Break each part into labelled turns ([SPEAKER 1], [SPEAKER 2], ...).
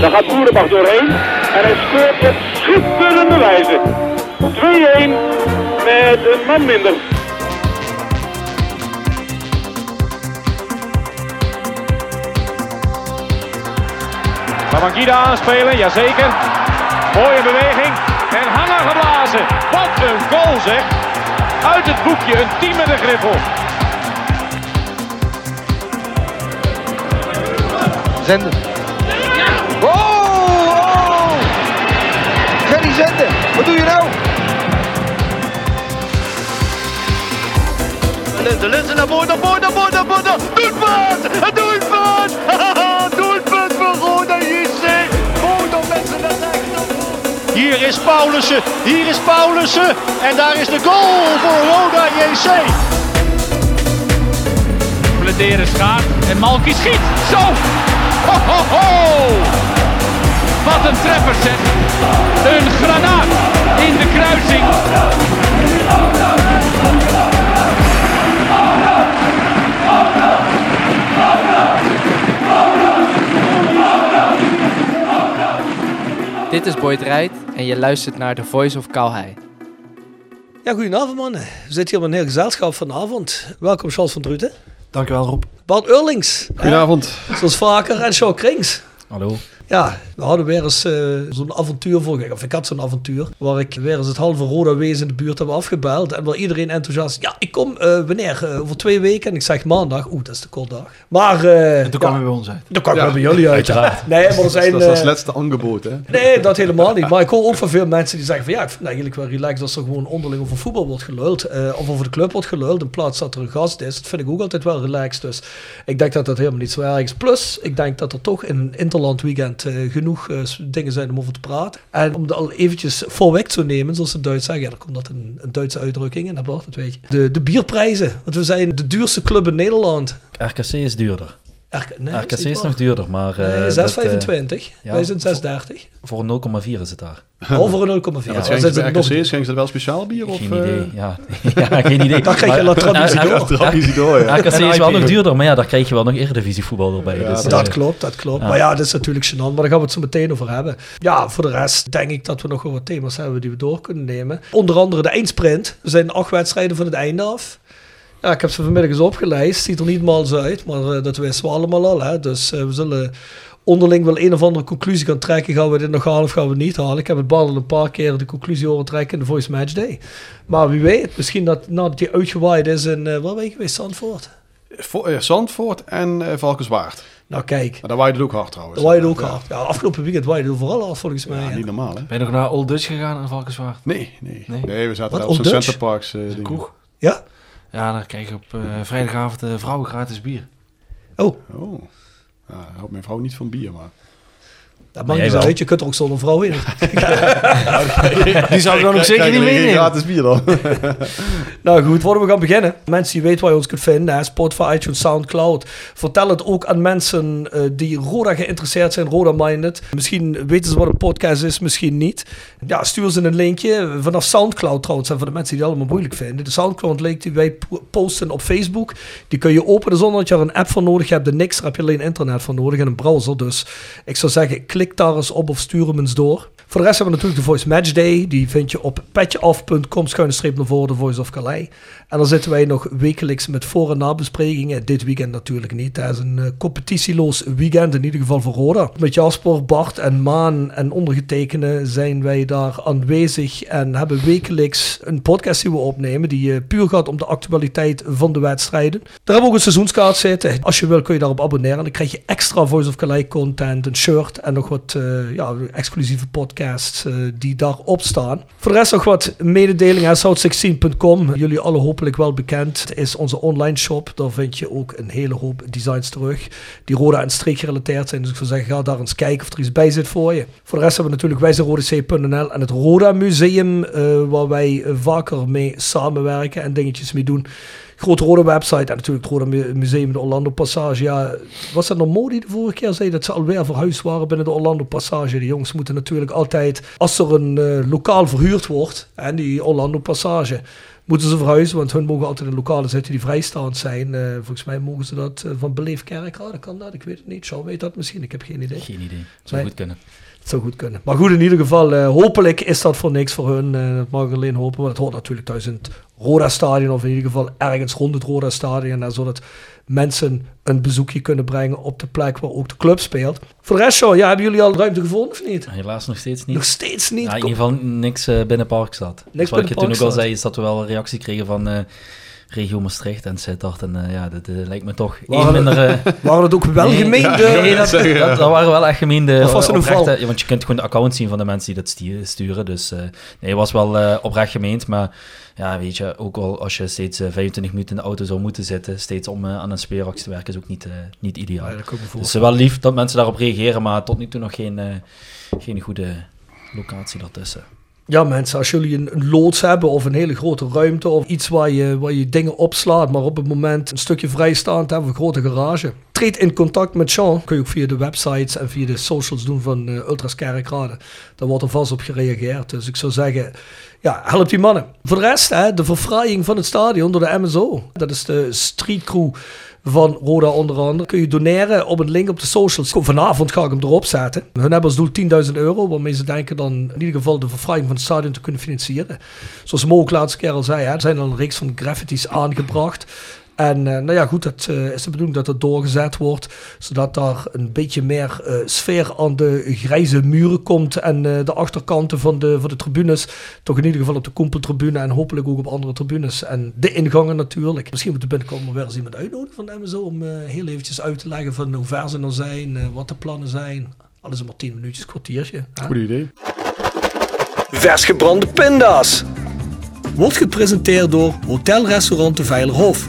[SPEAKER 1] Daar gaat Boerenbach doorheen. En hij scoort op schitterende wijze. 2-1 met een man minder.
[SPEAKER 2] Babangida aanspelen, jazeker. Mooie beweging. En hangen geblazen. Wat een goal zeg. Uit het boekje, een team met een griffel.
[SPEAKER 3] Zenden. Wat doe je nou?
[SPEAKER 4] Linzen, Linzen naar voren, naar voren, naar voren, naar voren. Doelpunt! Een doelpunt! voor Roda JC. Roda mensen naar. Hier is Paulussen, hier is Paulussen. En daar is de goal voor Roda JC.
[SPEAKER 2] Bladeren schaart en Malky schiet. Zo! Ho, ho, ho! Wat een treffer zeg. Een granaat in de kruising.
[SPEAKER 5] Dit is Boyd Rijt en je luistert naar The Voice of Calhei.
[SPEAKER 6] Ja, goedenavond mannen. We zitten hier met een heel gezelschap vanavond. Welkom Charles van Druten.
[SPEAKER 7] Dankjewel Rob.
[SPEAKER 6] Bart Eurlings.
[SPEAKER 7] Goedenavond.
[SPEAKER 6] hè, Zoals vaker. En Sean Krings.
[SPEAKER 7] Hallo.
[SPEAKER 6] Ja, we hadden weer eens eh, zo'n avontuur voor. Of ik had zo'n avontuur. Waar ik weer eens het halve Roda wezen in de buurt heb afgebeld. En waar iedereen enthousiast. Ja, ik kom eh, wanneer? Eh, over twee weken. En ik zeg maandag. Oeh, dat is de kort dag. Maar. eh
[SPEAKER 7] En toen
[SPEAKER 6] ja,
[SPEAKER 7] kwamen we bij ons uit.
[SPEAKER 6] Dan kwam ik
[SPEAKER 8] Ja,
[SPEAKER 6] wel bij jullie uit.
[SPEAKER 7] uiteraard.
[SPEAKER 6] Nee, maar er zijn.
[SPEAKER 8] dat is als laatste aangebod, hè?
[SPEAKER 6] Nee, dat helemaal niet. Maar ik hoor ook van veel mensen die zeggen van ja, ik vind het eigenlijk wel relaxed als er gewoon onderling over voetbal wordt geluld. eh, of over de club wordt geluld in plaats dat er een gast is. Dat vind ik ook altijd wel relaxed. Dus ik denk dat dat helemaal niet zo erg is. Plus, ik denk dat er toch in een interland weekend eh, genoeg eh, dingen zijn om over te praten. En om het al eventjes voorweg te nemen, zoals ze Duits zeggen. Ja, komt dat een, Duitse uitdrukking en dat weet je. De, de bierprijzen. Want we zijn de duurste club in Nederland.
[SPEAKER 7] RKC is duurder.
[SPEAKER 6] RK, nee,
[SPEAKER 7] RKC is
[SPEAKER 6] waar.
[SPEAKER 7] nog duurder, maar... eh,
[SPEAKER 6] Nee,
[SPEAKER 7] dat, eh,
[SPEAKER 6] 6,25.
[SPEAKER 7] ja.
[SPEAKER 6] Wij zijn 6,30.
[SPEAKER 7] voor een 0,4 is het daar.
[SPEAKER 6] Over een 0,4.
[SPEAKER 8] Wat
[SPEAKER 6] Dan
[SPEAKER 8] schenken
[SPEAKER 6] zijn
[SPEAKER 8] ze bij
[SPEAKER 6] nog-
[SPEAKER 8] RKC? Schenken ze dat wel speciaal bier? Of,
[SPEAKER 7] Geen
[SPEAKER 8] eh,
[SPEAKER 7] idee, ja. ja. geen idee.
[SPEAKER 6] Dan krijg je.
[SPEAKER 7] Ja,
[SPEAKER 8] ja.
[SPEAKER 7] RKC is wel nog duurder, maar ja, daar krijg je wel nog Eredivisie voetbal erbij.
[SPEAKER 8] Ja,
[SPEAKER 7] dus,
[SPEAKER 8] dat
[SPEAKER 7] eh,
[SPEAKER 6] klopt, dat klopt.
[SPEAKER 7] ja.
[SPEAKER 6] Maar ja, dat is natuurlijk gênant. Maar daar gaan we het zo meteen over hebben. Ja, voor de rest denk ik dat we nog wel wat thema's hebben die we door kunnen nemen. Onder andere de eindsprint. Er zijn acht wedstrijden van het einde af. Ja, ik heb ze vanmiddag eens opgelijst. Ziet er niet mals uit, maar eh, dat wisten we allemaal al. Hè. Dus eh, we zullen onderling wel een of andere conclusie gaan trekken. Gaan we dit nog halen of gaan we het niet halen? Ik heb het Bardel een paar keer de conclusie horen trekken in de Voice Match Day. Maar wie weet, misschien dat nadat hij uitgewaaid is in, eh waar ben je geweest, Zandvoort?
[SPEAKER 8] Vo- Zandvoort en eh Valkenswaard.
[SPEAKER 6] Nou kijk,
[SPEAKER 8] Maar daar waaide het ook hard trouwens.
[SPEAKER 6] dat waaide ook
[SPEAKER 8] Ja.
[SPEAKER 6] hard. Ja, afgelopen weekend waaide het vooral hard volgens mij.
[SPEAKER 8] Ja, niet normaal, hè?
[SPEAKER 7] Ben je nog naar Old Dutch gegaan in Valkenswaard?
[SPEAKER 8] Nee, nee.
[SPEAKER 7] Nee?
[SPEAKER 8] Nee, we zaten
[SPEAKER 6] Wat,
[SPEAKER 8] daar op zo'n? Centerparks
[SPEAKER 7] Een
[SPEAKER 8] ding.
[SPEAKER 7] kroeg.
[SPEAKER 6] Ja?
[SPEAKER 7] Ja, dan krijg je op eh, vrijdagavond de vrouwen gratis bier.
[SPEAKER 6] Oh,
[SPEAKER 8] Oh. Ja, houdt mijn vrouw niet van bier, maar...
[SPEAKER 6] dat maakt
[SPEAKER 7] jij
[SPEAKER 6] niet
[SPEAKER 7] wel.
[SPEAKER 6] uit. Je kunt er ook zonder vrouw in.
[SPEAKER 7] Die zou ik dan ook zeker niet meenemen.
[SPEAKER 8] gratis bier dan.
[SPEAKER 6] nou goed, voordat we gaan beginnen. Mensen die weten waar je ons kunt vinden. Hè? Spotify, iTunes, Soundcloud. Vertel het ook aan mensen eh, die Roda geïnteresseerd zijn. Roda-minded. Misschien weten ze wat een podcast is, misschien niet. Ja, stuur ze een linkje. Vanaf Soundcloud trouwens. En voor de mensen die het allemaal moeilijk vinden. De Soundcloud link die wij po- posten op Facebook. Die kun je openen zonder dat je er een app voor nodig hebt. En niks, daar heb je alleen internet voor nodig en een browser. Dus ik zou zeggen, klik daar eens op of stuur hem eens door. Voor de rest hebben we natuurlijk de Voice Match Day. Die vind je op petjeaf.com schuine streep naar voren, de Voice of Calais. En dan zitten wij nog wekelijks met voor- en nabesprekingen. Dit weekend natuurlijk niet. Het is een eh, competitieloos weekend, in ieder geval voor Roda. Met Jasper, Bart en Maan en ondergetekende zijn wij daar aanwezig. En hebben wekelijks een podcast die we opnemen. Die eh, puur gaat om de actualiteit van de wedstrijden. Daar hebben we ook een seizoenskaart zitten. Als je wil kun je daarop abonneren. Dan krijg je extra Voice of Calais content, een shirt en nog wat eh, ja, exclusieve podcasts eh, die daarop staan. Voor de rest nog wat mededelingen. South16.com, jullie alle hopelijk wel bekend. Het is onze online shop. Daar vind je ook een hele hoop designs terug. Die Roda en streek gerelateerd zijn. Dus ik zou zeggen, ga daar eens kijken of er iets bij zit voor je. Voor de rest hebben we natuurlijk wijzerodec.nl en het Roda Museum. eh, waar wij vaker mee samenwerken en dingetjes mee doen. Grote Rode website en natuurlijk het Rode Mu- Museum de Orlando Passage. Ja, was dat nog Mo die de vorige keer zei dat ze alweer verhuisd waren binnen de Orlando Passage? De jongens moeten natuurlijk altijd, als er een eh, lokaal verhuurd wordt, en die Orlando Passage, moeten ze verhuizen, want hun mogen altijd in lokalen zitten die vrijstaand zijn. Eh, volgens mij mogen ze dat eh, van Beleef Kerkrade, kan dat? Ik weet het niet. Sean weet dat misschien, ik heb geen idee.
[SPEAKER 9] Geen idee. Zou
[SPEAKER 6] Nee.
[SPEAKER 9] goed kunnen.
[SPEAKER 6] Het zou goed kunnen. Maar goed, in ieder geval, eh, hopelijk is dat voor niks voor hun. Eh, dat mag ik alleen hopen, want het hoort natuurlijk thuis in het Roda-stadion. Of in ieder geval ergens rond het Roda-stadion. En zodat mensen een bezoekje kunnen brengen op de plek waar ook de club speelt. Voor de rest, ja, hebben jullie al ruimte gevonden of niet?
[SPEAKER 9] Helaas nog steeds niet.
[SPEAKER 6] Nog steeds niet.
[SPEAKER 9] Ja, in ieder geval niks eh, binnen Parkstad. Dus wat ik
[SPEAKER 6] binnen
[SPEAKER 9] je toen ook al zei, is dat we wel een reactie kregen van regio Maastricht en Sittard. En eh, ja, dat eh, lijkt me toch één
[SPEAKER 6] Waren-
[SPEAKER 9] minder... eh,
[SPEAKER 6] Waren het ook wel
[SPEAKER 9] nee,
[SPEAKER 6] gemeende?
[SPEAKER 9] Nee, dat, dat, dat waren wel echt gemeende
[SPEAKER 6] Of was het een
[SPEAKER 9] oprechte-
[SPEAKER 6] val?
[SPEAKER 9] ja, want je kunt gewoon de account zien van de mensen die dat sturen. Dus eh, nee, het was wel eh, oprecht gemeend. Maar ja, weet je, ook al als je steeds eh, 25 minuten in de auto zou moeten zitten, steeds om aan een speeractie te werken, is ook niet, eh, niet ideaal.
[SPEAKER 6] Ja, dat
[SPEAKER 9] Dus het is wel lief dat mensen daarop reageren, maar tot nu toe nog geen, eh, geen goede locatie daartussen.
[SPEAKER 6] Ja, mensen, als jullie een, loods hebben of een hele grote ruimte of iets waar je, waar je dingen opslaat, maar op het moment een stukje vrijstaand hebben, een grote garage. Treed in contact met Sean. Kun je ook via de websites en via de socials doen van eh, Ultras Kerkrade. Daar wordt er vast op gereageerd. Dus ik zou zeggen, ja, help die mannen. Voor de rest, hè, de verfraaiing van het stadion door de MSO. Dat is de streetcrew van Roda onder andere. Kun je doneren op een link op de socials. Vanavond ga ik hem erop zetten. Hun hebben als doel 10.000 euro, waarmee ze denken dan in ieder geval de verfraaiing van het stadion te kunnen financieren. Zoals Mo laatste keer al zei, er zijn al een reeks van graffitis aangebracht. En eh, nou ja, goed, dat eh, is de bedoeling dat het doorgezet wordt, zodat daar een beetje meer eh, sfeer aan de grijze muren komt en eh, de achterkanten van de, van de tribunes, toch in ieder geval op de Kompeltribune en hopelijk ook op andere tribunes. En de ingangen natuurlijk. Misschien moeten we binnenkort weer eens iemand uitnodigen van de MSO om eh, heel eventjes uit te leggen van hoe ver ze nou zijn, eh, wat de plannen zijn. Alles maar 10 minuutjes, kwartiertje.
[SPEAKER 8] Goed idee.
[SPEAKER 6] Vers gebrande pinda's. Wordt gepresenteerd door Hotel Restaurant de Veilerhof.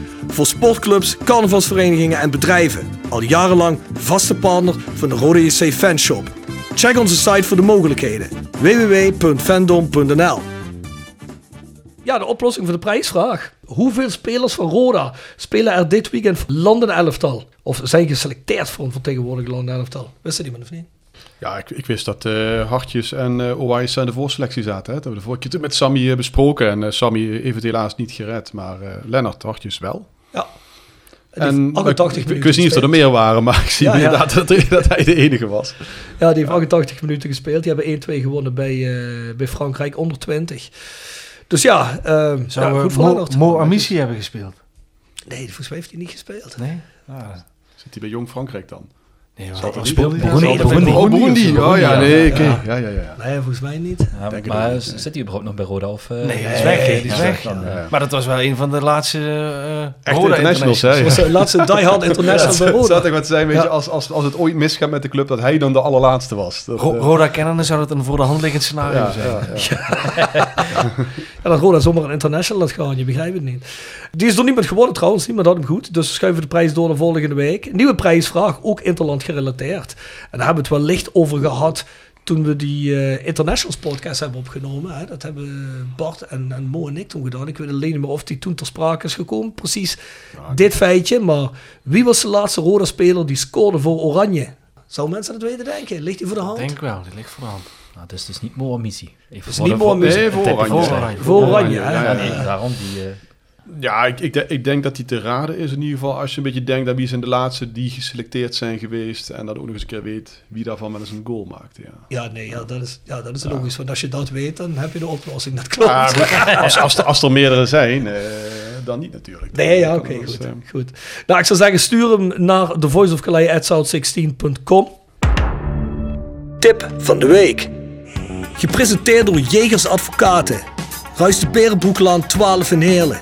[SPEAKER 6] Voor sportclubs, carnavalsverenigingen en bedrijven. Al jarenlang vaste partner van de Rode JC Fanshop. Check onze site voor de mogelijkheden. www.fandom.nl Ja, de oplossing voor de prijsvraag. Hoeveel spelers van Roda spelen er dit weekend voor landen elftal? Of zijn geselecteerd voor een vertegenwoordigd landen elftal? Wist dat iemand of niet?
[SPEAKER 8] Ja, ik, ik wist dat eh, Hartjes en eh Owais aan de voorselectie zaten. Hè. Dat hebben we de vorige keer met Sammy eh, besproken. En eh, Sammy heeft het helaas niet gered, maar eh Lennart Hartjes wel.
[SPEAKER 6] Ja.
[SPEAKER 8] En
[SPEAKER 6] heeft 88
[SPEAKER 8] ik, wist niet of er er meer waren, maar ik zie
[SPEAKER 6] Ja, ja.
[SPEAKER 8] inderdaad dat, dat hij de enige was.
[SPEAKER 6] Ja, die heeft 88 minuten gespeeld. Die hebben 1-2 gewonnen bij, eh, bij Frankrijk onder 20. Dus ja, eh
[SPEAKER 7] Zou
[SPEAKER 6] ja,
[SPEAKER 7] we
[SPEAKER 6] goed voor
[SPEAKER 7] Mo,
[SPEAKER 6] Lennart.
[SPEAKER 7] Mo Amici hebben gespeeld?
[SPEAKER 6] Nee, volgens mij heeft hij niet gespeeld.
[SPEAKER 7] Nee? Ah,
[SPEAKER 8] Zit hij bij Jong Frankrijk dan?
[SPEAKER 7] Nee, wat
[SPEAKER 8] er
[SPEAKER 7] speelde
[SPEAKER 8] niet-
[SPEAKER 7] hij?
[SPEAKER 6] Burundi.
[SPEAKER 8] Oh, Burundi. Oh ja, nee, oké.
[SPEAKER 6] Ja.
[SPEAKER 8] Ja, ja, ja. ja.
[SPEAKER 6] Nee, volgens mij niet.
[SPEAKER 9] Ja, maar
[SPEAKER 8] niet,
[SPEAKER 9] zit hij überhaupt nog bij Roda? Of, eh,
[SPEAKER 7] Nee, hij is weg. Die is weg.
[SPEAKER 9] dan, eh,
[SPEAKER 8] Ja.
[SPEAKER 7] Maar dat was wel een van de laatste uh,
[SPEAKER 8] Echt internationals, hè?
[SPEAKER 6] Dat was de laatste diehard international bij Roda.
[SPEAKER 8] toch wat zijn, weet je,
[SPEAKER 6] Ja.
[SPEAKER 8] als, als, als het ooit misgaat met de club, dat hij dan de allerlaatste was. Dat,
[SPEAKER 7] Ro
[SPEAKER 8] eh,
[SPEAKER 7] Roda kennende zou dat een voor de hand liggend scenario
[SPEAKER 8] ja,
[SPEAKER 7] zijn.
[SPEAKER 8] ja, ja.
[SPEAKER 6] Ja, dat Roda zomaar een international had gaan, je begrijpt het niet. Die is door niemand geworden trouwens, niemand had hem goed. Dus schuiven de prijs door naar volgende week. Nieuwe prijsvraag, ook interland gerelateerd. En daar hebben we het wel licht over gehad toen we die eh, Internationals podcast hebben opgenomen. Hè. Dat hebben Bart en, en Mo en ik toen gedaan. Ik weet alleen niet meer of die toen ter sprake is gekomen. Precies dit feitje. Maar wie was de laatste Roda-speler die scoorde voor Oranje? Zou mensen dat weten denken? Ligt die voor de hand?
[SPEAKER 7] Denk wel, die ligt voor de hand.
[SPEAKER 9] nou, het is dus niet Moa Missie. Even
[SPEAKER 6] Het is niet Moa Missie.
[SPEAKER 8] Nee, voor Oranje.
[SPEAKER 6] Voor Oranje?
[SPEAKER 8] Ja,
[SPEAKER 9] nee, daarom die... eh,
[SPEAKER 8] Ja, ik, ik, ik denk dat die te raden is in ieder geval. Als je een beetje denkt aan wie zijn de laatste die geselecteerd zijn geweest. En dat ook nog eens een keer weet wie daarvan wel eens een goal maakte. Ja.
[SPEAKER 6] Ja, nee, ja, dat is, ja, dat is logisch. Want als je dat weet, dan heb je de oplossing. Dat klopt.
[SPEAKER 8] Als, als, er, als er meerdere zijn, eh, dan niet natuurlijk.
[SPEAKER 6] Nee, ja, oké, goed,
[SPEAKER 8] eh,
[SPEAKER 6] goed. Nou, ik zou zeggen, stuur hem naar thevoiceofcalais.south16.com. Tip van de week. Gepresenteerd door Jegers Advocaten. Ruist de Berenbroeklaan 12 in Heerlen.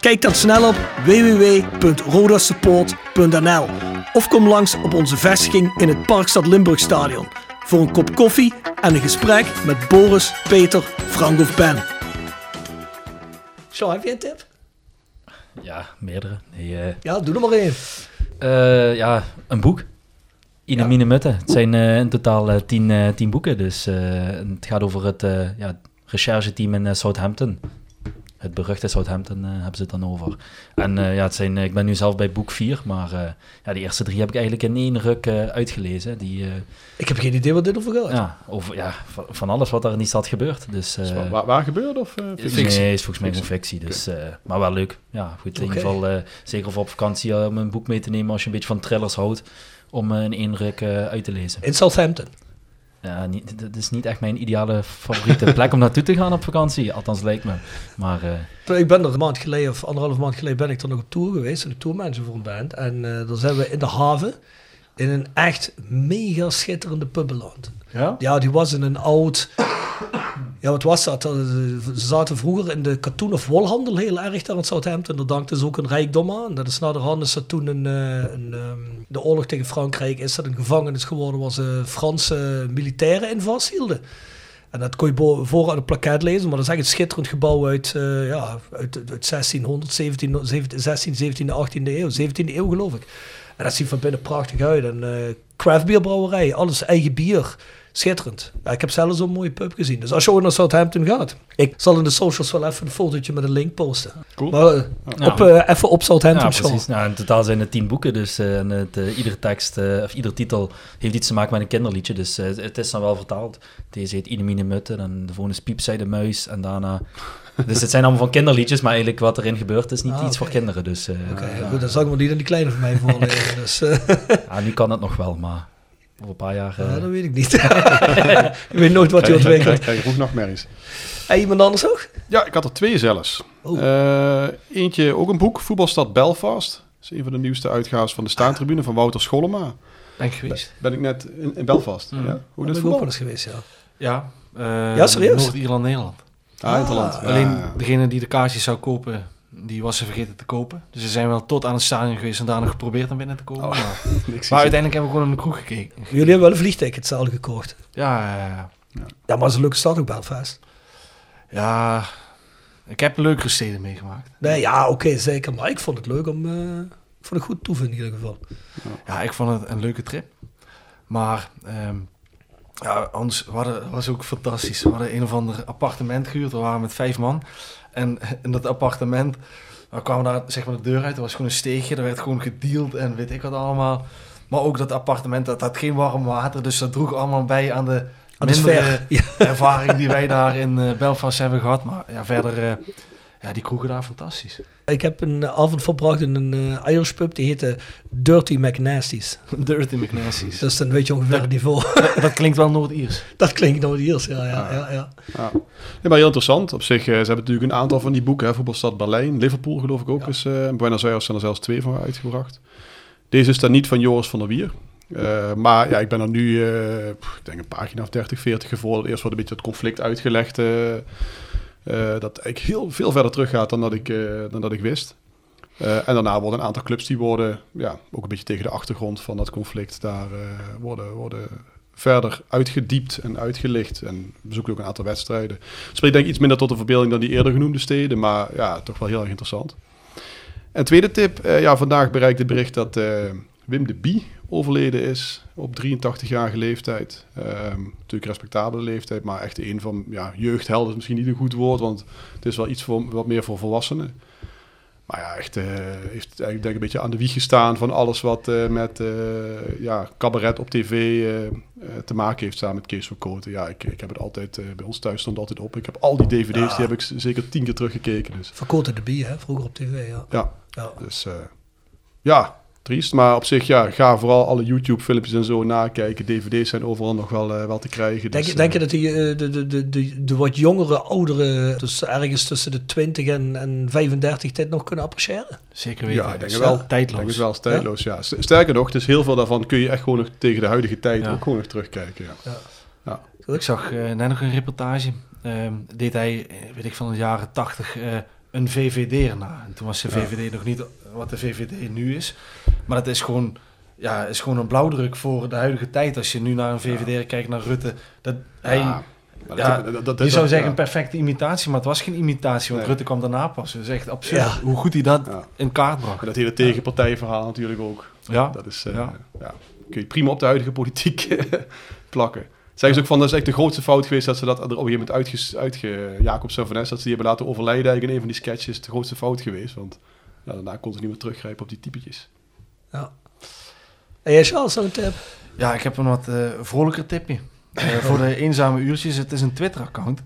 [SPEAKER 6] Kijk dan snel op www.rodasupport.nl of kom langs op onze vestiging in het Parkstad Limburgstadion voor een kop koffie en een gesprek met Boris, Peter, Frank of Ben. Zo, heb je een tip?
[SPEAKER 9] Ja, meerdere. Nee, eh,
[SPEAKER 6] Ja, doe er maar één.
[SPEAKER 9] eh, ja, een boek. Ine
[SPEAKER 6] Ja.
[SPEAKER 9] Mine. Het zijn eh, in totaal tien, tien boeken. Dus het gaat over het ja, rechercheteam in Southampton. Het beruchte Southampton eh, hebben ze het dan over. En eh, ja, het zijn, eh, ik ben nu zelf bij boek 4, maar eh, ja, die eerste drie heb ik eigenlijk in één ruk eh, uitgelezen. Die, eh,
[SPEAKER 6] Ik heb geen idee wat dit over gaat.
[SPEAKER 9] ja, over, ja, van, van alles wat er in die stad gebeurt. Dus,
[SPEAKER 8] is
[SPEAKER 9] eh,
[SPEAKER 8] waar, waar, gebeurde of? fictie?
[SPEAKER 9] Nee, is volgens mij gewoon fictie. Dus, eh, maar wel leuk. Ja, goed. In ieder geval, eh, zeker voor op vakantie om een boek mee te nemen als je een beetje van thrillers houdt. Om in één ruk eh, uit te lezen.
[SPEAKER 6] In Southampton.
[SPEAKER 9] Ja, niet, dat is niet echt mijn ideale favoriete plek om naartoe te gaan op vakantie. Althans, lijkt me. Maar eh,
[SPEAKER 6] Ik ben er een maand geleden, of anderhalf maand geleden, ben ik er nog op tour geweest. Een tourmanager voor een band. En eh dan zijn we in de haven in een echt mega schitterende pub beland.
[SPEAKER 7] Ja?
[SPEAKER 6] Ja, die was in een oud... Ja, wat was dat? Eh, Ze zaten vroeger in de katoen- of wolhandel heel erg daar in Southampton. Daar dankte ze ook een rijkdom aan. Dat is naderhand is dat toen een, eh, ehm, de oorlog tegen Frankrijk is dat een gevangenis geworden waar ze Franse militairen in vasthielden. En dat kon je voor aan het plakket lezen, maar dat is echt een schitterend gebouw uit, eh, ja, uit, uit 1600, 17, 17, 16, 17e, 18e eeuw, 17e eeuw geloof ik. En dat ziet van binnen prachtig uit. En craftbierbrouwerij, alles eigen bier. Schitterend. Ja, ik heb zelfs zo'n mooie pub gezien. Dus als je ooit naar Southampton gaat, ik zal in de socials wel even een fotootje met een link posten.
[SPEAKER 8] Cool.
[SPEAKER 6] Maar eh,
[SPEAKER 9] Ja.
[SPEAKER 6] op, eh, even op Southampton
[SPEAKER 9] ja,
[SPEAKER 6] Show.
[SPEAKER 9] precies. Nou, in totaal zijn het tien boeken. Dus eh, en het, eh, iedere tekst, eh, of ieder titel heeft iets te maken met een kinderliedje. Dus eh, het is dan wel vertaald. Deze heet Inemine Mutten. En de volgende is Piep zei de muis. En daarna... Dus het zijn allemaal van kinderliedjes, maar eigenlijk wat erin gebeurt is niet
[SPEAKER 6] Ah,
[SPEAKER 9] iets voor kinderen. Dus eh,
[SPEAKER 6] Oké, goed, dan zal ik maar niet aan die kleine van mij voorlezen. dus, eh,
[SPEAKER 9] ja, nu kan het nog wel, maar over een paar jaar... eh,
[SPEAKER 6] ja, dat weet ik niet. je weet nooit wat hij ontwikkelt.
[SPEAKER 8] Krijg, je vroeg nachtmerries.
[SPEAKER 6] En iemand anders ook?
[SPEAKER 8] Ja, ik had er twee zelfs.
[SPEAKER 6] Oh.
[SPEAKER 8] Eh, eentje ook een boek, Voetbalstad Belfast. Dat is een van de nieuwste uitgaves van de Staantribune van Wouter Scholema.
[SPEAKER 7] Ben ik geweest.
[SPEAKER 8] Ben ik net in, in Belfast.
[SPEAKER 7] Mm.
[SPEAKER 8] Ja? Hoe
[SPEAKER 6] Daar
[SPEAKER 8] dat
[SPEAKER 6] ben ik ook
[SPEAKER 8] voetbal?
[SPEAKER 6] wel eens geweest, ja.
[SPEAKER 7] Ja. eh,
[SPEAKER 6] Ja, serieus?
[SPEAKER 7] Noord-Ierland, Nederland.
[SPEAKER 8] Ah, Interland. Ja,
[SPEAKER 7] Alleen
[SPEAKER 8] ja.
[SPEAKER 7] degene die de kaartjes zou kopen, die was ze vergeten te kopen. Dus ze zijn wel tot aan het stadion geweest en daarna geprobeerd naar binnen te komen.
[SPEAKER 8] Oh,
[SPEAKER 7] maar, maar uiteindelijk hebben we gewoon in de kroeg gekeken.
[SPEAKER 6] Jullie hebben wel een vliegticket zelf gekocht.
[SPEAKER 7] Ja, ja, ja.
[SPEAKER 6] Het is een leuke stad ook, Belfast.
[SPEAKER 7] ja, ik heb leukere steden meegemaakt.
[SPEAKER 6] Nee, ja, oké, zeker. Maar ik vond het leuk om... eh ik vond het goed toeven in ieder geval.
[SPEAKER 7] Ja, ik vond het een leuke trip. Maar ehm, ja, ons we hadden, het was ook fantastisch. We hadden een of ander appartement gehuurd. We waren met vijf man. En in dat appartement, we kwamen daar zeg maar de deur uit. Er was gewoon een steegje. Er werd gewoon gedeeld en weet ik wat allemaal. Maar ook dat appartement, dat had geen warm water. Dus dat droeg allemaal bij aan de
[SPEAKER 6] Aan de
[SPEAKER 7] mindere.
[SPEAKER 6] Ja.
[SPEAKER 7] ervaring die wij daar in eh, Belfast hebben gehad. Maar ja, verder, eh, ja, die kroegen daar fantastisch.
[SPEAKER 6] Ik heb een eh, avond verbracht in een eh Irish pub. Die heette Dirty McNasties.
[SPEAKER 7] Dirty McNasties.
[SPEAKER 6] Dus dan weet je ongeveer het niveau.
[SPEAKER 7] Dat klinkt wel Noord-Iers.
[SPEAKER 6] dat klinkt nou Iers, ja, ja, ja. ja.
[SPEAKER 8] Ja. Ja, maar heel interessant. Op zich, eh, ze hebben natuurlijk een aantal van die boeken. Hè. Voetbalstad Berlijn, Liverpool geloof ik ook.
[SPEAKER 6] Ja.
[SPEAKER 8] Is, in Buenos Aires zijn er zelfs twee van uitgebracht. Deze is dan niet van Joris van der Wier. Maar ja, ik ben er nu, ik denk een pagina of 30, 40 gevolgd. Eerst wordt een beetje het conflict uitgelegd. Eh, dat eigenlijk heel veel verder teruggaat dan dat ik, eh, dan dat ik wist. Eh, en daarna worden een aantal clubs die worden, ja, ook een beetje tegen de achtergrond van dat conflict, daar worden, worden verder uitgediept en uitgelicht. En we bezoeken ook een aantal wedstrijden. Spreekt denk ik iets minder tot de verbeelding dan die eerder genoemde steden, maar ja, toch wel heel erg interessant. En tweede tip, eh, ja, vandaag bereikte het bericht dat Wim de Bie overleden is op 83-jarige leeftijd. Ehm, natuurlijk respectabele leeftijd, maar echt een van ja, jeugdhelden is misschien niet een goed woord, want het is wel iets voor, wat meer voor volwassenen. Maar ja, echt eh, heeft eigenlijk denk ik een beetje aan de wieg gestaan van alles wat eh, met eh, ja, cabaret op tv te maken heeft samen met Kees van Kooten. Ja, ik, ik heb het altijd, bij ons thuis stond altijd op. Ik heb al die dvd's,
[SPEAKER 6] Ja.
[SPEAKER 8] die heb ik zeker tien keer teruggekeken. Dus
[SPEAKER 6] Verkoten de Bie, hè? Vroeger op tv, ja.
[SPEAKER 8] ja,
[SPEAKER 6] Ja.
[SPEAKER 8] dus ja, triest. Maar op zich, ja, ga vooral alle YouTube-filmpjes en zo nakijken. DVD's zijn overal nog wel, eh, wel te krijgen.
[SPEAKER 6] Denk,
[SPEAKER 8] dus,
[SPEAKER 6] je- denk je
[SPEAKER 8] eh,
[SPEAKER 6] dat die, eh, de, de, de, de, de wat jongere, ouderen, dus ergens tussen de 20 en, en 35 dit nog kunnen appreciëren?
[SPEAKER 7] Zeker weten.
[SPEAKER 8] Ja, ik denk
[SPEAKER 7] Het
[SPEAKER 8] het
[SPEAKER 7] is
[SPEAKER 8] wel.
[SPEAKER 7] Tijdloos.
[SPEAKER 8] Ik denk het wel, is tijdloos, ja. Sterker nog, dus heel veel daarvan kun je echt gewoon nog tegen de huidige tijd
[SPEAKER 7] Ja.
[SPEAKER 8] ook gewoon nog terugkijken. Ja.
[SPEAKER 7] Ik zag eh, net nog een reportage. Ehm, deed hij, weet ik van de jaren tachtig, eh, een VVD na. En toen was de
[SPEAKER 8] Ja.
[SPEAKER 7] VVD nog niet wat de VVD nu is. Maar dat is gewoon, ja, is gewoon een blauwdruk voor de huidige tijd. Als je nu naar een VVD kijkt, naar Rutte. Dat, hij,
[SPEAKER 8] Ja, dat- dat- dat-
[SPEAKER 7] je
[SPEAKER 8] dat-
[SPEAKER 7] zou zeggen
[SPEAKER 8] ja.
[SPEAKER 7] een perfecte imitatie, maar het was geen imitatie. Want
[SPEAKER 8] Nee.
[SPEAKER 7] Rutte kwam daarna pas. Is echt absurd
[SPEAKER 6] Ja.
[SPEAKER 7] hoe goed hij dat
[SPEAKER 8] Ja.
[SPEAKER 7] in kaart bracht.
[SPEAKER 8] En dat hele tegenpartijverhaal natuurlijk ook.
[SPEAKER 7] Ja,
[SPEAKER 8] Dat is, eh,
[SPEAKER 7] Ja.
[SPEAKER 8] ja. kun je prima op de huidige politiek plakken. Zeggen ze ook van, dat is echt de grootste fout geweest dat ze dat er op een gegeven moment uitge... uitge Jacobs en Van Ness, dat ze die hebben laten overlijden eigenlijk in een van die sketches. De grootste fout geweest, want ja, daarna kon ze niet meer teruggrijpen op die typetjes.
[SPEAKER 6] Ja. En jij, Charles, een tip?
[SPEAKER 7] Ja, ik heb een wat eh, vrolijker tipje. Eh, voor de eenzame uurtjes. Het is een Twitter-account.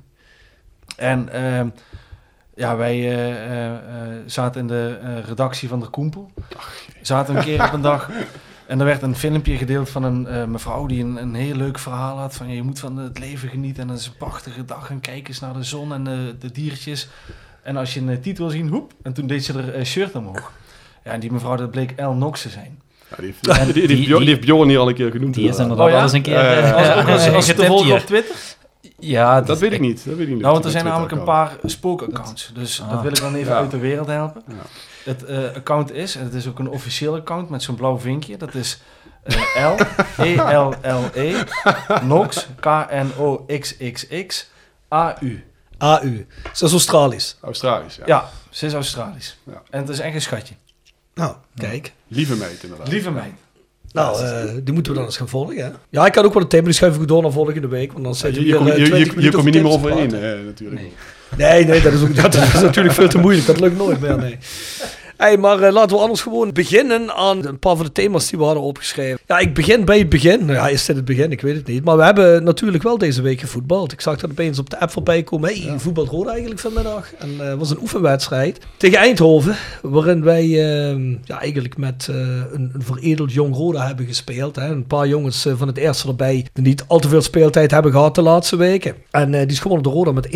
[SPEAKER 7] En ehm, ja, wij eh, zaten in de redactie van de Koempel. Zaten een keer op een dag. En er werd een filmpje gedeeld van een eh, mevrouw die een, een heel leuk verhaal had. Van je moet van het leven genieten en het is een prachtige dag. En kijk eens naar de zon en de, de diertjes. En als je een titel wil zien, hoep. En toen deed ze er een shirt omhoog. Ja, en die mevrouw, dat bleek El Nox te zijn.
[SPEAKER 8] Ja, die, heeft, die, die, die, heeft Bjorn- die heeft Bjorn hier al een keer genoemd.
[SPEAKER 9] Die is
[SPEAKER 8] inderdaad.
[SPEAKER 7] Oh ja?
[SPEAKER 9] al eens een keer
[SPEAKER 8] eh,
[SPEAKER 7] Als, als,
[SPEAKER 9] eh,
[SPEAKER 7] te volgen op Twitter?
[SPEAKER 9] Ja,
[SPEAKER 8] Dat weet ik niet. Dat weet ik niet.
[SPEAKER 7] Nou, want er zijn namelijk een paar spookaccounts. Dus
[SPEAKER 9] Ah.
[SPEAKER 7] dat wil ik dan even
[SPEAKER 8] Ja.
[SPEAKER 7] uit de wereld helpen.
[SPEAKER 8] Ja.
[SPEAKER 7] Het eh, account is, en het is ook een officieel account met zo'n blauw vinkje. Dat is eh, L, E-L-L-E, Nox, K-N-O-X-X-X, A-U.
[SPEAKER 6] AU. Dat is Australisch.
[SPEAKER 8] Australisch, ja.
[SPEAKER 7] Ja, ze is Australisch.
[SPEAKER 8] Ja.
[SPEAKER 7] En het is echt een schatje.
[SPEAKER 6] Nou, kijk.
[SPEAKER 8] Lieve meid, inderdaad.
[SPEAKER 7] Lieve meid.
[SPEAKER 6] Nou, eh, die moeten we dan eens gaan volgen, hè? Ja, ik had ook wel een thema, die schuif ik door naar volgende week, want dan
[SPEAKER 8] Ja,
[SPEAKER 6] zitten
[SPEAKER 8] je, je, kom,
[SPEAKER 6] eh,
[SPEAKER 8] je,
[SPEAKER 6] 20
[SPEAKER 8] je, je kom je niet meer
[SPEAKER 6] over
[SPEAKER 8] overheen, natuurlijk.
[SPEAKER 9] Nee.
[SPEAKER 6] Nee, nee, dat is, ook, dat is natuurlijk veel te moeilijk. Dat lukt nooit meer, nee. Hey, maar eh, laten we anders gewoon beginnen aan een paar van de thema's die we hadden opgeschreven. Ja, ik begin bij het begin. Nou ja, is dit het begin? Ik weet het niet. Maar we hebben natuurlijk wel deze week gevoetbald. Ik zag dat opeens op de app voorbij komen. Hey, voetbalt Roda eigenlijk vanmiddag. En het was een oefenwedstrijd tegen Eindhoven. Waarin wij eh, ja, eigenlijk met eh, een, een veredeld jong Roda hebben gespeeld. Hè. Een paar jongens eh, van het eerste erbij die niet al te veel speeltijd hebben gehad de laatste weken. En eh, die is gewonnen door Roda met 1-0.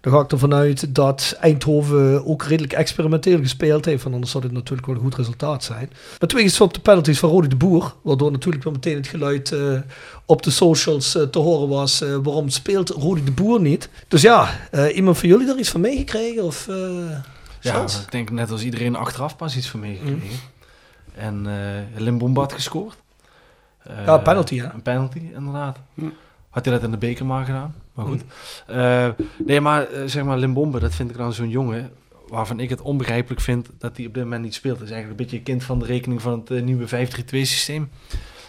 [SPEAKER 6] Dan ga ik ervan uit dat Eindhoven ook redelijk experimenteel gespeeld heeft. Want anders zou dit natuurlijk wel een goed resultaat zijn. Maar twee geswapte penalties van Rodi de Boer. Waardoor natuurlijk wel meteen het geluid eh, op de socials eh, te horen was. eh, waarom speelt Rodi de Boer niet? Dus ja, eh, iemand van jullie er iets van meegekregen? Of, eh,
[SPEAKER 7] Ja, ik denk net als iedereen achteraf pas iets van meegekregen.
[SPEAKER 6] Mm.
[SPEAKER 7] En eh Limbomba had gescoord. Eh,
[SPEAKER 6] Ja, penalty, hè?
[SPEAKER 7] Een penalty, inderdaad.
[SPEAKER 8] Hm.
[SPEAKER 7] Had hij dat in de beker maar gedaan. Maar goed. Eh, nee, maar zeg maar Limbombe, dat vind ik dan zo'n jongen... waarvan ik het onbegrijpelijk vind dat hij op dit moment niet speelt. Is eigenlijk een beetje een kind van de rekening van het eh, nieuwe 5-3-2-systeem.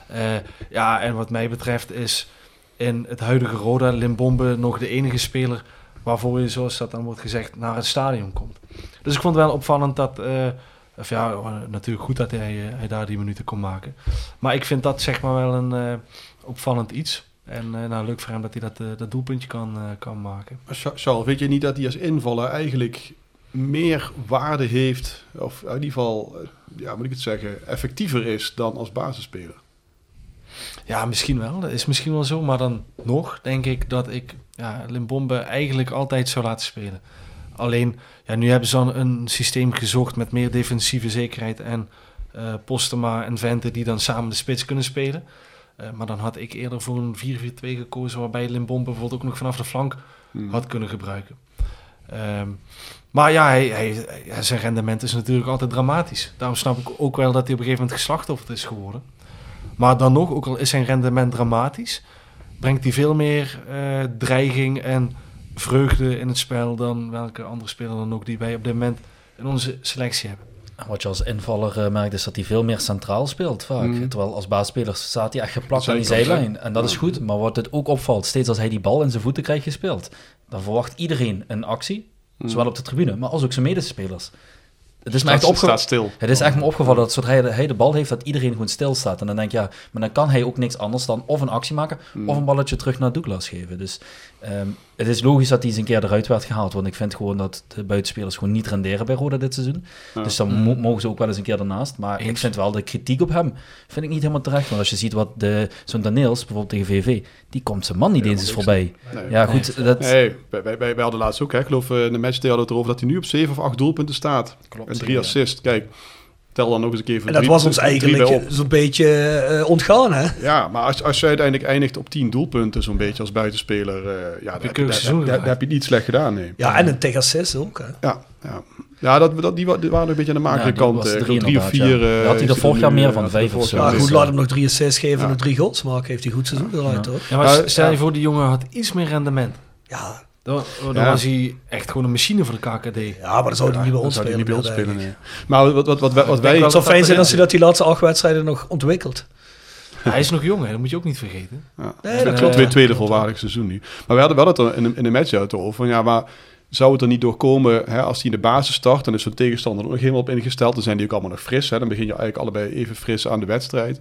[SPEAKER 7] Eh, ja, en wat mij betreft is in het huidige Roda Limbombe nog de enige speler... waarvoor je, zoals dat dan wordt gezegd, naar het stadion komt. Dus ik vond het wel opvallend dat... eh, of ja, natuurlijk goed dat hij, hij daar die minuten kon maken. Maar ik vind dat zeg maar wel een opvallend iets. En eh, nou, leuk voor hem dat hij dat, dat doelpuntje kan, kan maken.
[SPEAKER 8] Charles, weet je niet dat hij als invaller eigenlijk meer waarde heeft, of in ieder geval, ja, moet ik het zeggen, effectiever is dan als basisspeler?
[SPEAKER 7] Ja, misschien wel. Dat is misschien wel zo. Maar dan nog denk ik dat ik ja, Limbombe eigenlijk altijd zou laten spelen. Alleen, ja, nu hebben ze dan een systeem gezocht met meer defensieve zekerheid en eh Postema en Vente die dan samen de spits kunnen spelen. Eh, maar dan had ik eerder voor een 4-4-2 gekozen waarbij Limbombe bijvoorbeeld ook nog vanaf de flank
[SPEAKER 8] Hmm.
[SPEAKER 7] had kunnen gebruiken. Ehm, maar ja, hij, hij, zijn rendement is natuurlijk altijd dramatisch. Daarom snap ik ook wel dat hij op een gegeven moment geslachtofferd is geworden. Maar dan nog, ook al is zijn rendement dramatisch, brengt hij veel meer eh, dreiging en vreugde in het spel dan welke andere speler dan ook die wij op dit moment in onze selectie hebben.
[SPEAKER 9] En Wat je als invaller eh, merkt is dat hij veel meer centraal speelt vaak.
[SPEAKER 8] Mm.
[SPEAKER 9] Terwijl als baasspeler staat hij echt geplakt aan die zijlijn. En dat is goed. Maar wat het ook opvalt, steeds als hij die bal in zijn voeten krijgt gespeeld, dan verwacht iedereen een actie. Zowel op de tribune, maar als ook zijn medespelers. Het is me echt
[SPEAKER 8] staat stil.
[SPEAKER 9] Het is echt me opgevallen dat zodra hij de, bal heeft, dat iedereen gewoon stilstaat. En dan denk ik, ja, maar dan kan hij ook niks anders dan of een actie maken, of een balletje terug naar Douglas geven. Dus ehm, het is logisch dat hij eens een keer eruit werd gehaald. Want ik vind gewoon dat de buitenspelers gewoon niet renderen bij Roda dit seizoen. Dus dan mo- mogen ze ook wel eens een keer ernaast. Maar ik vind wel de kritiek op hem, vind ik niet helemaal terecht. Want als je ziet wat de, zo'n Daniels, bijvoorbeeld tegen VV, die komt zijn man niet eens eens voorbij.
[SPEAKER 8] Nee.
[SPEAKER 9] Ja, goed, dat...
[SPEAKER 8] Nee, wij, wij, wij hadden laatst ook, hè, ik geloof eh, in de matchday hadden we het erover dat hij nu op 7 of 8 doelpunten staat.
[SPEAKER 9] Klopt,
[SPEAKER 8] en
[SPEAKER 9] zeker,
[SPEAKER 8] drie
[SPEAKER 9] ja.
[SPEAKER 8] assists. Kijk, tel dan nog eens een keer voor
[SPEAKER 6] En dat
[SPEAKER 8] drie-
[SPEAKER 6] was ons eigenlijk zo'n beetje eh, ontgaan, hè?
[SPEAKER 8] Ja, maar als, als je uiteindelijk eindigt op 10 doelpunten, zo'n beetje als buitenspeler, eh, ja, dan heb, je, daar- daar- daar heb je het niet slecht gedaan. Nee.
[SPEAKER 6] Ja, en een tegen assist ook, hè?
[SPEAKER 8] Ja, ja. ja dat, dat, die, wa- die waren een beetje aan de
[SPEAKER 9] Ja, die
[SPEAKER 8] kant.
[SPEAKER 9] was
[SPEAKER 8] eh,
[SPEAKER 9] drie
[SPEAKER 8] drie of vier.
[SPEAKER 9] ja.
[SPEAKER 8] eh,
[SPEAKER 9] Had hij er vorig jaar meer van, vijf of zo.
[SPEAKER 6] Ja, goed, laat hem nog drie assists geven
[SPEAKER 8] Ja.
[SPEAKER 6] en nog drie goals maken. Heeft hij goed seizoen eruit, hoor.
[SPEAKER 7] Ja, maar stel je
[SPEAKER 8] ja.
[SPEAKER 7] voor, die jongen had iets meer rendement.
[SPEAKER 6] Ja,
[SPEAKER 7] Dan, dan
[SPEAKER 8] Ja.
[SPEAKER 7] was hij echt gewoon een machine voor de KKD.
[SPEAKER 6] ja, maar dan zou hij niet bij
[SPEAKER 8] Dan
[SPEAKER 6] ons
[SPEAKER 8] zou hij
[SPEAKER 6] spelen.
[SPEAKER 8] niet bij ons
[SPEAKER 6] meer,
[SPEAKER 8] spelen, nee. Maar wat, wat, wat, wij...
[SPEAKER 6] Het zou fijn
[SPEAKER 7] dat
[SPEAKER 6] zijn als hij dat die laatste acht wedstrijden nog ontwikkelt.
[SPEAKER 7] Hij is nog jong, hè? dat moet je ook niet vergeten.
[SPEAKER 8] Ja.
[SPEAKER 6] Nee,
[SPEAKER 8] dat
[SPEAKER 6] dat
[SPEAKER 8] klopt. Weer tweede volwaardig seizoen nu. Maar we hadden wel het er in, de- in de match uit over. Van, ja, maar zou het er niet door komen hè, als hij in de basis start, dan is zo'n tegenstander er nog helemaal op ingesteld. Dan zijn die ook allemaal nog fris. Hè. Dan begin je eigenlijk allebei even fris aan de wedstrijd.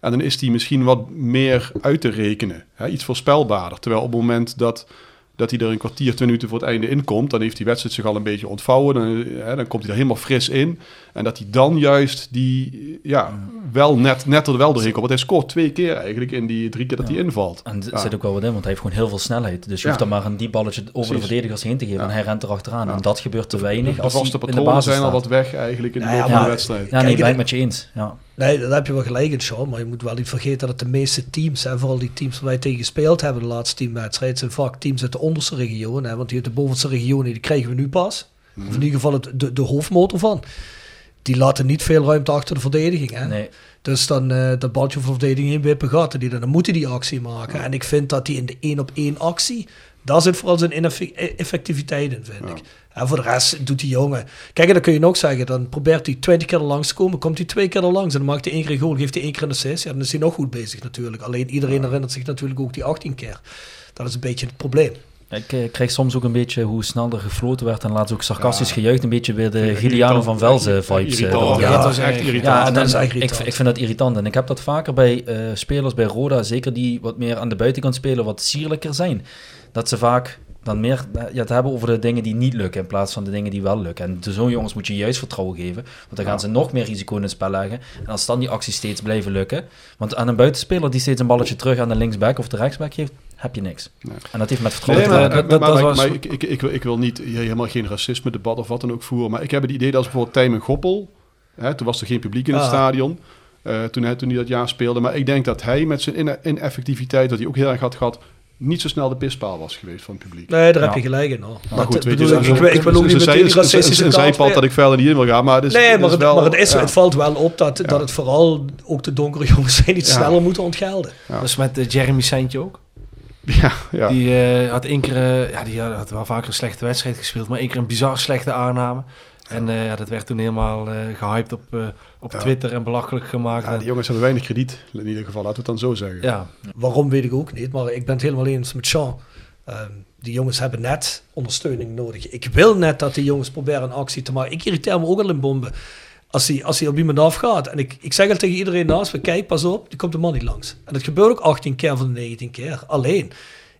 [SPEAKER 8] En dan is die misschien wat meer uit te rekenen. Hè, iets voorspelbaarder. Terwijl op het moment dat, dat hij er een kwartier, twee minuten voor het einde in komt, dan heeft die wedstrijd zich al een beetje ontvouwen. Dan, hè, dan komt hij er helemaal fris in. En dat hij dan juist die, ja, wel net, net er wel doorheen komt. Want hij scoort twee keer eigenlijk in die drie keer dat hij invalt.
[SPEAKER 9] En er
[SPEAKER 8] Ja.
[SPEAKER 9] zit ook wel wat in, want hij heeft gewoon heel veel snelheid. Dus je
[SPEAKER 8] Ja.
[SPEAKER 9] hoeft dan maar een diep balletje over de verdedigers heen te geven.
[SPEAKER 8] Ja.
[SPEAKER 9] En hij rent erachteraan.
[SPEAKER 8] Ja.
[SPEAKER 9] En dat gebeurt te weinig
[SPEAKER 8] De
[SPEAKER 9] als
[SPEAKER 8] vaste
[SPEAKER 9] de
[SPEAKER 8] patronen
[SPEAKER 9] basis
[SPEAKER 8] zijn al wat weg eigenlijk in de loop van de
[SPEAKER 9] maar-
[SPEAKER 8] wedstrijd.
[SPEAKER 9] Ja, nee,
[SPEAKER 6] Kijk,
[SPEAKER 9] ben ik
[SPEAKER 6] en-
[SPEAKER 9] met je eens. Ja.
[SPEAKER 6] Nee, daar heb je wel gelijk in, Sean. Maar je moet wel niet vergeten dat de meeste teams, hè, vooral die teams waar wij tegen gespeeld hebben de laatste teamwedstrijd, zijn vaak teams uit de onderste regionen. Hè, want die uit de bovenste regionen, die krijgen we nu pas. Of in ieder geval het, de, de hoofdmotor van. Die laten niet veel ruimte achter de verdediging. Hè?
[SPEAKER 9] Nee.
[SPEAKER 6] Dus dan eh dat baltje voor de verdediging heen wippen gaat. en Die dan, moeten die actie maken. En ik vind dat die in de één op één actie, daar zit vooral zijn ineffe- effectiviteit in, vind ik. En voor de rest doet die jongen. Kijk, en dan kun je nog zeggen, dan probeert hij 20 keer er langs te komen, komt hij twee keer er langs en dan maakt hij één keer een goal, geeft hij één keer een assist. Ja, dan is hij nog goed bezig natuurlijk. Alleen iedereen herinnert zich natuurlijk ook die 18 keer. Dat is een beetje het probleem.
[SPEAKER 9] Ik eh, krijg soms ook een beetje hoe snel er gefloten werd en laatst ook sarcastisch gejuicht. Een beetje weer de
[SPEAKER 8] ik
[SPEAKER 9] Giliano van Velzen vibes. eh.
[SPEAKER 8] Ja,
[SPEAKER 6] Ja,
[SPEAKER 8] dat is echt
[SPEAKER 7] ja,
[SPEAKER 8] irritant.
[SPEAKER 9] Ja,
[SPEAKER 6] dat is echt
[SPEAKER 9] ik,
[SPEAKER 6] irritant.
[SPEAKER 9] ik vind dat irritant. En ik heb dat vaker bij eh, spelers bij Roda, zeker die wat meer aan de buitenkant spelen, wat sierlijker zijn. Dat ze vaak dan meer eh, ja, het hebben over de dingen die niet lukken in plaats van de dingen die wel lukken. En zo'n jongens moet je juist vertrouwen geven, want dan gaan ze nog meer risico in het spel leggen. En als dan die acties steeds blijven lukken, want aan een buitenspeler die steeds een balletje terug aan de linksback of de rechtsback geeft, heb je niks.
[SPEAKER 8] Nee.
[SPEAKER 9] En dat heeft met
[SPEAKER 8] Nee,
[SPEAKER 9] vertrouwen
[SPEAKER 8] maar,
[SPEAKER 9] te maken.
[SPEAKER 7] dat-
[SPEAKER 8] maar-
[SPEAKER 7] dat
[SPEAKER 8] maar-
[SPEAKER 7] was-
[SPEAKER 8] maar ik, ik, ik, wil, ik wil niet helemaal geen racisme debat of wat dan ook voeren. Maar ik heb het idee dat als bijvoorbeeld Tijmen Goppel, hè, toen was er geen publiek in het
[SPEAKER 6] Ah.
[SPEAKER 8] stadion, eh, toen, hij, toen hij dat jaar speelde. Maar ik denk dat hij met zijn ine- ineffectiviteit, wat hij ook heel erg had gehad, niet zo snel de pispaal was geweest van het publiek.
[SPEAKER 6] Nee, daar heb je gelijk in. Hoor.
[SPEAKER 8] Maar
[SPEAKER 6] Dat
[SPEAKER 8] goed, weet
[SPEAKER 6] bedoel
[SPEAKER 8] je,
[SPEAKER 6] ik, wil- ook niet meteen die racistische
[SPEAKER 8] Een
[SPEAKER 6] kant
[SPEAKER 8] zijpad
[SPEAKER 6] weer-
[SPEAKER 8] dat ik verder niet in wil gaan, maar het is,
[SPEAKER 6] Nee,
[SPEAKER 8] het
[SPEAKER 6] maar,
[SPEAKER 8] is
[SPEAKER 6] het,
[SPEAKER 8] wel...
[SPEAKER 6] maar het, is,
[SPEAKER 8] ja.
[SPEAKER 6] het valt wel op dat, dat het vooral ook de donkere jongens zijn die het
[SPEAKER 8] Ja.
[SPEAKER 6] sneller moeten ontgelden.
[SPEAKER 8] Ja.
[SPEAKER 7] Dat is met eh, Jeremy Seintje ook.
[SPEAKER 8] Ja, ja.
[SPEAKER 7] Die eh, had één keer, eh, ja, die had wel vaker een slechte wedstrijd gespeeld, maar één keer een bizar slechte aanname. En eh, ja, dat werd toen helemaal eh gehyped op, eh, op
[SPEAKER 8] Ja.
[SPEAKER 7] Twitter en belachelijk gemaakt.
[SPEAKER 8] Ja,
[SPEAKER 7] En-
[SPEAKER 8] die jongens hebben weinig krediet, in ieder geval, laten we het dan zo zeggen.
[SPEAKER 7] ja.
[SPEAKER 6] Waarom weet ik ook niet, maar ik ben het helemaal eens met Sean. Ehm, die jongens hebben net ondersteuning nodig. Ik wil net dat die jongens proberen een actie te maken. Ik irriteer me ook al in bomben. Als hij als die op iemand afgaat. En ik, ik zeg al tegen iedereen naast me, kijk, pas op, die komt de man niet langs. En dat gebeurt ook 18 keer van de 19 keer. Alleen,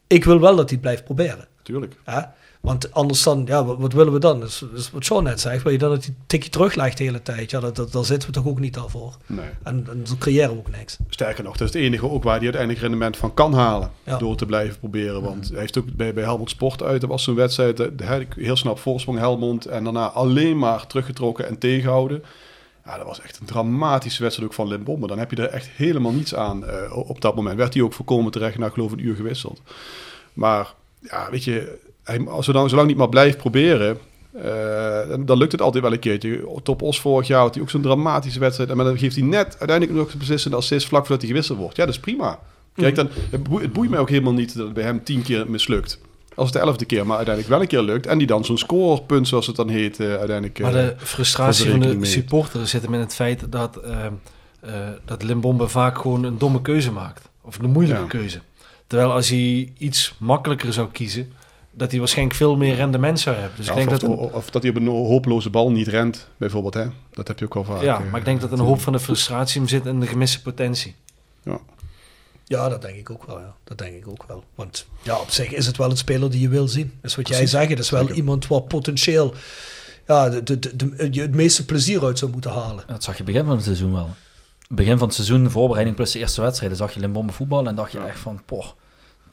[SPEAKER 6] ik wil wel dat hij het blijft proberen.
[SPEAKER 8] Tuurlijk.
[SPEAKER 6] Hè? Want anders dan, ja, wat, wat willen we dan? Dus, dus wat Sean net zegt, wil je dan dat een tikje teruglegt de hele tijd? Ja, dat, dat, daar zitten we toch ook niet al voor.
[SPEAKER 8] Nee.
[SPEAKER 6] En, en zo creëren we ook niks.
[SPEAKER 8] Sterker nog, dat is het enige ook waar hij uiteindelijk rendement van kan halen.
[SPEAKER 6] Ja.
[SPEAKER 8] Door te blijven proberen. Want hij heeft ook bij, bij Helmond Sport uit. Dat was zo'n wedstrijd. eh, de- heel snel voorsprong Helmond. En daarna alleen maar teruggetrokken en tegenhouden. Ja, dat was echt een dramatische wedstrijd ook van Limbombe. Dan heb je er echt helemaal niets aan eh, op dat moment. Werd hij ook voorkomen terecht na geloof ik een uur gewisseld. Maar ja, weet je, hij, dan zolang niet maar blijft proberen... eh, dan, lukt het altijd wel een keertje. Top Os vorig jaar had hij ook zo'n dramatische wedstrijd. En dan geeft hij net uiteindelijk nog een beslissende assist vlak voordat hij gewisseld wordt. Ja, dat is prima. Kijk, dan, het, boeit, het boeit mij ook helemaal niet dat het bij hem tien keer mislukt. als het de elfde keer, maar uiteindelijk wel een keer lukt. En die dan zo'n scorepunt, zoals het dan heet, eh, uiteindelijk...
[SPEAKER 7] Maar
[SPEAKER 8] eh,
[SPEAKER 7] de frustratie
[SPEAKER 8] voor
[SPEAKER 7] van de supporters zit hem in het feit dat, eh, eh, dat Limbombe vaak gewoon een domme keuze maakt. Of een moeilijke
[SPEAKER 8] Ja.
[SPEAKER 7] keuze. Terwijl als hij iets makkelijker zou kiezen, dat hij waarschijnlijk veel meer rendement zou hebben. Dus
[SPEAKER 8] ja,
[SPEAKER 7] ik denk
[SPEAKER 8] of,
[SPEAKER 7] dat
[SPEAKER 8] of, of dat hij op een hopeloze bal niet rent, bijvoorbeeld. Hè? Dat heb je ook wel vaak.
[SPEAKER 7] ja,
[SPEAKER 8] eh,
[SPEAKER 7] maar ik denk dat een hoop van de frustratie hem zit in de gemiste potentie.
[SPEAKER 6] Ja, dat denk ik ook wel. Ja. Dat denk ik ook wel. Want ja, op zich is het wel een speler die je wil zien. Dat is wat jij zegt. Het is wel
[SPEAKER 8] Zeker.
[SPEAKER 6] iemand waar potentieel ja, de, de, de, het meeste plezier uit zou moeten halen.
[SPEAKER 9] Dat zag je begin van het seizoen wel. Begin van het seizoen, voorbereiding plus de eerste wedstrijden, zag je Limbombe voetballen en dacht je
[SPEAKER 8] Ja.
[SPEAKER 9] echt van, poh,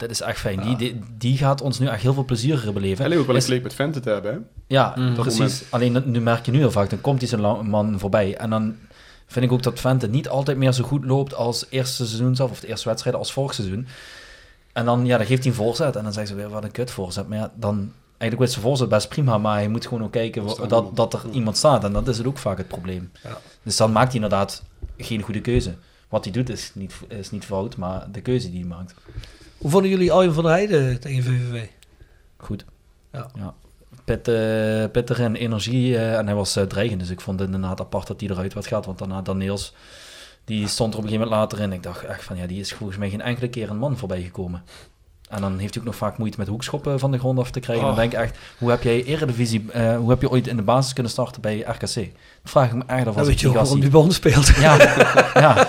[SPEAKER 9] dit is echt fijn. Die, die, die gaat ons nu echt heel veel plezier beleven.
[SPEAKER 8] Hij leek ook wel een
[SPEAKER 9] Is-
[SPEAKER 8] klik met Vente te hebben, hè?
[SPEAKER 9] Ja,
[SPEAKER 7] Mm.
[SPEAKER 8] Dat
[SPEAKER 9] precies.
[SPEAKER 8] moment.
[SPEAKER 9] Alleen dat- nu merk je nu heel vaak, dan komt hij zo'n man voorbij. En dan vind ik ook dat Vente niet altijd meer zo goed loopt als eerste seizoen zelf, of de eerste wedstrijd als vorig seizoen. En dan, ja, dan geeft hij een voorzet en dan zeggen ze weer, wat een kut voorzet. Maar ja, dan, eigenlijk is zijn voorzet best prima, maar je moet gewoon ook kijken dat, dat er iemand staat. En dat is het ook vaak het probleem.
[SPEAKER 6] Ja.
[SPEAKER 9] Dus dan maakt hij inderdaad geen goede keuze. Wat hij doet is niet, is niet fout, maar de keuze die hij maakt.
[SPEAKER 6] Hoe vonden jullie Arjen van der Heijden tegen VVV?
[SPEAKER 9] Goed.
[SPEAKER 6] Ja.
[SPEAKER 9] Pit, eh, pittig en energie eh, en hij was eh, dreigend. Dus ik vond het inderdaad apart dat hij eruit werd gehaald. Want daarna Daniels, die stond er op een gegeven moment later in. Ik dacht echt van ja, die is volgens mij geen enkele keer een man voorbij gekomen. En dan heeft hij ook nog vaak moeite met hoekschoppen van de grond af te krijgen.
[SPEAKER 7] Oh.
[SPEAKER 9] Dan denk ik echt, hoe heb jij Eredivisie, eh hoe heb je ooit in de basis kunnen starten bij RKC? Dat vraag ik me echt af als
[SPEAKER 6] weet
[SPEAKER 9] ik
[SPEAKER 6] je
[SPEAKER 9] die
[SPEAKER 6] ook waarom die
[SPEAKER 9] zie.
[SPEAKER 6] bij ons speelt.
[SPEAKER 9] Ja, ja,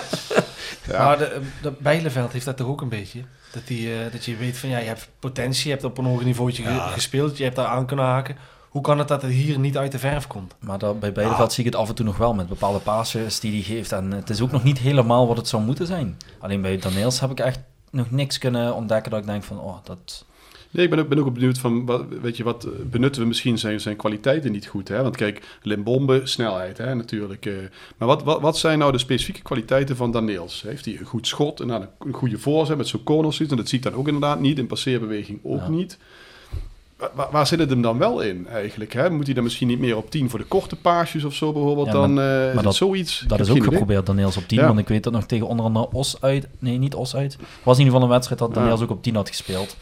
[SPEAKER 8] Ja.
[SPEAKER 7] Maar de, de Bijleveld heeft dat toch ook een beetje? Dat, die, eh, dat je weet van ja, je hebt potentie, je hebt op een hoger niveautje
[SPEAKER 6] Ja.
[SPEAKER 7] gespeeld, je hebt daar aan kunnen haken. Hoe kan het dat het hier niet uit de verf komt?
[SPEAKER 9] maar dat, bij Beideveld zie ik het af en toe nog wel met bepaalde passes die hij geeft. En het is ook nog niet helemaal wat het zou moeten zijn. Alleen bij Daniels heb ik echt nog niks kunnen ontdekken dat ik denk van, oh, dat...
[SPEAKER 8] Nee, ik ben ook, ben ook benieuwd van, wat, weet je, wat eh, benutten we misschien zijn, zijn kwaliteiten niet goed, hè? Want kijk, Limbombe, snelheid, hè, natuurlijk. eh. maar wat, wat, wat zijn nou de specifieke kwaliteiten van Daniels? Heeft hij een goed schot, en een, een goede voorzet met zo'n corner? En dat zie ik dan ook inderdaad niet, in passeerbeweging ook
[SPEAKER 9] Ja.
[SPEAKER 8] niet. Wa- wa- Waar, zit het hem dan wel in eigenlijk? Hè? Moet hij dan misschien niet meer op 10 voor de korte paasjes of zo bijvoorbeeld
[SPEAKER 9] Ja,
[SPEAKER 8] dan?
[SPEAKER 9] maar-
[SPEAKER 8] eh,
[SPEAKER 9] maar dat-
[SPEAKER 8] zoiets?
[SPEAKER 9] Dat is ook
[SPEAKER 8] idee.
[SPEAKER 9] geprobeerd, Daniels op 10.
[SPEAKER 8] Ja.
[SPEAKER 9] Want ik weet dat nog tegen onder andere Os uit. Nee, niet Os uit. was in ieder geval een wedstrijd dat. Daniels ook op 10 had gespeeld.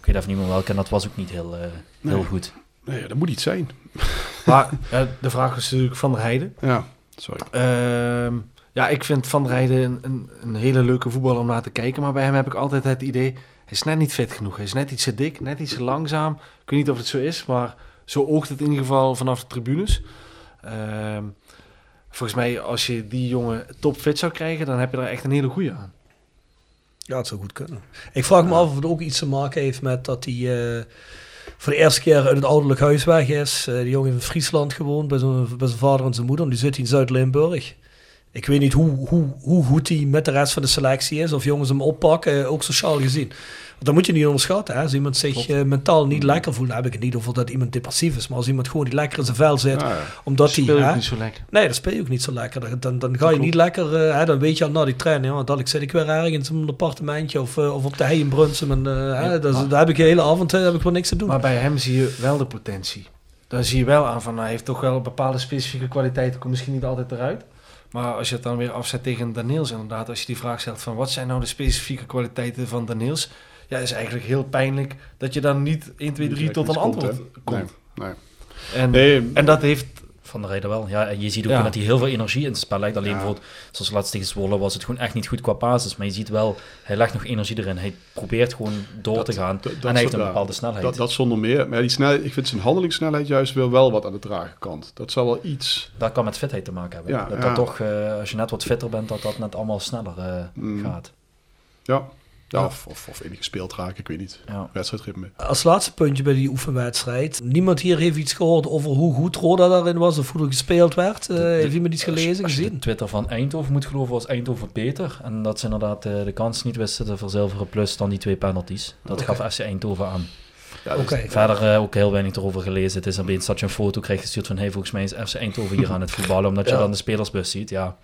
[SPEAKER 9] Ik weet even niet meer welke. En dat was ook niet heel, eh, heel
[SPEAKER 8] Nee.
[SPEAKER 9] goed.
[SPEAKER 8] Nee, dat moet iets zijn.
[SPEAKER 7] Maar eh, de vraag is natuurlijk Van der Heijden.
[SPEAKER 8] Ja, sorry.
[SPEAKER 7] Ehm, ja, ik vind Van der Heijden een, een, een hele leuke voetballer om naar te kijken. Maar bij hem heb ik altijd het idee, hij is net niet fit genoeg. Hij is net iets te dik, net iets te langzaam. Ik weet niet of het zo is, maar zo oogt het in ieder geval vanaf de tribunes. Ehm, volgens mij, als je die jongen topfit zou krijgen, dan heb je er echt een hele goede aan.
[SPEAKER 6] Ja, het zou goed kunnen. Ik vraag me af of het ook iets te maken heeft met dat hij eh, voor de eerste keer uit het ouderlijk huis weg is. Eh die jongen heeft in Friesland gewoond bij zijn, bij zijn vader en zijn moeder. En die zit in Zuid-Limburg. Ik weet niet hoe, hoe, hoe goed hij met de rest van de selectie is. Of jongens hem oppakken, ook sociaal gezien. Want dat moet je niet onderschatten. Hè? Als iemand zich eh, mentaal niet lekker voelt, dan heb ik het niet over dat iemand depressief is. Maar als iemand gewoon niet lekker in zijn vel zit,
[SPEAKER 8] Ja, ja.
[SPEAKER 6] omdat hij...
[SPEAKER 7] Speel je niet zo lekker.
[SPEAKER 6] Nee, dan speel je ook niet zo lekker. Dan, dan, ga je niet lekker, eh, hè, dan weet je al na die training, want dadelijk zit ik weer ergens in een appartementje of, eh, of op de hei in Brunsum. En, eh, dat daar heb ik de hele avond eh, heb ik wel niks te doen.
[SPEAKER 7] Maar bij hem zie je wel de potentie. Dan zie je wel aan van, hij heeft toch wel bepaalde specifieke kwaliteiten, komt misschien niet altijd eruit. Maar als je het dan weer afzet tegen Daniels inderdaad, als je die vraag stelt van wat zijn nou de specifieke kwaliteiten van Daniels, ja, is eigenlijk heel pijnlijk dat je dan niet 1, 2, 3
[SPEAKER 8] Niet
[SPEAKER 7] tot een antwoord
[SPEAKER 8] komt? Nee, nee.
[SPEAKER 7] En,
[SPEAKER 8] Nee,
[SPEAKER 7] en dat heeft,
[SPEAKER 9] Van de Rijden wel. Ja, en je ziet ook
[SPEAKER 7] Ja.
[SPEAKER 9] dat hij heel veel energie in het spel legt. Alleen
[SPEAKER 8] Ja.
[SPEAKER 9] bijvoorbeeld, zoals laatst tegen Zwolle, was het gewoon echt niet goed qua basis. Maar je ziet wel, hij legt nog energie erin. Hij probeert gewoon door
[SPEAKER 8] Dat-
[SPEAKER 9] te gaan.
[SPEAKER 8] dat-
[SPEAKER 9] en
[SPEAKER 8] dat
[SPEAKER 9] hij heeft een bepaalde snelheid.
[SPEAKER 8] Dat, dat zonder meer. Maar die snelheid, ik vind zijn handelingssnelheid juist weer wel wat aan de trage kant. Dat zal wel iets...
[SPEAKER 9] Dat kan met fitheid te maken hebben.
[SPEAKER 8] Ja,
[SPEAKER 9] dat,
[SPEAKER 8] ja.
[SPEAKER 9] dat toch, eh, als je net wat fitter bent, dat dat net allemaal sneller eh,
[SPEAKER 8] Mm.
[SPEAKER 9] gaat.
[SPEAKER 8] Ja, ja. Of, of, of enige speeld raken, ik weet niet.
[SPEAKER 9] Ja.
[SPEAKER 8] Wedstrijdritme.
[SPEAKER 6] Als laatste puntje bij die oefenwedstrijd. Niemand hier heeft iets gehoord over hoe goed Roda daarin was of hoe er gespeeld werd. Eh, heeft iemand iets gelezen,
[SPEAKER 9] Als je de
[SPEAKER 6] gezien?
[SPEAKER 9] Twitter van Eindhoven moet geloven, was Eindhoven beter. En dat ze inderdaad eh, de kans niet wisten te verzilveren, plus dan die twee penalties. Dat gaf FC Eindhoven aan.
[SPEAKER 8] Ja, dus-
[SPEAKER 9] Verder eh, ook heel weinig erover gelezen. Het is opeens dat je een foto krijgt gestuurd van... Hey, volgens mij is FC Eindhoven hier aan het voetballen... omdat je
[SPEAKER 6] Ja.
[SPEAKER 9] dan de spelersbus ziet. Ja,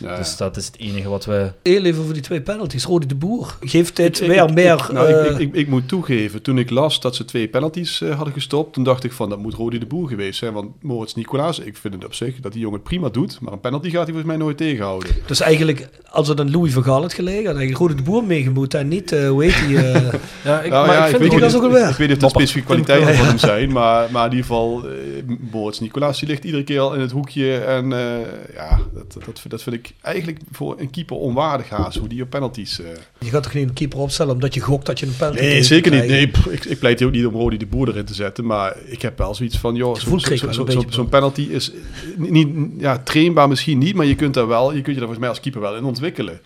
[SPEAKER 8] Ja.
[SPEAKER 9] Dus dat is het enige wat we...
[SPEAKER 6] Heel even voor die twee penalties. Rodi de Boer geeft dit
[SPEAKER 8] Ik-
[SPEAKER 6] weer
[SPEAKER 8] ik-
[SPEAKER 6] meer...
[SPEAKER 8] ik- nou,
[SPEAKER 6] eh,
[SPEAKER 8] ik, ik, moet toegeven, toen ik las dat ze twee penalties eh, hadden gestopt, toen dacht ik van, dat moet Rodi de Boer geweest zijn. Want Moritz Nicolaas, ik vind het op zich dat die jongen het prima doet, maar een penalty gaat hij volgens mij nooit tegenhouden.
[SPEAKER 6] Dus eigenlijk, als het aan Louis van Gaal had gelegen, had eigenlijk Rodi de Boer meegemoet en niet, eh hoe heet die... eh,
[SPEAKER 7] Ja, ik,
[SPEAKER 8] Nou
[SPEAKER 7] maar
[SPEAKER 8] ja,
[SPEAKER 7] ik vind
[SPEAKER 8] weet
[SPEAKER 6] die
[SPEAKER 8] niet-
[SPEAKER 6] was ook alweer.
[SPEAKER 8] Ik weet niet of de specifieke kwaliteiten van hem zijn, maar, maar in ieder geval, Moritz Nicolaas, die ligt iedere keer al in het hoekje. En eh, ja, dat, dat, dat, dat vind ik eigenlijk voor een keeper onwaardig haast, hoe die op penalties... eh,
[SPEAKER 6] je gaat toch niet een keeper opstellen omdat je gokt dat je een penalty
[SPEAKER 8] Nee, zeker niet. Nee, pff, ik, ik pleit ook niet om Rodi de Boer erin te zetten. Maar ik heb wel zoiets van, joh, zo'n zo, zo, zo, penalty is niet, ja, trainbaar misschien niet, maar je kunt daar wel, je kunt je daar volgens mij als keeper wel in ontwikkelen.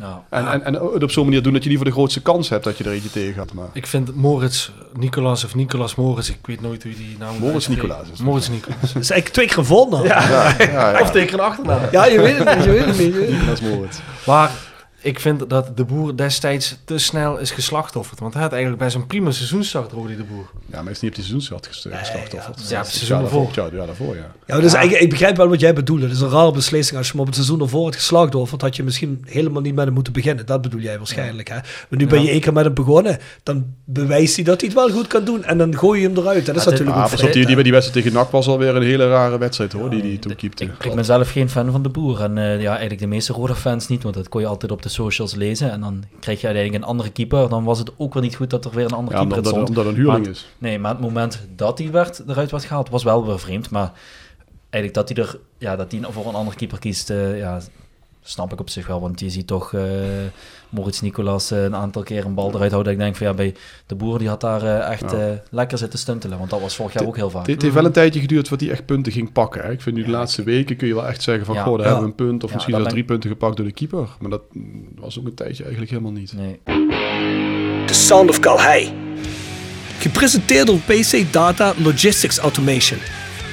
[SPEAKER 9] Ja,
[SPEAKER 8] En, en, en het op zo'n manier doen dat je liever de grootste kans hebt dat je er eentje tegen gaat. Maar
[SPEAKER 7] ik vind Moritz Nicolas of Nicolas Moritz, ik weet nooit hoe die naam
[SPEAKER 8] Moritz is het.
[SPEAKER 7] Moritz Nicolas.
[SPEAKER 6] Dat is eigenlijk twee keer een voornaam. Ja.
[SPEAKER 8] ja, ja, ja.
[SPEAKER 7] Of tegen een achternaam.
[SPEAKER 6] je weet het niet, je weet het niet. je weet het niet.
[SPEAKER 8] dat is Moritz.
[SPEAKER 7] Maar ik vind dat de boer destijds te snel is geslachtofferd. Want hij had eigenlijk bij zijn prima seizoenstart, Rodi de Boer.
[SPEAKER 8] Ja, maar hij is niet op die seizoensstart ges- geslachtofferd.
[SPEAKER 7] Ja, het
[SPEAKER 8] Ja,
[SPEAKER 7] seizoen
[SPEAKER 8] daarvoor.
[SPEAKER 7] ervoor.
[SPEAKER 8] Ja, ja, daarvoor, ja.
[SPEAKER 6] Ja, dus eigenlijk, ik begrijp wel wat jij bedoelt. Het is een rare beslissing. Als je hem op het seizoen ervoor had geslachtofferd, had je misschien helemaal niet met hem moeten beginnen. Dat bedoel jij waarschijnlijk. Hè? Maar nu ben je één keer met hem begonnen. Dan bewijst hij dat hij het wel goed kan doen. En dan gooi je hem eruit. Dat is
[SPEAKER 9] Ja,
[SPEAKER 6] natuurlijk
[SPEAKER 8] Ah,
[SPEAKER 6] ook
[SPEAKER 8] pas op, die, die, die wedstrijd tegen NAC was alweer een hele rare wedstrijd hoor, die die toen keepte.
[SPEAKER 9] Ik, ik ben zelf geen fan van de boer. En eh, ja, eigenlijk de meeste rode fans niet, want dat kon je altijd op de socials lezen. En dan kreeg je uiteindelijk een andere keeper. Dan was het ook wel niet goed dat er weer een andere
[SPEAKER 8] Ja,
[SPEAKER 9] keeper
[SPEAKER 8] omdat,
[SPEAKER 9] stond.
[SPEAKER 8] omdat een huurling
[SPEAKER 9] Maar-
[SPEAKER 8] is.
[SPEAKER 9] Nee, maar het moment dat hij werd, eruit werd gehaald, was wel weer vreemd. Maar eigenlijk dat hij er, ja, dat hij voor een andere keeper kiest, eh, ja, snap ik op zich wel. Want je ziet toch eh Moritz Nicolas eh, een aantal keer een bal eruit houden. Ik denk van ja, bij de boer die had daar eh, echt
[SPEAKER 8] Ja.
[SPEAKER 9] eh, lekker zitten stuntelen. Want dat was vorig jaar ook heel vaak.
[SPEAKER 8] Het, heeft wel een tijdje geduurd voordat hij echt punten ging pakken. Hè. Ik vind nu de laatste weken kun je wel echt zeggen van,
[SPEAKER 9] Ja.
[SPEAKER 8] goh, daar
[SPEAKER 6] Ja.
[SPEAKER 8] hebben we een punt. Of
[SPEAKER 9] Ja,
[SPEAKER 8] misschien
[SPEAKER 9] ben-
[SPEAKER 8] drie punten gepakt door de keeper. Maar dat was ook een tijdje eigenlijk helemaal niet.
[SPEAKER 9] Nee.
[SPEAKER 6] The Sound of Calhei. Gepresenteerd door PC Data Logistics Automation.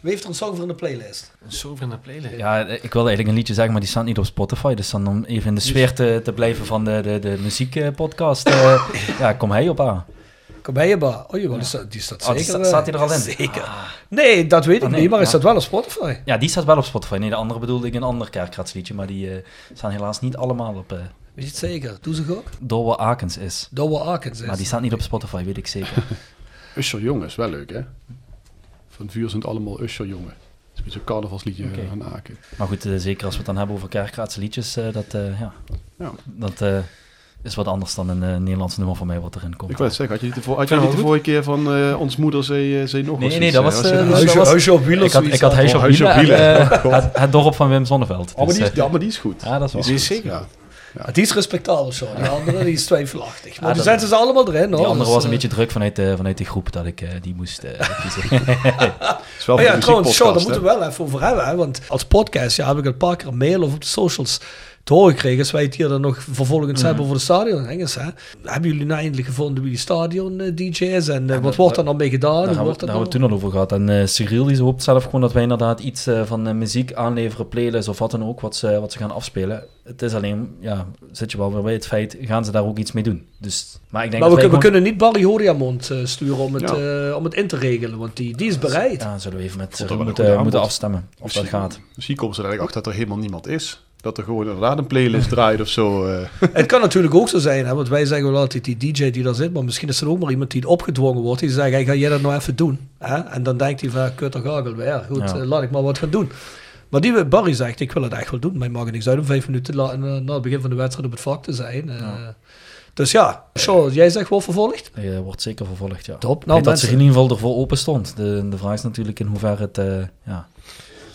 [SPEAKER 6] Wie heeft er een song voor in de playlist?
[SPEAKER 7] Zo van de playlist.
[SPEAKER 9] Ja, ik wilde eigenlijk een liedje zeggen, maar die staat niet op Spotify. Dus dan om even in de sfeer te, te blijven van de, de, de muziekpodcast. eh, ja, kom hij op aan.
[SPEAKER 6] Kom bij je ba. Oh jawel, die staat, die staat
[SPEAKER 9] Oh, die
[SPEAKER 6] zeker.
[SPEAKER 9] sta-
[SPEAKER 6] eh,
[SPEAKER 9] staat die er al in?
[SPEAKER 6] Zeker. Nee, dat weet ik
[SPEAKER 9] Oh, nee,
[SPEAKER 6] niet, maar hij
[SPEAKER 9] ja.
[SPEAKER 6] staat wel op Spotify.
[SPEAKER 9] Ja, die staat wel op Spotify. Nee, de andere bedoelde ik een ander kerkraadsliedje. Maar die eh, staan helaas niet allemaal op. eh
[SPEAKER 6] Weet je het zeker? Doe ze ook?
[SPEAKER 9] Douwe Akens is.
[SPEAKER 6] Douwe Akens is.
[SPEAKER 9] Maar die staat niet op Spotify, weet ik zeker.
[SPEAKER 8] Usher Jongen is wel leuk, hè? Van vuur zijn het allemaal Usher Jongen. Dat is een beetje een carnavalsliedje
[SPEAKER 9] Oké.
[SPEAKER 8] eh, van Aken.
[SPEAKER 9] Maar goed, eh, zeker als we het dan hebben over kerkraadse liedjes, eh, dat, eh, ja,
[SPEAKER 8] Ja.
[SPEAKER 9] dat eh, is wat anders dan een Nederlands nummer van mij wat erin komt.
[SPEAKER 8] Ik wou het zeggen, had je niet de, voor, had je niet de vorige keer van eh, ons moeder zei, zei nog
[SPEAKER 9] Nee,
[SPEAKER 8] eens
[SPEAKER 9] nee, dat was, eh,
[SPEAKER 6] Huisje, op wielen
[SPEAKER 9] ik had, ik. Huisje op Wielen en
[SPEAKER 8] Wielen.
[SPEAKER 9] het, dorp van Wim Zonneveld.
[SPEAKER 8] Oh, maar
[SPEAKER 9] Dus,
[SPEAKER 8] die, is, ja, maar die is goed.
[SPEAKER 9] ja, dat is wel
[SPEAKER 8] Die is zeker. Ja.
[SPEAKER 6] Die is respectabel zo. Die andere die is twijfelachtig. Maar
[SPEAKER 9] Ja,
[SPEAKER 6] die
[SPEAKER 9] dat-
[SPEAKER 6] zetten ze allemaal erin. Hoor.
[SPEAKER 9] Die andere
[SPEAKER 6] Dus,
[SPEAKER 9] was een
[SPEAKER 6] eh,
[SPEAKER 9] beetje druk vanuit de, vanuit de groep dat ik eh, die moest eh, kiezen.
[SPEAKER 8] Het is wel
[SPEAKER 6] Oh ja,
[SPEAKER 8] de
[SPEAKER 6] trouwens, Sean, daar
[SPEAKER 8] muziekpodcast,
[SPEAKER 6] moeten we wel even over hebben. Hè? Want als podcast ja, heb ik een paar keer een mail of op de socials te horen gekregen. Als wij het hier dan nog vervolgens
[SPEAKER 9] Mhm.
[SPEAKER 6] hebben over de stadion. Engels, hè? Hebben jullie nou eindelijk gevonden wie die stadion eh, DJ is? En eh, wat wordt er dan mee gedaan?
[SPEAKER 9] Daar hebben we, daar het toen al over gehad. En eh Cyril die hoopt zelf gewoon dat wij inderdaad iets van muziek aanleveren, playlist of wat dan ook, wat ze, wat ze gaan afspelen. Het is alleen, ja, zit je wel weer bij het feit, gaan ze daar ook iets mee doen? Dus, maar ik denk
[SPEAKER 6] Maar we, kunnen niet Barry Horiamond sturen om het,
[SPEAKER 8] Ja.
[SPEAKER 6] om het in te regelen. Want die, die is bereid.
[SPEAKER 9] Ja, zullen we even met moeten, moeten afstemmen of
[SPEAKER 8] Misschien-
[SPEAKER 9] dat gaat.
[SPEAKER 8] Misschien komen ze er eigenlijk achter dat er helemaal niemand is. Dat er gewoon inderdaad een playlist draait of zo. eh.
[SPEAKER 6] Het kan natuurlijk ook zo zijn, hè, want wij zeggen wel altijd die DJ die daar zit, maar misschien is er ook maar iemand die opgedwongen wordt. Die zegt, hey, ga jij dat nou even doen? Hè? En dan denkt hij van, kut, daar ga ik alweer. Goed,
[SPEAKER 9] Ja.
[SPEAKER 6] eh, laat ik maar wat gaan doen. Maar die Barry zegt, ik wil het echt wel doen. Mij mag niks uit om vijf minuten la- na, na het begin van de wedstrijd op het vak te zijn. Eh, Dus ja, zo, jij zegt wordt vervolgd?
[SPEAKER 9] Eh, wordt zeker vervolgd, ja.
[SPEAKER 6] Top. Nou,
[SPEAKER 9] dat
[SPEAKER 6] mensen-
[SPEAKER 9] ze in ieder geval ervoor open stond. De, de vraag is natuurlijk in hoeverre het, eh, ja...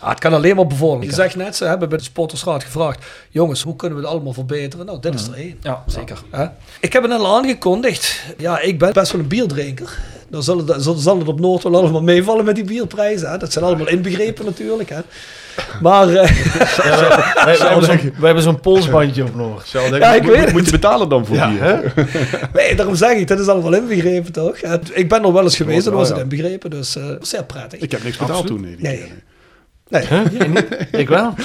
[SPEAKER 6] Ah, het kan alleen maar bevorderen. Je zegt net, ze hebben bij de Sportersraad gevraagd... jongens, hoe kunnen we het allemaal verbeteren? Nou, dit is er één.
[SPEAKER 9] Ja, zeker.
[SPEAKER 6] Hè? Ik heb het net al aangekondigd. Ja, ik ben best wel een bierdrinker. Dan zal het, zal, het op Noord wel allemaal meevallen met die bierprijzen. Hè? Dat zijn allemaal inbegrepen natuurlijk. Hè? Maar... eh,
[SPEAKER 7] Wij, wij hebben zo'n- wij hebben zo'n polsbandje op Noord.
[SPEAKER 8] Zal
[SPEAKER 6] Ja, ik
[SPEAKER 8] moet,
[SPEAKER 6] weet
[SPEAKER 8] moet,
[SPEAKER 6] het.
[SPEAKER 8] moet je betalen dan voor
[SPEAKER 7] Ja,
[SPEAKER 8] bier?
[SPEAKER 7] hè?
[SPEAKER 6] nee, daarom zeg ik, dat is allemaal inbegrepen toch? Ik ben er wel eens geweest en was het inbegrepen. Dus eh zeer prettig.
[SPEAKER 8] Ik heb niks betaald
[SPEAKER 7] Absoluut.
[SPEAKER 8] toen. Nee, die
[SPEAKER 6] Nee.
[SPEAKER 8] keer, nee.
[SPEAKER 6] Nee.
[SPEAKER 7] Huh? Jij niet? Ik wel.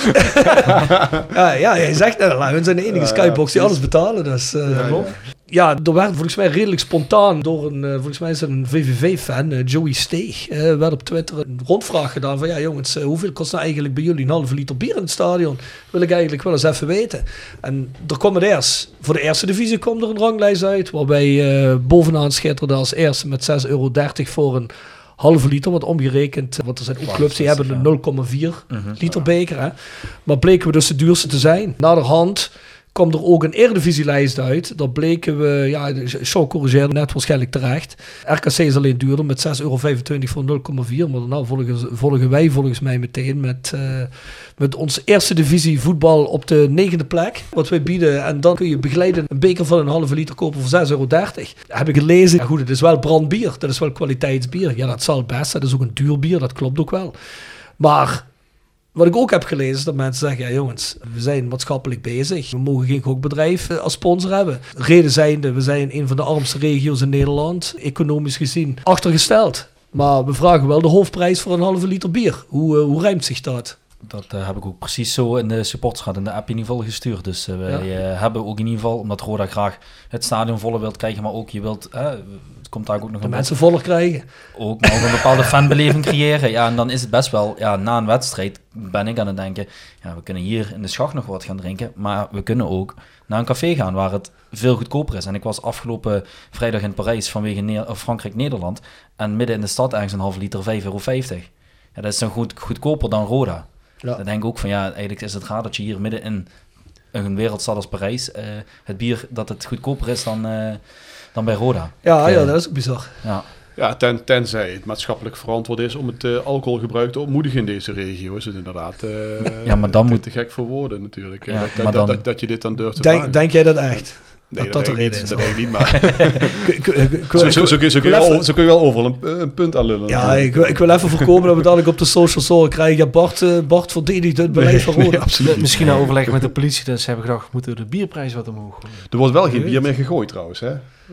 [SPEAKER 6] Ja, ja, jij zegt net al, hun zijn de enige skybox die alles betalen. Dus, eh,
[SPEAKER 8] Ja,
[SPEAKER 6] ja, er werd volgens mij redelijk spontaan door een, eh, volgens mij is een VVV-fan, eh, Joey Steeg, eh, werd op Twitter een rondvraag gedaan van, ja jongens, eh, hoeveel kost nou eigenlijk bij jullie een halve liter bier in het stadion? Wil ik eigenlijk wel eens even weten. En er kwam het eerst, voor de eerste divisie kwam er een ranglijst uit, waarbij eh, bovenaan schitterde als eerste met 6,30 euro voor een halve liter, wat omgerekend, want er zijn ook clubs die hebben een 0,4 liter beker. Hè? Maar bleken we dus de duurste te zijn. Naderhand kwam er ook een Eredivisielijst uit. Daar bleken we, ja, Sean corrigeerde net waarschijnlijk terecht. RKC is alleen duurder met 6,25 euro voor 0,4. Maar nou volgen, volgen wij volgens mij meteen met, eh, met onze eerste divisie voetbal op de negende plek. Wat wij bieden. En dan kun je begeleiden een beker van een halve liter kopen voor 6,30 euro. Heb ik gelezen. Goed, het is wel brandbier. Dat is wel kwaliteitsbier. Ja, dat zal best. Dat is ook een duur bier. Dat klopt ook wel. Maar wat ik ook heb gelezen is dat mensen zeggen, ja jongens, we zijn maatschappelijk bezig. We mogen geen gokbedrijf eh, als sponsor hebben. Reden zijnde, we zijn een van de armste regio's in Nederland, economisch gezien achtergesteld. Maar we vragen wel de hoofdprijs voor een halve liter bier. Hoe, eh, hoe rijmt zich dat?
[SPEAKER 9] Dat eh, heb ik ook precies zo in de supportersraad in de app in ieder geval gestuurd. Dus wij eh, hebben ook in ieder geval, omdat Roda graag het stadion voller wilt krijgen, maar ook je wilt, komt daar ook nog
[SPEAKER 6] De
[SPEAKER 9] een
[SPEAKER 6] mensen voller krijgen.
[SPEAKER 9] ook, ook een bepaalde fanbeleving creëren. Ja, en dan is het best wel, ja, na een wedstrijd ben ik aan het denken, ja, we kunnen hier in de schacht nog wat gaan drinken, maar we kunnen ook naar een café gaan waar het veel goedkoper is. En ik was afgelopen vrijdag in Parijs vanwege Ne- Frankrijk-Nederland en midden in de stad ergens een halve liter 5,50 euro. Ja, dat is dan goed, goedkoper dan Roda.
[SPEAKER 6] Ja.
[SPEAKER 9] Dan denk ik ook van, ja, eigenlijk is het raar dat je hier midden in een wereldstad als Parijs, eh, het bier, dat het goedkoper is dan, eh, dan bij Roda.
[SPEAKER 6] Ja, ja, dat is ook bizar.
[SPEAKER 9] Ja.
[SPEAKER 8] Ja, ten, tenzij het maatschappelijk verantwoord is om het eh, alcoholgebruik te ontmoedigen in deze regio, is het inderdaad eh,
[SPEAKER 9] Ja, maar dan
[SPEAKER 8] te,
[SPEAKER 9] moet-
[SPEAKER 8] te gek voor woorden natuurlijk.
[SPEAKER 9] Ja,
[SPEAKER 8] dat, dat,
[SPEAKER 9] maar
[SPEAKER 8] dat,
[SPEAKER 9] dan-
[SPEAKER 8] dat, dat je dit dan durft te
[SPEAKER 6] Denk,
[SPEAKER 8] vragen.
[SPEAKER 6] denk jij dat echt?
[SPEAKER 8] Nee,
[SPEAKER 6] dat
[SPEAKER 8] dat,
[SPEAKER 6] reden
[SPEAKER 8] niet,
[SPEAKER 6] is?
[SPEAKER 8] dat denk ik niet, maar zo, zo, zo, kun je- wel-
[SPEAKER 6] even-
[SPEAKER 8] zo kun je wel overal een, een punt aan lullen.
[SPEAKER 6] Ja, ik, wil- ik wil even voorkomen dat we dadelijk op de social zorgen krijgen. Ja, Bart, eh, Bart verdedigt het beleid van Roda.
[SPEAKER 8] Nee, absoluut niet.
[SPEAKER 7] Misschien nou overleggen met de politie dat ze hebben gedacht, moeten we de bierprijs wat omhoog gooien?
[SPEAKER 8] Er wordt wel geen bier meer gegooid trouwens, hè?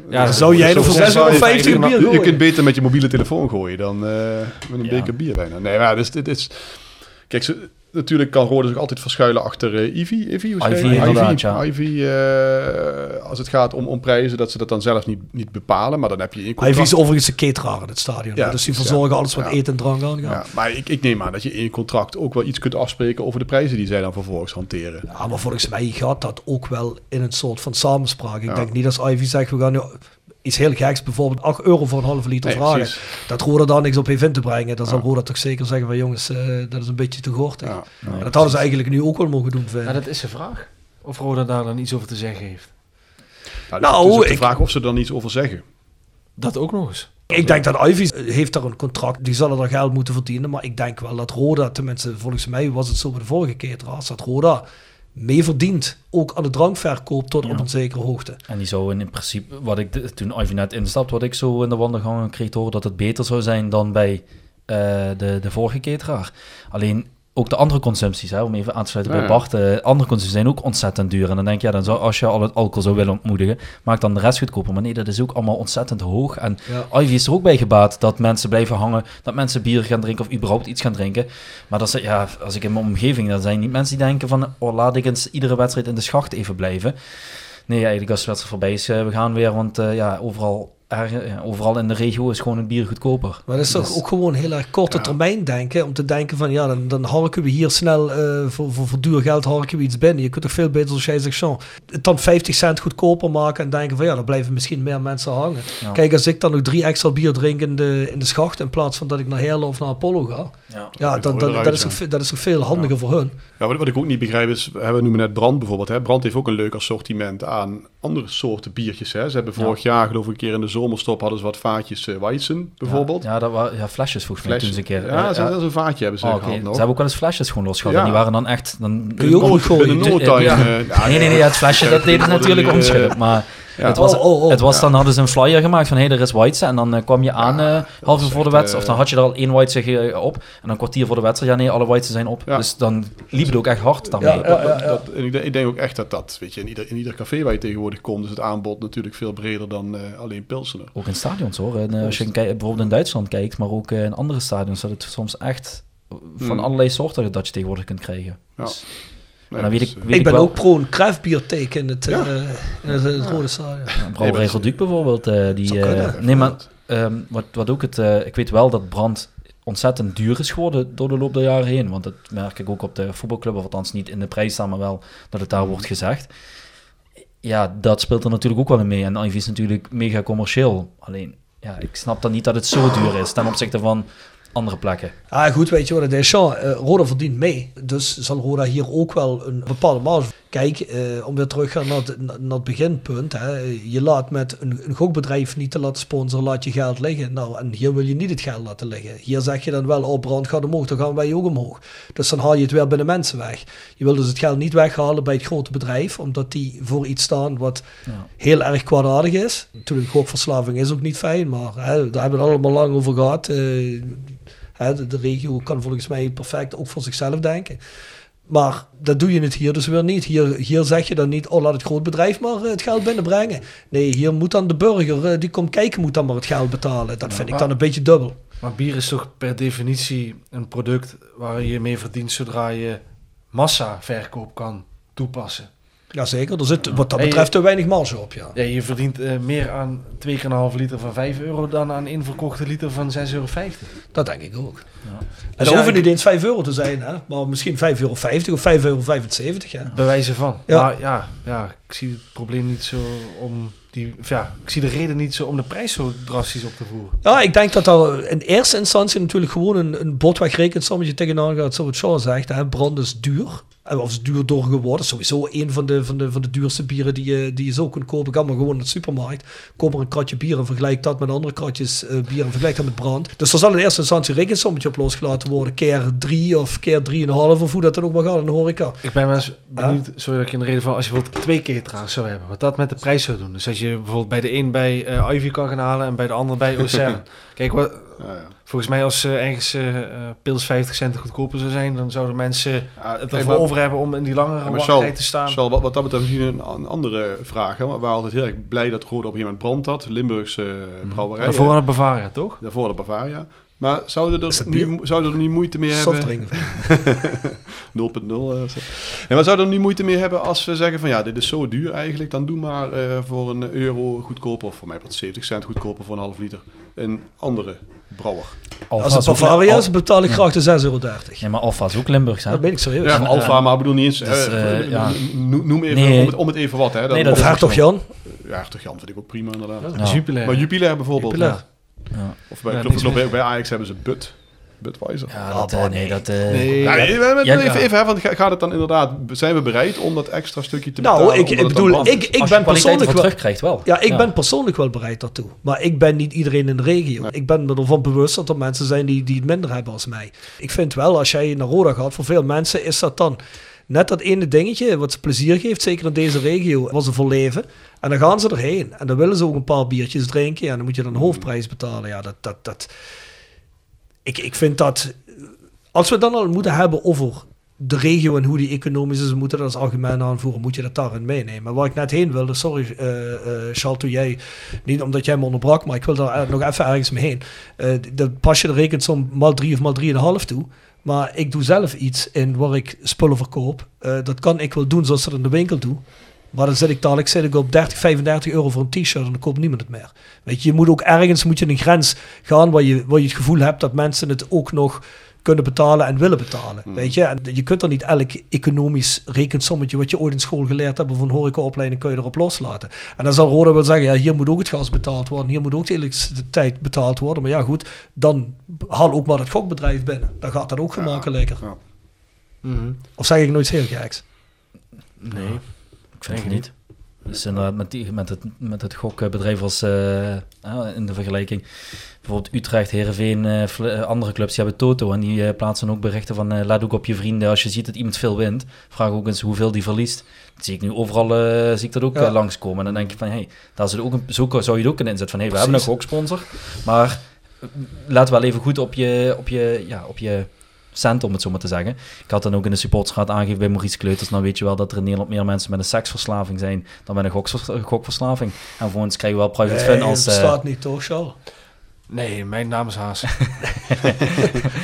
[SPEAKER 7] Ja,
[SPEAKER 6] Zou jij nog voor
[SPEAKER 8] Zo-
[SPEAKER 6] 6,50
[SPEAKER 8] je-
[SPEAKER 6] bier
[SPEAKER 8] Je, je
[SPEAKER 6] gooien?
[SPEAKER 8] kunt beter met je mobiele telefoon gooien dan eh, met een
[SPEAKER 9] Ja.
[SPEAKER 8] beker bier bijna. Nee, maar dus, dit is... Kijk, natuurlijk kan Rode zich altijd verschuilen achter eh Ivy. Ivy?
[SPEAKER 9] Ivy, ja.
[SPEAKER 8] Ivy, eh, als het gaat om, om prijzen, dat ze dat dan zelf niet, niet bepalen. Maar dan heb je in contract...
[SPEAKER 6] is overigens een cateraar in het stadion.
[SPEAKER 8] Ja,
[SPEAKER 6] dus die verzorgen
[SPEAKER 8] ja.
[SPEAKER 6] alles wat eten en drank aangaat.
[SPEAKER 8] Ja, maar ik, ik neem aan dat je in je contract ook wel iets kunt afspreken over de prijzen die zij dan vervolgens hanteren.
[SPEAKER 6] Ja, maar volgens mij gaat dat ook wel in een soort van samenspraak. Ik denk niet als Ivy zegt, we gaan nu iets heel geks, bijvoorbeeld 8 euro voor een halve liter
[SPEAKER 8] Nee,
[SPEAKER 6] vragen.
[SPEAKER 8] precies.
[SPEAKER 6] Dat Roda daar niks op heeft in te brengen. Dan zal
[SPEAKER 8] Ja.
[SPEAKER 6] Roda toch zeker zeggen van jongens, eh, dat is een beetje te gortig.
[SPEAKER 8] Ja.
[SPEAKER 6] Dat hadden ze eigenlijk nu ook wel mogen doen.
[SPEAKER 7] Ja, dat is de vraag. Of Roda daar dan iets over te zeggen heeft.
[SPEAKER 8] Nou,
[SPEAKER 6] Nou,
[SPEAKER 8] dus het is de
[SPEAKER 6] ik-
[SPEAKER 8] vraag of ze dan iets over zeggen.
[SPEAKER 7] Dat ook nog eens.
[SPEAKER 6] Ik denk dat Ivy heeft daar een contract, die zullen er geld moeten verdienen. Maar ik denk wel dat Roda, tenminste volgens mij was het zo bij de vorige cateraars, dat Roda mee verdient. Ook aan de drankverkoop tot
[SPEAKER 9] Ja.
[SPEAKER 6] op een zekere hoogte.
[SPEAKER 9] En die zou in principe, wat ik de- toen Ivy net instapt, wat ik zo in de wandelgangen kreeg te horen, dat het beter zou zijn dan bij eh, de, de vorige cateraar. Alleen ook de andere consumpties, hè, om even aan te sluiten
[SPEAKER 8] Ja,
[SPEAKER 9] bij. Bart, eh, andere consumpties zijn ook ontzettend duur. En dan denk je, ja, dan zou, als je al het alcohol zou willen ontmoedigen, maak dan de rest goedkoper. Maar nee, dat is ook allemaal ontzettend hoog. En
[SPEAKER 6] Ja.
[SPEAKER 9] Ivy is er ook bij gebaat dat mensen blijven hangen, dat mensen bier gaan drinken of überhaupt iets gaan drinken. Maar dat is, ja, als ik in mijn omgeving, dan zijn niet mensen die denken van, oh, laat ik eens iedere wedstrijd in de schacht even blijven. Nee, eigenlijk als de wedstrijd voorbij is, eh, we gaan weer, want eh, ja, overal, er- ja, overal in de regio is gewoon het bier goedkoper.
[SPEAKER 6] Maar dat is toch
[SPEAKER 9] Dus-
[SPEAKER 6] ook gewoon heel erg korte
[SPEAKER 8] Ja.
[SPEAKER 6] termijn denken. Om te denken van ja, dan, dan harken we hier snel eh, voor, voor, voor duur geld harken we iets binnen. Je kunt toch veel beter, zoals jij zegt, Jean, het dan 50 cent goedkoper maken en denken van ja, dan blijven misschien meer mensen hangen.
[SPEAKER 9] Ja.
[SPEAKER 6] Kijk, als ik dan nog drie extra bier drink in de, in de schacht in plaats van dat ik naar Heerlen of naar Apollo ga.
[SPEAKER 9] Ja.
[SPEAKER 6] Dan, dan, dat, is veel- dat is veel handiger voor hun.
[SPEAKER 8] Ja, wat, wat ik ook niet begrijp is, we hebben noemen net Brand bijvoorbeeld. Hè. Brand heeft ook een leuk assortiment aan andere soorten biertjes. Hè. Ze hebben vorig jaar geloof ik een keer in de zomerstop hadden ze wat vaatjes eh Weizen bijvoorbeeld.
[SPEAKER 9] Ja, dat waren ja, flesjes volgens mij toen ze een keer.
[SPEAKER 8] Ja,
[SPEAKER 9] eh,
[SPEAKER 8] ze hebben zo'n vaatje hebben ze
[SPEAKER 9] Oh,
[SPEAKER 8] gehad nog.
[SPEAKER 9] Ze hebben ook wel eens flesjes gewoon losgehaald.
[SPEAKER 8] Ja.
[SPEAKER 9] En die waren dan echt... Dan,
[SPEAKER 6] Kun je ook goed gooien.
[SPEAKER 8] Binnen no time,
[SPEAKER 9] Ja.
[SPEAKER 8] eh, ja,
[SPEAKER 9] nee, nee, nee, het flesje, dat deed het natuurlijk
[SPEAKER 8] die, eh,
[SPEAKER 9] onschuldig. Maar
[SPEAKER 8] ja.
[SPEAKER 9] het was,
[SPEAKER 6] Oh, oh, oh.
[SPEAKER 9] het was
[SPEAKER 8] Ja.
[SPEAKER 9] dan hadden ze een flyer gemaakt van, hé, er is Weitse. En dan eh, kwam je aan
[SPEAKER 8] Ja,
[SPEAKER 9] eh
[SPEAKER 8] dat
[SPEAKER 9] half uur voor de wedstrijd. Of dan
[SPEAKER 8] eh,
[SPEAKER 9] had je er al één Weitse ge- op. En dan een kwartier voor de wedstrijd. Ja, nee, alle Weitse zijn op.
[SPEAKER 8] Ja.
[SPEAKER 9] Dus dan liep het ook echt hard daarmee.
[SPEAKER 6] Ja, ja,
[SPEAKER 8] Dat-
[SPEAKER 6] ja, ja.
[SPEAKER 8] dat- en ik, denk- ik denk ook echt dat dat, weet je, in ieder, in ieder café waar je tegenwoordig komt, is het aanbod natuurlijk veel breder dan eh, alleen Pilsener.
[SPEAKER 9] Ook in stadions hoor. En, als je in, bijvoorbeeld in Duitsland kijkt, maar ook eh, in andere stadions, dat het soms echt van
[SPEAKER 8] Hmm.
[SPEAKER 9] allerlei soorten dat je tegenwoordig kunt krijgen.
[SPEAKER 8] Ja.
[SPEAKER 9] Dus-
[SPEAKER 8] Nee,
[SPEAKER 9] dan weet
[SPEAKER 8] dus,
[SPEAKER 9] ik-
[SPEAKER 8] eh,
[SPEAKER 9] weet
[SPEAKER 6] Ik ben
[SPEAKER 9] wel.
[SPEAKER 6] ook pro een craftbiertake in het,
[SPEAKER 8] Ja.
[SPEAKER 6] eh, in het, in het Rode Stadion.
[SPEAKER 9] Ja, Verduc bijvoorbeeld. eh, die, eh,
[SPEAKER 6] kunnen.
[SPEAKER 9] nee, maar ehm, wat, wat ook het... eh, ik weet wel dat brand ontzettend duur is geworden door de loop der jaren heen. Want dat merk ik ook op de voetbalclub, of althans niet in de prijs staan, maar wel dat het daar wordt gezegd. Ja, dat speelt er natuurlijk ook wel in mee. En Ivy is natuurlijk mega commercieel. Alleen, ja, ik snap dan niet dat het zo duur is ten opzichte van andere plekken.
[SPEAKER 6] Ah, goed, weet je wat het is? Ja, eh, Roda verdient mee. Dus zal Roda hier ook wel een bepaalde marge. Kijk, eh, om weer terug te gaan naar het, naar het beginpunt. Hè. Je laat met een, een gokbedrijf niet te laten sponsoren, laat je geld liggen. Nou, en hier wil je niet het geld laten liggen. Hier zeg je dan wel, oh, brand gaat omhoog, dan gaan wij ook omhoog. Dus dan haal je het weer binnen mensen weg. Je wil dus het geld niet weghalen bij het grote bedrijf, omdat die voor iets staan wat
[SPEAKER 9] Ja.
[SPEAKER 6] heel erg kwaadaardig is. Natuurlijk, gokverslaving is ook niet fijn, maar hè, daar hebben we het allemaal lang over gehad. Eh, hè, de, de regio kan volgens mij perfect ook voor zichzelf denken. Maar dat doe je het hier dus weer niet. Hier, hier zeg je dan niet, oh laat het groot bedrijf maar eh, het geld binnenbrengen. Nee, hier moet dan de burger, eh, die komt kijken, moet dan maar het geld betalen. Dat vind ik dan een beetje dubbel.
[SPEAKER 7] Maar bier is toch per definitie een product waar je mee verdient zodra je massaverkoop kan toepassen.
[SPEAKER 6] Jazeker, er zit wat dat betreft te weinig marge op, ja.
[SPEAKER 7] Ja, je verdient eh, meer aan 2,5 liter van 5 euro dan aan één verkochte liter van 6,50 euro.
[SPEAKER 6] Dat denk ik ook.
[SPEAKER 9] Ja.
[SPEAKER 6] En
[SPEAKER 7] Dus
[SPEAKER 6] dat
[SPEAKER 7] ja,
[SPEAKER 6] hoeven niet eens 5 euro te zijn, hè? maar misschien 5,50 euro of 5,75 euro. Ja.
[SPEAKER 7] Bij wijze van.
[SPEAKER 6] Ja.
[SPEAKER 7] Maar ja, ja, ik zie het probleem niet zo om die. Ja, ik zie de reden niet zo om de prijs zo drastisch op te voeren.
[SPEAKER 6] Ja, ik denk dat er in eerste instantie natuurlijk gewoon een, een botwegrekensommetje tegenaan gaat, zoals Sean zegt. Hè. Brand is duur. Of duur door geworden. Sowieso een van de, van de, van de duurste bieren die je, die je zo kunt kopen. Ga maar gewoon naar de supermarkt. Koop maar een kratje bier en vergelijk dat met andere kratjes eh, bier en vergelijk dat met brand. Dus er zal in eerste instantie een rekensommetje op losgelaten worden. Keer drie of keer drieënhalf of hoe dat dan ook maar gaat in de horeca.
[SPEAKER 7] Ik ben wel eens benieuwd, sorry dat ik in de reden van, als je bijvoorbeeld twee cateraars zou hebben, wat dat met de prijs zou doen. Dus als je bijvoorbeeld bij de een bij eh, Ivy kan gaan halen en bij de ander bij Océan. Kijk, wat,
[SPEAKER 8] ja, ja.
[SPEAKER 7] volgens mij als eh, ergens eh, eh, pils 50 cent goedkoper zou zijn, dan zouden mensen
[SPEAKER 8] Ja,
[SPEAKER 7] het ervoor
[SPEAKER 8] maar-
[SPEAKER 7] over hebben om in die langere
[SPEAKER 8] Ja, maar
[SPEAKER 7] te staan.
[SPEAKER 8] Wat, wat dat betreft misschien een, een andere vraag. Hè? We waren altijd heel erg blij dat Roda op een gegeven moment brand had. Limburgse uh, brouwerij.
[SPEAKER 7] Daarvoor het Bavaria, toch?
[SPEAKER 8] Daarvoor de Bavaria. Maar zouden er, nu,
[SPEAKER 6] bier?
[SPEAKER 8] zouden er niet moeite mee hebben...
[SPEAKER 6] Softdrinken.
[SPEAKER 8] 0.0. eh, zo. ja, maar zouden er niet moeite mee hebben als we zeggen van ja, dit is zo duur eigenlijk. Dan doe maar eh, voor een euro goedkoper, of voor mij wat 70 cent goedkoper voor een half liter. Een andere brouwer.
[SPEAKER 9] Alfa
[SPEAKER 6] Als het Bavaria is,
[SPEAKER 9] Al-
[SPEAKER 6] betaal ik graag de 6,30 euro.
[SPEAKER 9] Ja, maar Alfa is ook Limburgs, hè?
[SPEAKER 6] Dat ben ik serieus.
[SPEAKER 8] Ja, maar Alfa, maar ik bedoel niet eens...
[SPEAKER 9] Dus,
[SPEAKER 8] eh,
[SPEAKER 9] eh, ja.
[SPEAKER 8] noem, even,
[SPEAKER 9] Nee.
[SPEAKER 8] om, het, om het even wat. Hè, dan,
[SPEAKER 9] Nee, dat
[SPEAKER 6] Of Hertog. Jan.
[SPEAKER 8] Ja, Hertog Jan vind ik ook prima inderdaad.
[SPEAKER 9] Ja.
[SPEAKER 7] Jupiler.
[SPEAKER 8] Maar Jupiler bijvoorbeeld.
[SPEAKER 6] Jupiler.
[SPEAKER 9] Ja.
[SPEAKER 8] Of bij, bij, bij Ajax hebben ze Bud. Budweiser.
[SPEAKER 9] Ja, dat, eh, nee, dat... eh,
[SPEAKER 7] Nee.
[SPEAKER 8] Ja, even, even hè, want ga- gaat het dan inderdaad, zijn we bereid om dat extra stukje te
[SPEAKER 6] Nou,
[SPEAKER 8] betalen?
[SPEAKER 6] ik,
[SPEAKER 8] omdat
[SPEAKER 6] ik
[SPEAKER 8] dan
[SPEAKER 6] bedoel, ik, ik ben persoonlijk wel...
[SPEAKER 9] terugkrijgt wel.
[SPEAKER 6] Ja, ik ben persoonlijk wel bereid daartoe. Maar ik ben niet iedereen in de regio. Ik ben me ervan bewust dat er mensen zijn die, die het minder hebben als mij. Ik vind wel, als jij naar Roda gaat, voor veel mensen is dat dan net dat ene dingetje wat ze plezier geeft, zeker in deze regio, waar ze voor leven. En dan gaan ze erheen. En dan willen ze ook een paar biertjes drinken. En dan moet je dan een hoofdprijs betalen. Ja, dat... dat, dat ik, ik vind dat... Als we dan al moeten hebben over de regio en hoe die economisch is, moeten dat als argument aanvoeren, moet je dat daarin meenemen. Maar waar ik net heen wilde, sorry eh Charles, jij, niet omdat jij me onderbrak, maar ik wil daar nog even ergens mee heen. Eh, dan pas je de rekensom mal 3 of mal 3,5 toe. Maar ik doe zelf iets in waar ik spullen verkoop. Dat kan ik wel doen zoals ze dat in de winkel doen. Maar dan zit ik dadelijk zit ik op 30, 35 euro voor een t-shirt en dan koopt niemand het meer. Weet je, je moet ook ergens moet je een grens gaan waar je, waar je het gevoel hebt dat mensen het ook nog kunnen betalen en willen betalen. Weet je, en je kunt er niet elk economisch rekensommetje wat je ooit in school geleerd hebt of een horecaopleiding kun je erop loslaten. En dan zal Roda wel zeggen, ja, hier moet ook het gas betaald worden, hier moet ook de elektriciteit betaald worden. Maar ja, goed, dan haal ook maar het gokbedrijf binnen. Dan gaat dat ook gemakkelijker.
[SPEAKER 8] ja.
[SPEAKER 7] Mhm.
[SPEAKER 6] Of zeg ik nooit heel geks?
[SPEAKER 7] Nee.
[SPEAKER 9] Ik vind het niet. Dus inderdaad, met, die, met, het, met het gokbedrijf als eh, ah, in de vergelijking. Bijvoorbeeld Utrecht, Heerenveen, eh, eh, andere clubs, die hebben Toto. En die eh, plaatsen ook berichten van, eh, let ook op je vrienden. Als je ziet dat iemand veel wint, vraag ook eens hoeveel die verliest. Dat zie ik nu overal, eh, zie ik dat ook
[SPEAKER 6] Ja.
[SPEAKER 9] eh, langskomen. En dan denk je van, hey, daar zit ook een, zo zou je het ook kunnen inzetten. Van, hey, we hebben een goksponsor, maar eh, let wel even goed op je, op je, ja, op je cent, om het zo maar te zeggen. Ik had dan ook in de supportersraad aangegeven bij Maurice Kleuters, nou weet je wel dat er in Nederland meer mensen met een seksverslaving zijn dan met een gokverslaving. En vervolgens krijgen we wel private
[SPEAKER 6] Nee,
[SPEAKER 9] fun als...
[SPEAKER 6] dat
[SPEAKER 9] eh,
[SPEAKER 6] bestaat niet toch, Charles?
[SPEAKER 7] Nee, mijn naam is Haas.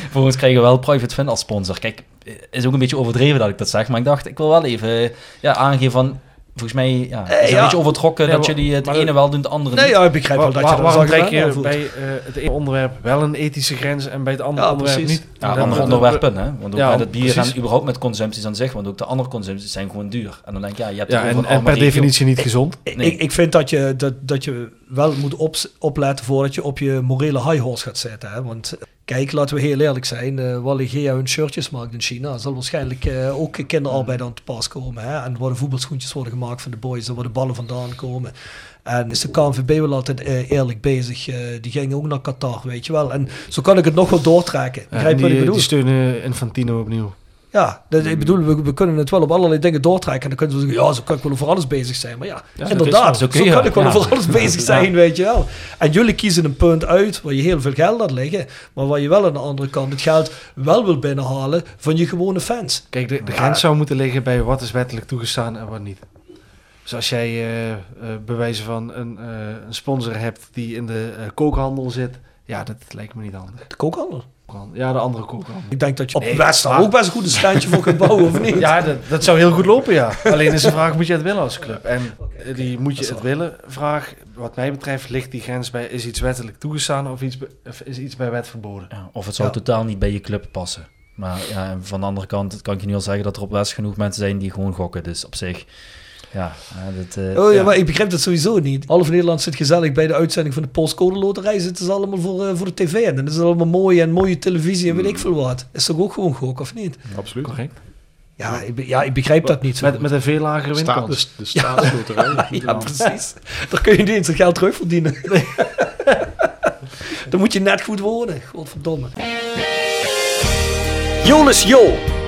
[SPEAKER 9] Vervolgens krijgen we wel Private Fun als sponsor. Kijk, eh, is ook een beetje overdreven dat ik dat zeg, maar ik dacht, ik wil wel even ja, aangeven van... Volgens mij ja, is het
[SPEAKER 6] ja.
[SPEAKER 9] een beetje overtrokken
[SPEAKER 7] Nee,
[SPEAKER 9] dat jullie het ene wel doen, het andere
[SPEAKER 6] Nee,
[SPEAKER 9] niet.
[SPEAKER 6] ja, ik begrijp wel
[SPEAKER 7] Waar-
[SPEAKER 6] dat je dat
[SPEAKER 7] waarom trek je bij eh, het ene onderwerp wel een ethische grens en bij het andere
[SPEAKER 6] Ja,
[SPEAKER 7] onderwerp
[SPEAKER 6] precies.
[SPEAKER 7] niet?
[SPEAKER 9] Ja,
[SPEAKER 7] Dan-
[SPEAKER 9] andere onderwerpen, hè? Want ook het bier
[SPEAKER 7] precies.
[SPEAKER 9] en überhaupt met consumpties aan zich, want ook de andere consumpties zijn gewoon duur. En dan denk je, ja, je hebt
[SPEAKER 7] Ja, en, en per
[SPEAKER 9] regio.
[SPEAKER 7] definitie niet gezond.
[SPEAKER 9] Nee.
[SPEAKER 6] Ik, ik vind dat je, dat, dat je wel moet op, opletten voordat je op je morele high horse gaat zitten. Hè? Want eh, kijk, laten we heel eerlijk zijn. eh Wally Gea hun shirtjes maakt in China. zal waarschijnlijk eh, ook kinderarbeid aan te pas komen. Hè? En worden voetbalschoentjes worden gemaakt van de boys. Er worden ballen vandaan komen. En is de KNVB wel altijd eh, eerlijk bezig. eh, die gingen ook naar Qatar, weet je wel. En zo kan ik het nog wel doortrekken.
[SPEAKER 7] Ja,
[SPEAKER 6] Begrijp
[SPEAKER 7] en
[SPEAKER 6] je wat ik
[SPEAKER 7] die,
[SPEAKER 6] bedoel?
[SPEAKER 7] die steunen Infantino opnieuw.
[SPEAKER 6] Ja, dat, ik bedoel, we, we kunnen het wel op allerlei dingen doortrekken. En dan kunnen we zeggen, ja, zo kan ik wel over alles bezig zijn. Maar ja,
[SPEAKER 7] Ja,
[SPEAKER 6] inderdaad,
[SPEAKER 9] dat is
[SPEAKER 6] zo, kan ik wel
[SPEAKER 9] Ja.
[SPEAKER 6] over alles bezig zijn, weet je wel. En jullie kiezen een punt uit waar je heel veel geld laat liggen. Maar waar je wel aan de andere kant het geld wel wil binnenhalen van je gewone fans.
[SPEAKER 7] Kijk, de, de grens zou moeten liggen bij wat is wettelijk toegestaan en wat niet. Dus als jij eh eh, bewijzen van een, eh, een sponsor hebt die in de kookhandel zit, ja, dat lijkt me niet handig.
[SPEAKER 6] De kookhandel.
[SPEAKER 7] Ja, de andere kookhandel.
[SPEAKER 6] Ik denk dat je op
[SPEAKER 7] Nee,
[SPEAKER 6] West
[SPEAKER 7] maar-
[SPEAKER 6] ook best een goede standje voor kunt bouwen, of niet?
[SPEAKER 7] Ja, dat, dat zou heel goed lopen, ja. Alleen is de vraag, moet je het willen als club? En eh, die moet je het willen vraag, wat mij betreft, ligt die grens bij, is iets wettelijk toegestaan of, iets, of is iets bij wet verboden?
[SPEAKER 9] Ja, of het zou
[SPEAKER 6] Ja.
[SPEAKER 9] totaal niet bij je club passen. Maar ja, en van de andere kant kan ik je nu al zeggen dat er op West genoeg mensen zijn die gewoon gokken. Dus op zich, ja, dat, eh,
[SPEAKER 6] Oh ja,
[SPEAKER 9] ja.
[SPEAKER 6] maar ik begrijp dat sowieso niet. Half Nederland zit gezellig bij de uitzending van de Postcode Loterij. Zitten ze allemaal voor, eh, voor de tv. En dan is het allemaal mooi en mooie televisie en weet ik veel wat. Is toch ook gewoon gok, of niet?
[SPEAKER 8] Absoluut.
[SPEAKER 7] Correct.
[SPEAKER 6] Ja, ik, ja, ik begrijp dat niet zo
[SPEAKER 7] Met, met een veel lagere winkans.
[SPEAKER 8] de, de staatsloterij.
[SPEAKER 6] Ja, precies. Daar kun je niet eens het geld terugverdienen. Dan moet je net goed wonen. Godverdomme. Jolis Jo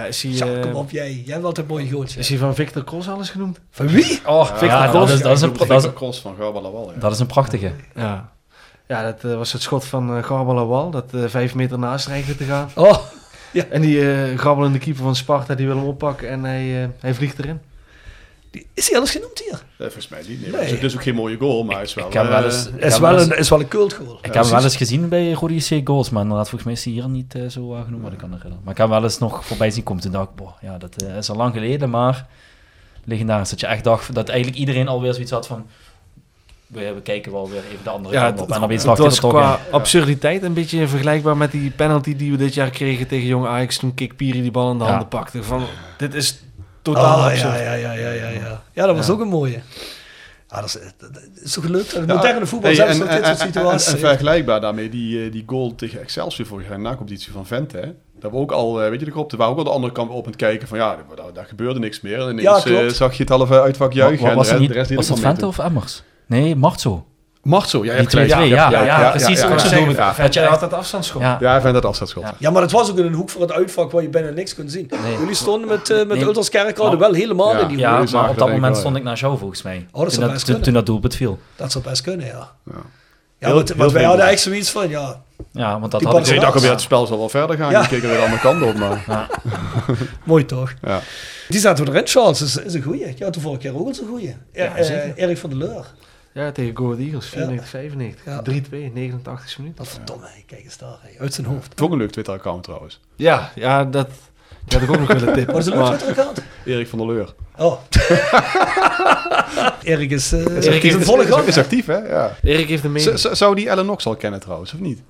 [SPEAKER 7] Ja, is hij,
[SPEAKER 6] Ja,
[SPEAKER 7] eh,
[SPEAKER 6] kom op jij. Jij hebt altijd mooi gootje.
[SPEAKER 7] is hij van Victor Cross alles genoemd?
[SPEAKER 6] Van wie?
[SPEAKER 9] Oh, ja, dat, is, dat, is een,
[SPEAKER 8] Victor
[SPEAKER 9] dat, is,
[SPEAKER 8] Cross van. Ja.
[SPEAKER 9] dat is een prachtige.
[SPEAKER 7] Ja. Ja, dat eh, was het schot van uh, Garbalawal, dat eh, vijf meter naast dreigde te gaan.
[SPEAKER 6] Oh,
[SPEAKER 7] En die eh grabbelende keeper van Sparta, die wil hem oppakken en hij, eh, hij vliegt erin.
[SPEAKER 6] Is hij alles genoemd hier?
[SPEAKER 8] Eh, volgens mij niet. Nee.
[SPEAKER 6] Nee.
[SPEAKER 8] Het is- is ook geen mooie goal, maar hij is wel...
[SPEAKER 9] Ik heb wel
[SPEAKER 8] eh,
[SPEAKER 9] eens, ik
[SPEAKER 6] Is wel een, is wel een cultgoal.
[SPEAKER 9] ik heb hem wel eens gezien bij Rode JC Goals, maar inderdaad, volgens mij is hij hier niet eh, zo uh, genoemd wat ik kan. Maar ik heb hem wel eens nog voorbij zien komen. Toen dacht ik, boah, ja, dat eh, is al lang geleden, maar legendarisch. Dat je echt dacht dat eigenlijk iedereen alweer zoiets had van, we, we kijken wel weer even de andere
[SPEAKER 7] Ja,
[SPEAKER 9] kant
[SPEAKER 7] het,
[SPEAKER 9] op. En lag er
[SPEAKER 7] was
[SPEAKER 9] toch
[SPEAKER 7] qua
[SPEAKER 9] in.
[SPEAKER 7] absurditeit een beetje vergelijkbaar met die penalty die we dit jaar kregen tegen Jong Ajax toen Kik Piri die bal in de
[SPEAKER 9] Ja.
[SPEAKER 7] handen pakte. Van, dit is totaal
[SPEAKER 6] Oh,
[SPEAKER 7] absurd.
[SPEAKER 6] ja, ja, ja, ja, ja, ja. Ja, dat was
[SPEAKER 7] Ja.
[SPEAKER 6] ook een mooie. Ja, dat is, dat is toch gelukt? Het
[SPEAKER 8] Ja,
[SPEAKER 6] moderne voetbal
[SPEAKER 8] hey,
[SPEAKER 6] zelfs
[SPEAKER 8] en-
[SPEAKER 6] dit soort
[SPEAKER 8] en- en-
[SPEAKER 6] situaties.
[SPEAKER 8] En, vergelijkbaar daarmee, die, eh, die goal tegen Excelsior vorig jaar na competitie van Vente. Hè? Dat we ook al, eh, weet je de kop, we waren ook al de andere kant op aan het kijken van ja, daar, daar gebeurde niks meer. En ineens
[SPEAKER 6] Ja,
[SPEAKER 8] eh, zag je het halve uitvak juichen.
[SPEAKER 9] Wa-
[SPEAKER 8] en
[SPEAKER 9] was
[SPEAKER 8] de
[SPEAKER 9] het
[SPEAKER 8] rest-
[SPEAKER 9] niet,
[SPEAKER 8] de rest deed
[SPEAKER 9] was
[SPEAKER 8] wel
[SPEAKER 9] Vente of Emmers? Nee, Macht zo.
[SPEAKER 8] Mag zo, ja,
[SPEAKER 9] Die
[SPEAKER 8] hebt.
[SPEAKER 9] 2-2, ja, ja, ja, precies.
[SPEAKER 8] ja,
[SPEAKER 9] zo
[SPEAKER 8] ja.
[SPEAKER 7] Vent, jij had dat afstandsschot.
[SPEAKER 9] Ja.
[SPEAKER 8] Ja, vind dat afzetschot.
[SPEAKER 9] Ja.
[SPEAKER 6] Ja, maar het was ook in een hoek voor het uitvak waar je bijna niks kon zien.
[SPEAKER 9] Nee.
[SPEAKER 6] Jullie stonden met, eh met
[SPEAKER 9] Nee.
[SPEAKER 6] Ultras Kerkrade
[SPEAKER 9] Maar-
[SPEAKER 6] wel helemaal
[SPEAKER 8] Ja.
[SPEAKER 6] in die hoek.
[SPEAKER 9] Ja, maar op
[SPEAKER 8] dat
[SPEAKER 9] dat moment
[SPEAKER 8] wel,
[SPEAKER 9] stond
[SPEAKER 8] ja.
[SPEAKER 9] ik naar jou volgens mij.
[SPEAKER 6] Oh, dat
[SPEAKER 9] toen,
[SPEAKER 6] best
[SPEAKER 9] dat, toen,
[SPEAKER 6] kunnen.
[SPEAKER 9] toen dat doelpunt viel.
[SPEAKER 6] Dat zou best kunnen, ja.
[SPEAKER 8] Ja.
[SPEAKER 6] Want, wij hadden echt zoiets van, ja,
[SPEAKER 9] Ja, want dat had ik
[SPEAKER 8] dacht het spel zal wel verder gaan.
[SPEAKER 6] Ja.
[SPEAKER 8] Die keken weer de andere kant op. Maar,
[SPEAKER 9] Ja.
[SPEAKER 6] mooi toch?
[SPEAKER 8] ja.
[SPEAKER 6] Die zaten we erin, Charles. Is, is een goeie. Ja, toen vorige keer ook al zo'n goeie.
[SPEAKER 9] Zeker.
[SPEAKER 6] Erik van der Leur.
[SPEAKER 7] Ja, tegen Go Ahead Eagles, 94, 95.
[SPEAKER 6] Ja.
[SPEAKER 7] 3-2, 89 minuut.
[SPEAKER 6] Dat verdomme, kijk eens daar. hey, uit zijn hoofd.
[SPEAKER 8] Het ook een leuk Twitter-account trouwens.
[SPEAKER 7] Ja, ja, dat die had ik ook nog willen tippen.
[SPEAKER 6] Wat is een leuk Twitter-account?
[SPEAKER 8] Erik van der Leur.
[SPEAKER 6] Oh. Erik is, uh,
[SPEAKER 8] Is
[SPEAKER 6] Erik
[SPEAKER 8] actief,
[SPEAKER 6] is een
[SPEAKER 8] is-
[SPEAKER 6] volle
[SPEAKER 8] is-
[SPEAKER 6] gang.
[SPEAKER 8] is actief, hè? Ja.
[SPEAKER 7] Erik heeft een mening.
[SPEAKER 8] Z- Zou die Ellen Knox al kennen trouwens, of niet?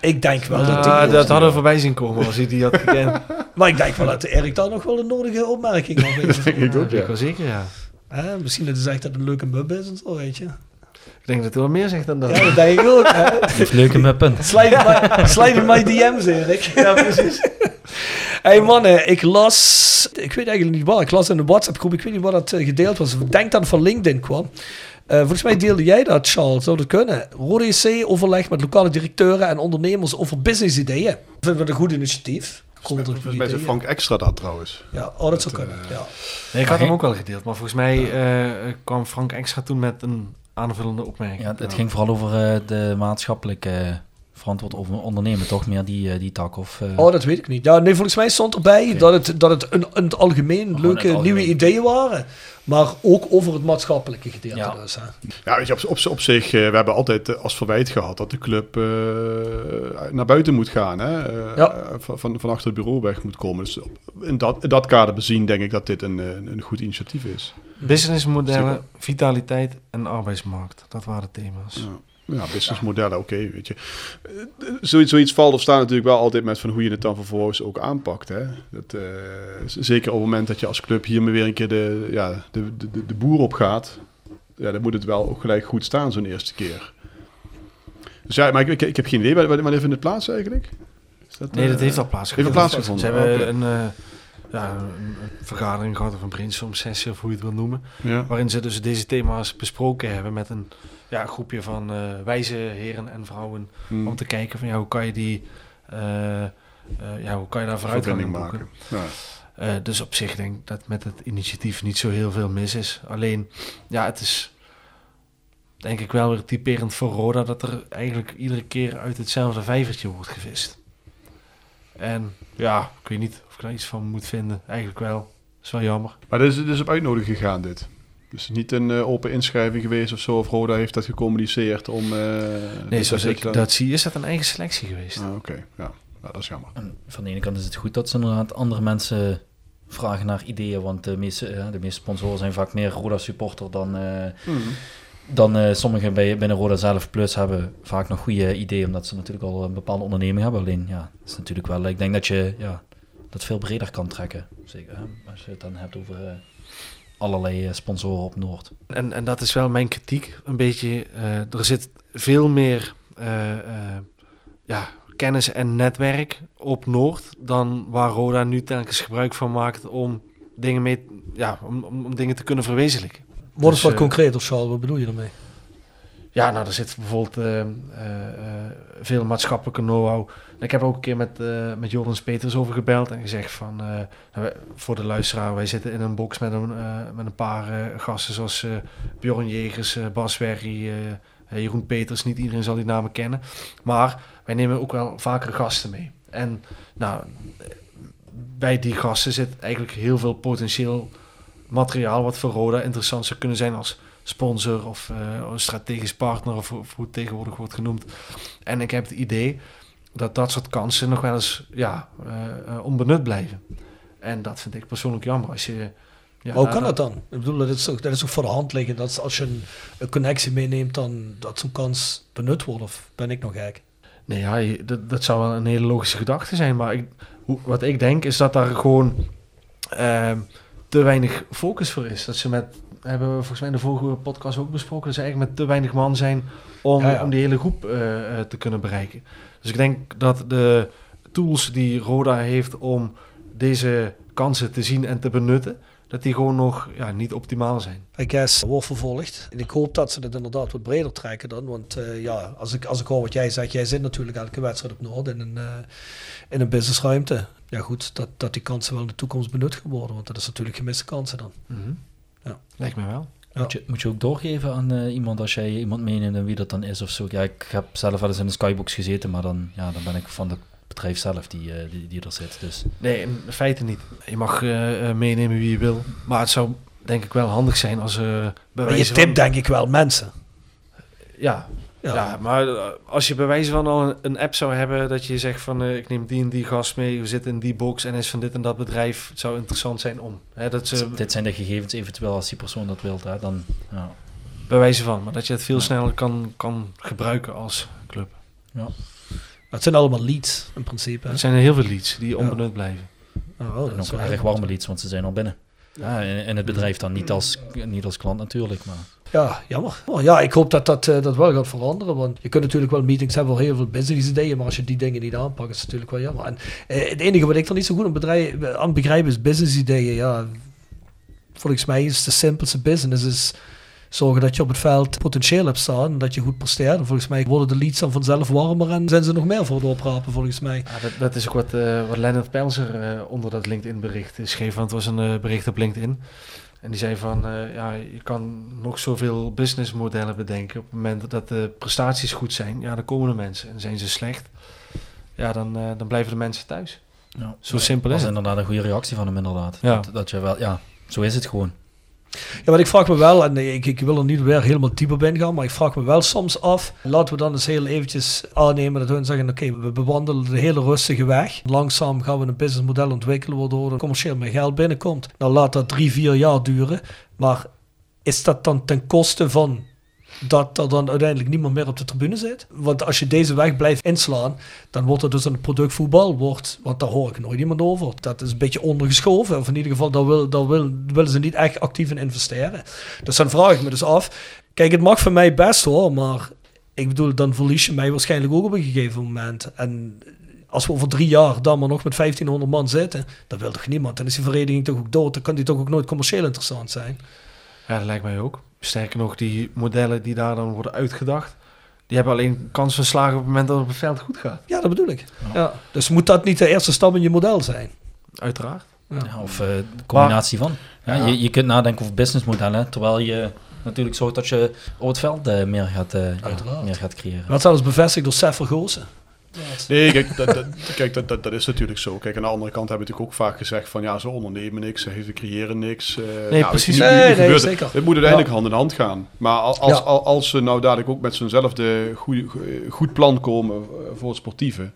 [SPEAKER 6] Ik denk wel dat
[SPEAKER 7] Ah,
[SPEAKER 6] die-
[SPEAKER 7] dat hadden we voorbij zien komen als hij die had gekend.
[SPEAKER 6] Maar ik denk wel dat Erik daar nog wel een nodige opmerking had.
[SPEAKER 8] Dat denk ik ook,
[SPEAKER 7] ik
[SPEAKER 8] ja.
[SPEAKER 7] wel zeker, ja.
[SPEAKER 6] Hè, misschien dat hij zegt dat het een leuke mub is en zo, weet je.
[SPEAKER 7] Ik denk dat hij wel meer zegt dan dat.
[SPEAKER 6] Ja, dat denk ik ook. hè.
[SPEAKER 9] Leuke muppen.
[SPEAKER 6] Slide in my DM's, Erik. Ja, precies. hey mannen, ik las... Ik weet eigenlijk niet waar. Ik las in een WhatsApp-groep. Ik weet niet waar dat eh, gedeeld was. Ik denk dat het van LinkedIn kwam. Eh, volgens mij deelde jij dat, Charles. Zou dat kunnen? Rode EC overleg met lokale directeuren en ondernemers over business-ideeën. Vinden we een goed initiatief. Komt er
[SPEAKER 8] Volgens mij is Frank Extra dat trouwens.
[SPEAKER 6] Ja, oh, dat zou
[SPEAKER 8] Dat,
[SPEAKER 6] kunnen.
[SPEAKER 8] eh,
[SPEAKER 6] Ja.
[SPEAKER 7] Nee, ik had hem ook wel gedeeld, maar volgens mij eh, kwam Frank Extra toen met een aanvullende opmerking.
[SPEAKER 9] Ja, het ging vooral over eh, de maatschappelijke eh, verantwoord over ondernemen, toch? Meer die, eh, die tak of... eh,
[SPEAKER 6] Oh, dat weet ik niet. Ja, nee, volgens mij stond erbij dat het, dat het een, in het algemeen leuke nieuwe ideeën waren. Maar ook over het maatschappelijke gedeelte.
[SPEAKER 9] Ja.
[SPEAKER 6] Dus, hè.
[SPEAKER 8] Ja, weet je, op, op, op zich, eh, we hebben altijd als verwijt gehad dat de club eh, naar buiten moet gaan. Hè?
[SPEAKER 6] Ja.
[SPEAKER 8] van, van, achter het bureau weg moet komen. Dus in dat, in dat kader bezien denk ik dat dit een, een, een goed initiatief is.
[SPEAKER 7] Businessmodellen, vitaliteit en arbeidsmarkt. Dat waren de thema's.
[SPEAKER 8] Ja. Ja, businessmodellen, oké, weet je. Eh, Zoiets, zoiets valt of staat natuurlijk wel altijd met van hoe je het dan vervolgens ook aanpakt. Hè? Dat, eh, zeker op het moment dat je als club hiermee weer een keer de, ja, de, de, de, boer op gaat, ja, dan moet het wel ook gelijk goed staan zo'n eerste keer. Dus ja, maar ik, ik, ik heb geen idee. Wanneer wanneer vindt het plaats eigenlijk? Is dat,
[SPEAKER 7] Nee, dat
[SPEAKER 8] eh,
[SPEAKER 7] heeft al plaatsgevonden.
[SPEAKER 8] Heeft al plaatsgevonden,
[SPEAKER 7] Ze hebben een, ja, een, vergadering gehad of een brainstorm sessie of hoe je het wil noemen.
[SPEAKER 8] Ja.
[SPEAKER 7] Waarin ze dus deze thema's besproken hebben met een ja, groepje van eh, wijze heren en vrouwen.
[SPEAKER 8] Hmm.
[SPEAKER 7] Om te kijken van ja, hoe kan je die... eh, eh, ja, hoe kan je daar vooruit
[SPEAKER 8] verbinding
[SPEAKER 7] boeken?
[SPEAKER 8] maken. Ja.
[SPEAKER 7] Dus op zich denk ik dat met het initiatief niet zo heel veel mis is. Alleen, ja, het is denk ik wel weer typerend voor Roda dat er eigenlijk iedere keer uit hetzelfde vijvertje wordt gevist. En ja, ik weet niet of ik daar iets van moet vinden. Eigenlijk wel. is wel jammer.
[SPEAKER 8] Maar dit is, dit is op uitnodiging gegaan, dit. Dus niet een eh, open inschrijving geweest of zo, of Roda heeft dat gecommuniceerd om... eh,
[SPEAKER 7] Nee,
[SPEAKER 8] dat
[SPEAKER 7] zoals ik
[SPEAKER 8] dan-
[SPEAKER 7] dat zie, is dat een eigen selectie geweest.
[SPEAKER 8] Ah, Oké, ja. ja, dat is jammer.
[SPEAKER 9] En van de ene kant is het goed dat ze inderdaad andere mensen vragen naar ideeën, want de meeste, eh, de meeste sponsoren zijn vaak meer Roda-supporter dan, eh, dan eh, sommigen bij, binnen Roda zelf. Plus hebben vaak nog goede ideeën, omdat ze natuurlijk al een bepaalde onderneming hebben. Alleen, ja, is natuurlijk wel... Ik denk dat je ja, dat veel breder kan trekken. Zeker als je het dan hebt over eh, allerlei eh, sponsoren op Noord.
[SPEAKER 7] En, en dat is wel mijn kritiek. Een beetje, er zit veel meer ja, kennis en netwerk op Noord dan waar Roda nu telkens gebruik van maakt om dingen, mee, ja, om, om, om dingen te kunnen verwezenlijken.
[SPEAKER 6] Word eens
[SPEAKER 7] Dus,
[SPEAKER 6] wat
[SPEAKER 7] eh,
[SPEAKER 6] concreter, Charles. Wat bedoel je daarmee?
[SPEAKER 7] Ja, nou, er zit bijvoorbeeld eh, eh, eh, veel maatschappelijke know-how. Ik heb ook een keer met, eh met Jorens Peters over gebeld en gezegd van... nou, voor de luisteraar, wij zitten in een box met een, met een paar gasten zoals Bjorn Jegers, Bas eh, Jeroen Peters. Niet iedereen zal die namen kennen. Maar wij nemen ook wel vaker gasten mee. En nou, bij die gasten zit eigenlijk heel veel potentieel materiaal... wat voor Roda interessant zou kunnen zijn als sponsor of eh, strategisch partner of, of hoe het tegenwoordig wordt genoemd. En ik heb het idee dat dat soort kansen nog wel eens ja, eh, eh, onbenut blijven. En dat vind ik persoonlijk jammer. Als je, ja,
[SPEAKER 6] Maar hoe kan dat dan? Ik bedoel, dat is toch, dat is toch voor de hand liggen. Dat als je een, een connectie meeneemt, dan dat zo'n kans benut wordt. Of ben ik nog gek?
[SPEAKER 7] Nee, ja, dat, dat zou wel een hele logische gedachte zijn. Maar ik, hoe, wat ik denk is dat daar gewoon ehm, te weinig focus voor is. Dat ze met, hebben we volgens mij in de vorige podcast ook besproken, dat ze eigenlijk met te weinig man zijn om,
[SPEAKER 6] Ja, ja.
[SPEAKER 7] om die hele groep eh, eh, te kunnen bereiken. Dus ik denk dat de tools die Roda heeft om deze kansen te zien en te benutten, dat die gewoon nog ja, niet optimaal zijn.
[SPEAKER 6] I guess wordt vervolgd. En ik hoop dat ze het inderdaad wat breder trekken dan. Want eh, ja, als ik, als ik hoor wat jij zegt, jij zit natuurlijk elke wedstrijd op Noord in een, eh, in een businessruimte. Ja goed, dat, dat die kansen wel in de toekomst benut gaan worden. Want dat is natuurlijk gemiste kansen dan. Ja.
[SPEAKER 7] Lijkt me wel.
[SPEAKER 6] Ja.
[SPEAKER 9] Moet, je, moet je ook doorgeven aan eh, iemand als jij iemand meeneemt en wie dat dan is of zo? Ja, ik heb zelf wel eens in de skybox gezeten, maar dan, ja, dan ben ik van het bedrijf zelf die, eh, die, die er zit. Dus
[SPEAKER 7] Nee, in feite niet. Je mag eh, eh, meenemen wie je wil. Maar het zou denk ik wel handig zijn als... eh bij
[SPEAKER 6] Maar je tip
[SPEAKER 7] van-
[SPEAKER 6] denk ik wel mensen.
[SPEAKER 7] Ja,
[SPEAKER 6] Ja.
[SPEAKER 7] Ja, maar als je bij wijze van al een, app zou hebben dat je zegt van eh, ik neem die en die gast mee, we zitten in die box en is van dit en dat bedrijf, het zou interessant zijn om. Hè, dat ze,
[SPEAKER 9] Dit zijn de gegevens eventueel als die persoon dat wil. Hè, dan, ja.
[SPEAKER 7] bij wijze van, maar dat je het veel
[SPEAKER 9] Ja.
[SPEAKER 7] sneller kan, kan gebruiken als club.
[SPEAKER 6] Het zijn allemaal leads in principe. hè.
[SPEAKER 7] Er zijn er heel veel leads die onbenut blijven.
[SPEAKER 6] Oh, dat
[SPEAKER 9] En ook
[SPEAKER 6] wel
[SPEAKER 9] erg warme leads, want ze zijn al binnen. Ja, in, in het bedrijf dan niet als, niet als klant natuurlijk, maar
[SPEAKER 6] Ja, jammer. Oh, ja, ik hoop dat dat, eh, dat wel gaat veranderen. Want je kunt natuurlijk wel meetings hebben voor heel veel business ideeën. Maar als je die dingen niet aanpakt, is het natuurlijk wel jammer. En eh, het enige wat ik er niet zo goed aan, bedrijf, aan het begrijpen is business ideeën. Ja, volgens mij is de simpelste business is zorgen dat je op het veld potentieel hebt staan. En dat je goed presteert. En volgens mij worden de leads dan vanzelf warmer. En zijn ze nog meer voor het oprapen, volgens mij.
[SPEAKER 7] Ja, dat, dat is ook wat, eh wat Leonard Pelzer eh, onder dat LinkedIn-bericht schreef. Want het was een eh, bericht op LinkedIn. En die zei van, eh, ja, je kan nog zoveel businessmodellen bedenken. Op het moment dat de prestaties goed zijn, ja, dan komen de mensen. En zijn ze slecht, ja, dan, eh, dan blijven de mensen thuis.
[SPEAKER 9] ja.
[SPEAKER 7] Zo simpel
[SPEAKER 9] dat
[SPEAKER 7] is
[SPEAKER 9] is
[SPEAKER 7] het.
[SPEAKER 9] inderdaad een goede reactie van hem inderdaad.
[SPEAKER 7] Ja.
[SPEAKER 9] Dat, dat je wel, ja, zo is het gewoon.
[SPEAKER 6] Ja, maar ik vraag me wel, en ik, ik wil er niet weer helemaal dieper op ingaan, maar ik vraag me wel soms af, laten we dan eens heel eventjes aannemen dat we zeggen, oké, we bewandelen de hele rustige weg. Langzaam gaan we een businessmodel ontwikkelen waardoor er commercieel meer geld binnenkomt. Nou laat dat drie, vier jaar duren, maar is dat dan ten koste van dat er dan uiteindelijk niemand meer op de tribune zit? Want als je deze weg blijft inslaan, dan wordt het dus een product voetbal, wordt, want daar hoor ik nooit iemand over. Dat is een beetje ondergeschoven, of in ieder geval, daar, wil, daar wil, willen ze niet echt actief in investeren. Dus dan vraag ik me dus af, kijk, het mag voor mij best hoor, maar ik bedoel, dan verlies je mij waarschijnlijk ook op een gegeven moment. En als we over drie jaar dan maar nog met 1500 man zitten, dan wil toch niemand. Dan is die vereniging toch ook dood, dan kan die toch ook nooit commercieel interessant zijn.
[SPEAKER 7] Ja, dat lijkt mij ook. Sterker nog, die modellen die daar dan worden uitgedacht, die hebben alleen kans van slagen op het moment dat het op het veld goed gaat.
[SPEAKER 6] Ja, dat bedoel ik. Ja. Dus moet dat niet de eerste stap in je model zijn?
[SPEAKER 7] Uiteraard.
[SPEAKER 9] Ja, of eh, de combinatie van. Ja,
[SPEAKER 7] Ja.
[SPEAKER 9] Je, je kunt nadenken over businessmodellen, terwijl je natuurlijk zorgt dat je op het veld eh, meer, gaat, eh, meer gaat creëren.
[SPEAKER 6] Dat zelfs bevestigd door Sef Vergozen.
[SPEAKER 8] Nee, kijk, dat, dat, kijk dat, dat, dat is natuurlijk zo. Kijk, aan de andere kant hebben we natuurlijk ook vaak gezegd van ja, ze ondernemen niks, ze creëren niks. eh,
[SPEAKER 7] Nee,
[SPEAKER 8] nou,
[SPEAKER 7] precies.
[SPEAKER 6] Nee, nee, zeker.
[SPEAKER 8] Het moet uiteindelijk
[SPEAKER 6] Ja.
[SPEAKER 8] hand in hand gaan. Maar als, als,
[SPEAKER 6] Ja.
[SPEAKER 8] als, als ze nou dadelijk ook met zo'nzelfde goede, goed plan komen voor het sportieve,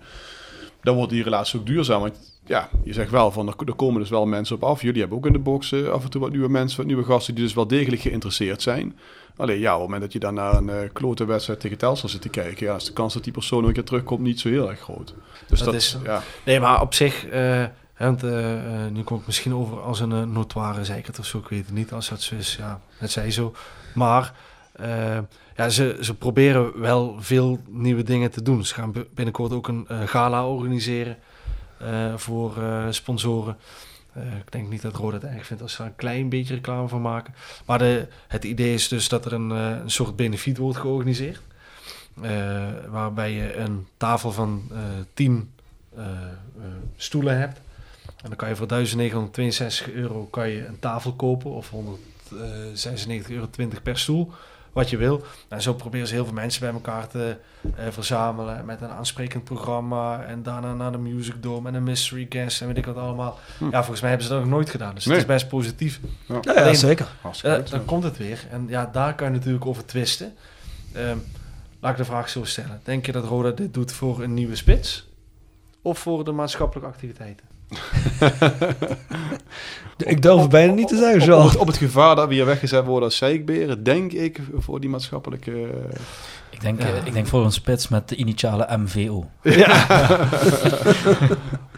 [SPEAKER 8] dan wordt die relatie ook duurzaam. Want ja, je zegt wel van er, er komen dus wel mensen op af. Jullie hebben ook in de box eh, af en toe wat nieuwe mensen, wat nieuwe gasten die dus wel degelijk geïnteresseerd zijn. Alleen ja, op het moment dat je dan naar een eh klote wedstrijd tegen Telstar zit te kijken, ja, is de kans dat die persoon nog een keer terugkomt niet zo heel erg groot. Dus
[SPEAKER 7] Dat
[SPEAKER 8] dat,
[SPEAKER 7] is-
[SPEAKER 8] ja.
[SPEAKER 7] Nee, maar op zich, eh, want, eh, eh, nu komt het misschien over als een uh, notoire zeker of zo, ik weet het niet. Als dat zo is, ja, het zij zo. Maar eh, ja, ze, ze proberen wel veel nieuwe dingen te doen. Ze gaan binnenkort ook een eh, gala organiseren eh, voor sponsoren. Ik denk niet dat Roda het erg vindt als ze er een klein beetje reclame van maken. Maar de, het idee is dus dat er een, een soort benefiet wordt georganiseerd. Waarbij je een tafel van 10 eh, stoelen hebt. En dan kan je voor 1962 euro kan je een tafel kopen of 196,20 euro per stoel. Wat je wil. En zo proberen ze heel veel mensen bij elkaar te eh, verzamelen. Met een aansprekend programma. En daarna naar de Music Dome. En een mystery guest. En weet ik wat allemaal.
[SPEAKER 8] Hm.
[SPEAKER 7] Ja, volgens mij hebben ze dat nog nooit gedaan. Dus
[SPEAKER 8] Nee.
[SPEAKER 7] het is best positief.
[SPEAKER 6] Ja, ja,
[SPEAKER 7] Alleen-
[SPEAKER 6] zeker.
[SPEAKER 7] Ja,
[SPEAKER 8] goed,
[SPEAKER 7] dan komt het weer. En ja, daar kan je natuurlijk over twisten. Ehm, laat ik de vraag zo stellen. Denk je dat Roda dit doet voor een nieuwe spits? Of voor de maatschappelijke activiteiten?
[SPEAKER 6] Ik durf bijna niet te zeggen,
[SPEAKER 8] Op,
[SPEAKER 6] zo.
[SPEAKER 8] op, het, op het gevaar dat we hier weggezet worden als zeikberen, denk ik voor die maatschappelijke... eh,
[SPEAKER 9] Ik denk,
[SPEAKER 7] Ja.
[SPEAKER 9] eh, ik denk voor een spits met de initiale MVO.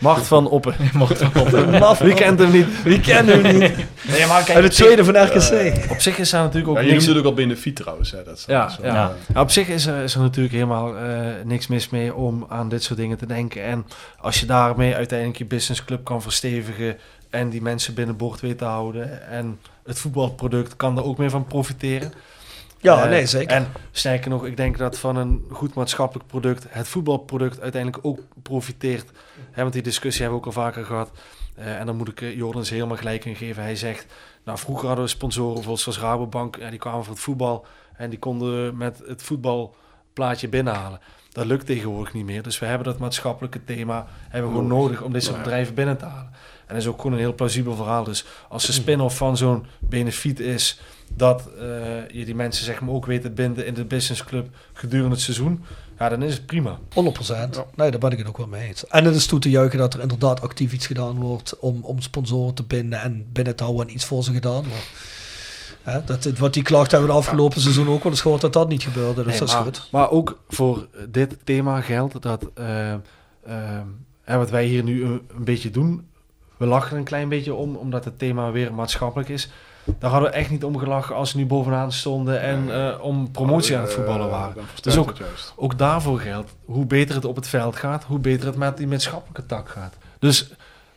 [SPEAKER 7] Macht van Oppen.
[SPEAKER 9] Mocht wel op.
[SPEAKER 6] Maf,
[SPEAKER 7] Wie kent hem niet?
[SPEAKER 6] Wie kennen hem niet?
[SPEAKER 7] Nee, maar
[SPEAKER 6] Uit
[SPEAKER 7] zich-
[SPEAKER 6] tweede van RKC.
[SPEAKER 7] Op zich is daar natuurlijk ook
[SPEAKER 8] ja, je
[SPEAKER 7] niks...
[SPEAKER 8] het ook al benefiet trouwens. Hè, dat is-
[SPEAKER 7] Ja,
[SPEAKER 8] wel,
[SPEAKER 7] ja.
[SPEAKER 8] eh,
[SPEAKER 7] Ja, op zich is er, is er natuurlijk helemaal eh, niks mis mee om aan dit soort dingen te denken. En als je daarmee uiteindelijk je businessclub kan verstevigen en die mensen binnen boord weet te houden en het voetbalproduct kan er ook mee van profiteren.
[SPEAKER 6] Ja,
[SPEAKER 7] Eh,
[SPEAKER 6] nee, zeker.
[SPEAKER 7] En sterker nog, ik denk dat van een goed maatschappelijk product het voetbalproduct uiteindelijk ook profiteert. Hè, want die discussie hebben we ook al vaker gehad. Eh, en dan moet ik uh, Jordans helemaal gelijk in geven. Hij zegt, nou vroeger hadden we sponsoren zoals Rabobank. Ja, die kwamen voor het voetbal en die konden met het voetbalplaatje binnenhalen. Dat lukt tegenwoordig niet meer. Dus we hebben dat maatschappelijke thema hebben we gewoon nodig om dit soort bedrijven binnen te halen. En dat is ook gewoon een heel plausibel verhaal. Dus als de spin-off van zo'n benefiet is dat eh, je die mensen zeg maar ook weet te binden in de businessclub gedurende het seizoen, ja, dan is het prima.
[SPEAKER 6] 100%. Nee, daar ben ik het ook wel mee eens. En het is toe te juichen dat er inderdaad actief iets gedaan wordt om, om sponsoren te binden en binnen te houden en iets voor ze gedaan wordt. Hè, dat, wat die klacht hebben we de afgelopen seizoen ook wel eens gehoord dat dat niet gebeurde. Dus
[SPEAKER 7] Nee,
[SPEAKER 6] dat is
[SPEAKER 7] maar,
[SPEAKER 6] goed.
[SPEAKER 7] Maar ook voor dit thema geldt dat eh, eh, hè, wat wij hier nu een, een beetje doen, we lachen er een klein beetje om, omdat het thema weer maatschappelijk is. Daar hadden we echt niet om gelachen als we nu bovenaan stonden en eh, om promotie aan het voetballen waren.
[SPEAKER 8] Dan versterkt
[SPEAKER 7] Dus ook, ook daarvoor geldt, hoe beter het op het veld gaat, hoe beter het met die maatschappelijke tak gaat. Dus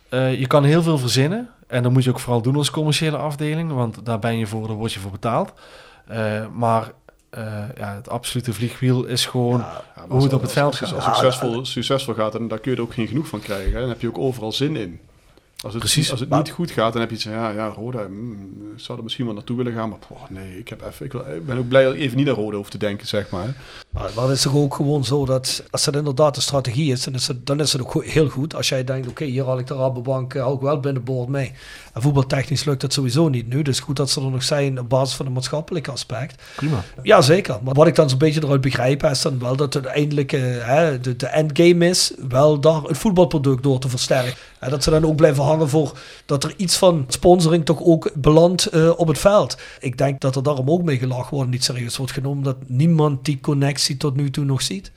[SPEAKER 7] eh, je kan heel veel verzinnen. En dat moet je ook vooral doen als commerciële afdeling, want daar ben je voor, daar word je voor betaald. Eh, maar eh, ja, het absolute vliegwiel is gewoon
[SPEAKER 8] Ja,
[SPEAKER 7] hoe het op het veld gaat.
[SPEAKER 8] Als het succesvol, succesvol gaat, dan daar kun je er ook geen genoeg van krijgen. Hè. Dan heb je ook overal zin in. Als het,
[SPEAKER 7] Precies.
[SPEAKER 8] Als het niet goed gaat, dan heb je iets van, ja, ja Roda, mm, ik zou er misschien wel naartoe willen gaan, maar poh, nee, ik, heb even, ik, wil, ik ben ook blij dat ik even niet naar Roda hoef te denken, zeg maar.
[SPEAKER 6] Maar, het is toch ook gewoon zo dat als dat inderdaad de strategie is, dan is het, dan is het ook go- heel goed. Als jij denkt, oké, hier haal ik de Rabobank, eh, hou ik wel binnenboord mee. En voetbaltechnisch lukt dat sowieso niet nu. Dus goed dat ze er nog zijn op basis van het maatschappelijke aspect.
[SPEAKER 7] prima.
[SPEAKER 6] Ja, zeker. Maar wat ik dan zo'n beetje eruit begrijp, is dan wel dat het uiteindelijk eh, hè, de, de endgame is, wel daar het voetbalproduct door te versterken. En dat ze dan ook blijven hangen voor dat er iets van sponsoring toch ook belandt eh, op het veld. Ik denk dat er daarom ook mee gelachen wordt, niet serieus wordt genomen, dat niemand die connectie tot nu toe nog ziet.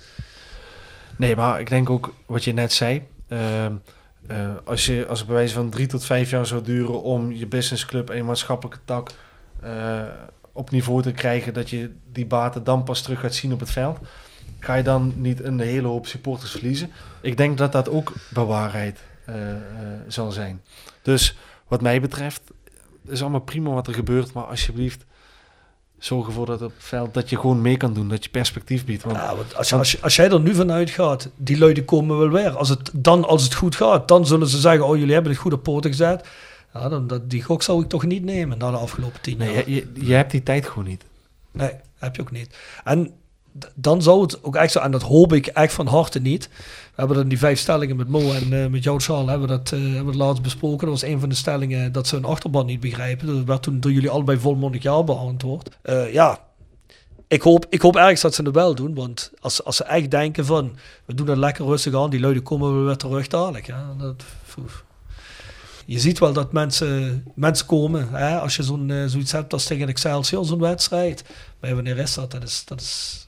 [SPEAKER 7] Nee, maar ik denk ook wat je net zei. ehm, eh, als, je, als het van drie tot vijf jaar zou duren om je businessclub en je maatschappelijke tak eh, op niveau te krijgen, dat je die baten dan pas terug gaat zien op het veld, ga je dan niet een hele hoop supporters verliezen. Ik denk dat dat ook bewaarheid eh, zal zijn. Dus wat mij betreft is allemaal prima wat er gebeurt, maar alsjeblieft zorg ervoor dat op het veld dat je gewoon mee kan doen, dat je perspectief biedt. Want
[SPEAKER 6] Ja, want als, als, jij er nu vanuit gaat, die luiden komen wel weer. Als het, dan als het goed gaat, dan zullen ze zeggen, oh jullie hebben het goed op poten gezet. Ja, dan, dat, die gok zou ik toch niet nemen na de afgelopen tien jaar.
[SPEAKER 7] nee, je, je, je hebt die tijd gewoon niet.
[SPEAKER 6] Nee, heb je ook niet. En dan zou het ook echt zo, en dat hoop ik echt van harte niet. We hebben dan die vijf stellingen met Mo en eh, met jou, Charles, hebben we dat eh, hebben we laatst besproken. Dat was een van de stellingen dat ze een achterban niet begrijpen. Dat werd toen door jullie allebei volmondig ja beantwoord. Eh, ja, ik hoop, ik hoop ergens dat ze het wel doen. Want als, als ze echt denken van, we doen het lekker rustig aan, die luiden komen we weer terug dadelijk. Ja, dat. Je ziet wel dat mensen, mensen komen. Hè? Als je zo'n, zoiets hebt als tegen Excelsior, zo'n wedstrijd. Maar wanneer is dat? Dat is, dat is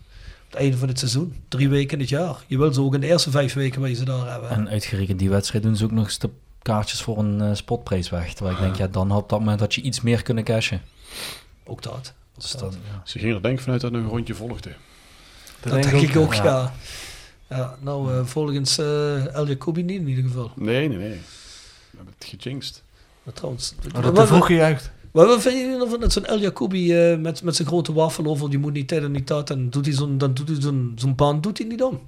[SPEAKER 6] het einde van het seizoen. Drie weken in het jaar. Je wil ze ook in de eerste vijf weken waar je ze daar hebben.
[SPEAKER 9] En uitgerekend die wedstrijd doen ze ook nog eens de kaartjes voor een eh, spotprijs weg. Terwijl ik denk, ja, dan op dat moment had je iets meer kunnen cashen.
[SPEAKER 6] Ook dat.
[SPEAKER 9] Dus dan, ja.
[SPEAKER 8] Ze gingen er denk ik vanuit dat een rondje volgde.
[SPEAKER 6] Dat, denk ik ook,
[SPEAKER 9] ja.
[SPEAKER 6] ja. ja. nou, eh, volgens eh El niet in ieder geval.
[SPEAKER 8] Nee, nee, nee. We hebben het gejinxed.
[SPEAKER 6] Maar trouwens,
[SPEAKER 7] Oh, dat te vroeg gejuicht.
[SPEAKER 6] Wat, wat vind je ervan dat zo'n El Jacoubi eh, met, met zijn grote wafel over, die moet niet dit en niet dat, en doet hij zo'n, dan doet hij zo'n, zo'n band, doet hij niet om.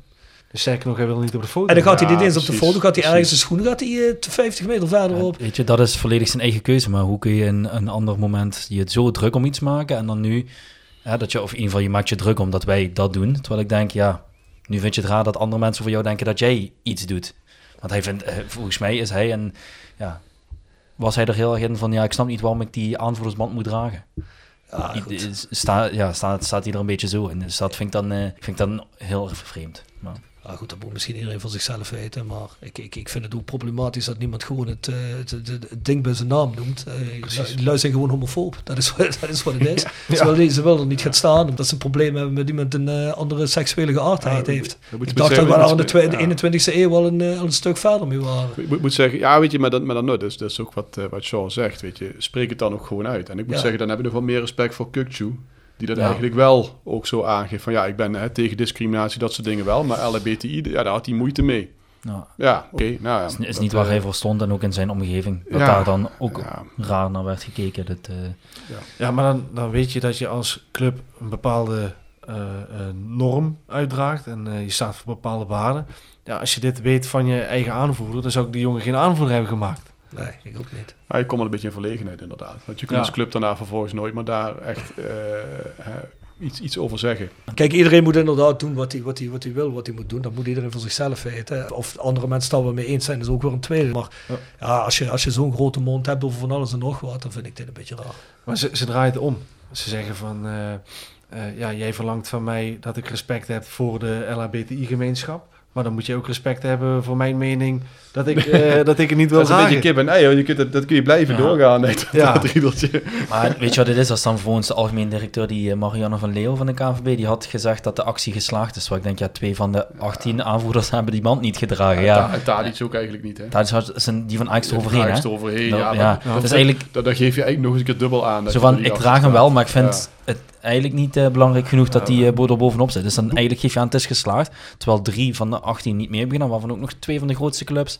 [SPEAKER 7] Dus sterker nog, hij wil niet op de foto.
[SPEAKER 6] En dan gaat hij
[SPEAKER 8] Ja,
[SPEAKER 6] niet eens op de foto, gaat hij ergens de schoenen, gaat hij eh, 50 meter verderop.
[SPEAKER 9] Weet je, dat is volledig zijn eigen keuze. Maar hoe kun je in een ander moment je het zo druk om iets maken en dan nu, hè, dat je, of in ieder geval je maakt je druk omdat wij dat doen. Terwijl ik denk, ja, nu vind je het raar dat andere mensen voor jou denken dat jij iets doet. Want hij vindt, eh, volgens mij is hij en ja, was hij er heel erg in van, ja, ik snap niet waarom ik die aanvoerdersband moet dragen.
[SPEAKER 6] Ja,
[SPEAKER 9] I- sta, ja, staat, staat hij er een beetje zo in. Dus dat vind ik dan, eh, vind ik dan heel erg vreemd. Maar,
[SPEAKER 6] Ja, goed, dat moet misschien iedereen voor zichzelf weten. Maar ik, ik, ik vind het ook problematisch dat niemand gewoon het, eh, het, het, het ding bij zijn naam noemt. Eh, lui zijn gewoon homofoob. Dat is, wat- dat is wat het is. Ze, willen, ze willen er niet gaan staan omdat ze een probleem hebben met iemand een eh, andere seksuele geaardheid
[SPEAKER 8] Ja,
[SPEAKER 6] heeft.
[SPEAKER 8] we
[SPEAKER 6] Ik dacht dat we daar in de, twe-
[SPEAKER 8] ja.
[SPEAKER 6] de 21ste eeuw al een, al een stuk verder mee waren.
[SPEAKER 8] Ik moet, moet zeggen, ja, weet je, maar dan, maar nooit. Dus dat is ook wat, wat Sean zegt, weet je. Spreek het dan ook gewoon uit. En ik moet zeggen, dan heb ik nog wel meer respect voor Kukchu. Die dat
[SPEAKER 9] Ja.
[SPEAKER 8] eigenlijk wel ook zo aangeeft. Van ja, ik ben hè, tegen discriminatie, dat soort dingen wel. Maar LHBTI, ja, daar had hij moeite mee.
[SPEAKER 9] nou,
[SPEAKER 8] Ja, oké. nou ja.
[SPEAKER 9] is, is
[SPEAKER 8] dat,
[SPEAKER 9] niet waar
[SPEAKER 8] eh,
[SPEAKER 9] hij voor stond en ook in zijn omgeving. Dat
[SPEAKER 8] Ja.
[SPEAKER 9] daar dan ook
[SPEAKER 8] Ja,
[SPEAKER 9] raar naar werd gekeken. Dat, eh,
[SPEAKER 7] Ja, maar dan, dan weet je dat je als club een bepaalde eh, norm uitdraagt en eh, je staat voor bepaalde waarden. Ja, als je dit weet van je eigen aanvoerder, dan zou ik die jongen geen aanvoerder hebben gemaakt.
[SPEAKER 6] Nee, ik ook niet.
[SPEAKER 8] maar je komt wel een beetje in verlegenheid inderdaad. Want je kunt
[SPEAKER 7] Ja.
[SPEAKER 8] als club daarna vervolgens nooit maar daar echt eh, hè, iets, iets over zeggen.
[SPEAKER 6] Kijk, iedereen moet inderdaad doen wat hij, wat, hij, wat hij wil, wat hij moet doen. Dat moet iedereen voor zichzelf weten. Of andere mensen daar wel mee eens zijn, is ook weer een tweede. Maar
[SPEAKER 7] Ja.
[SPEAKER 6] ja, als je, als je zo'n grote mond hebt over van alles en nog wat, dan vind ik dit een beetje raar.
[SPEAKER 7] Maar ze, ze draaien het om. Ze zeggen van, eh, eh, ja, jij verlangt van mij dat ik respect heb voor de LHBTI-gemeenschap. Maar dan moet je ook respect hebben voor mijn mening dat ik, eh, dat ik het niet wil
[SPEAKER 8] Dat is een
[SPEAKER 7] dragen.
[SPEAKER 8] beetje kip en ei, hoor. Je kunt het, dat kun je blijven
[SPEAKER 9] Ja.
[SPEAKER 8] doorgaan. Nee, dat,
[SPEAKER 7] Ja.
[SPEAKER 8] dat riedeltje.
[SPEAKER 9] Maar weet je wat het is? Als dan voor ons de algemeen directeur, die eh, Marianne van Leeuw van de KNVB, die had gezegd dat de actie geslaagd is. Waar ik denk, ja, twee van de 18 aanvoerders hebben die band niet gedragen. Ja,
[SPEAKER 8] Ja, Tadic ook eigenlijk niet, hè?
[SPEAKER 9] daar is- zijn die van Ajax
[SPEAKER 8] Ja,
[SPEAKER 9] overheen, hè? Nou,
[SPEAKER 8] ja.
[SPEAKER 9] ja,
[SPEAKER 8] dat-
[SPEAKER 9] dat
[SPEAKER 8] dat-
[SPEAKER 9] is eigenlijk...
[SPEAKER 8] Dat, dat geef je eigenlijk nog eens een keer dubbel aan. dat
[SPEAKER 9] Zo van, ik draag hem wel, maar ik vind
[SPEAKER 8] Ja.
[SPEAKER 9] het eigenlijk niet eh, belangrijk genoeg dat die eh, er bovenop zit. Dus dan eigenlijk geef je aan, het is geslaagd. Terwijl drie van de 18 niet mee hebben gedaan, waarvan ook nog twee van de grootste clubs.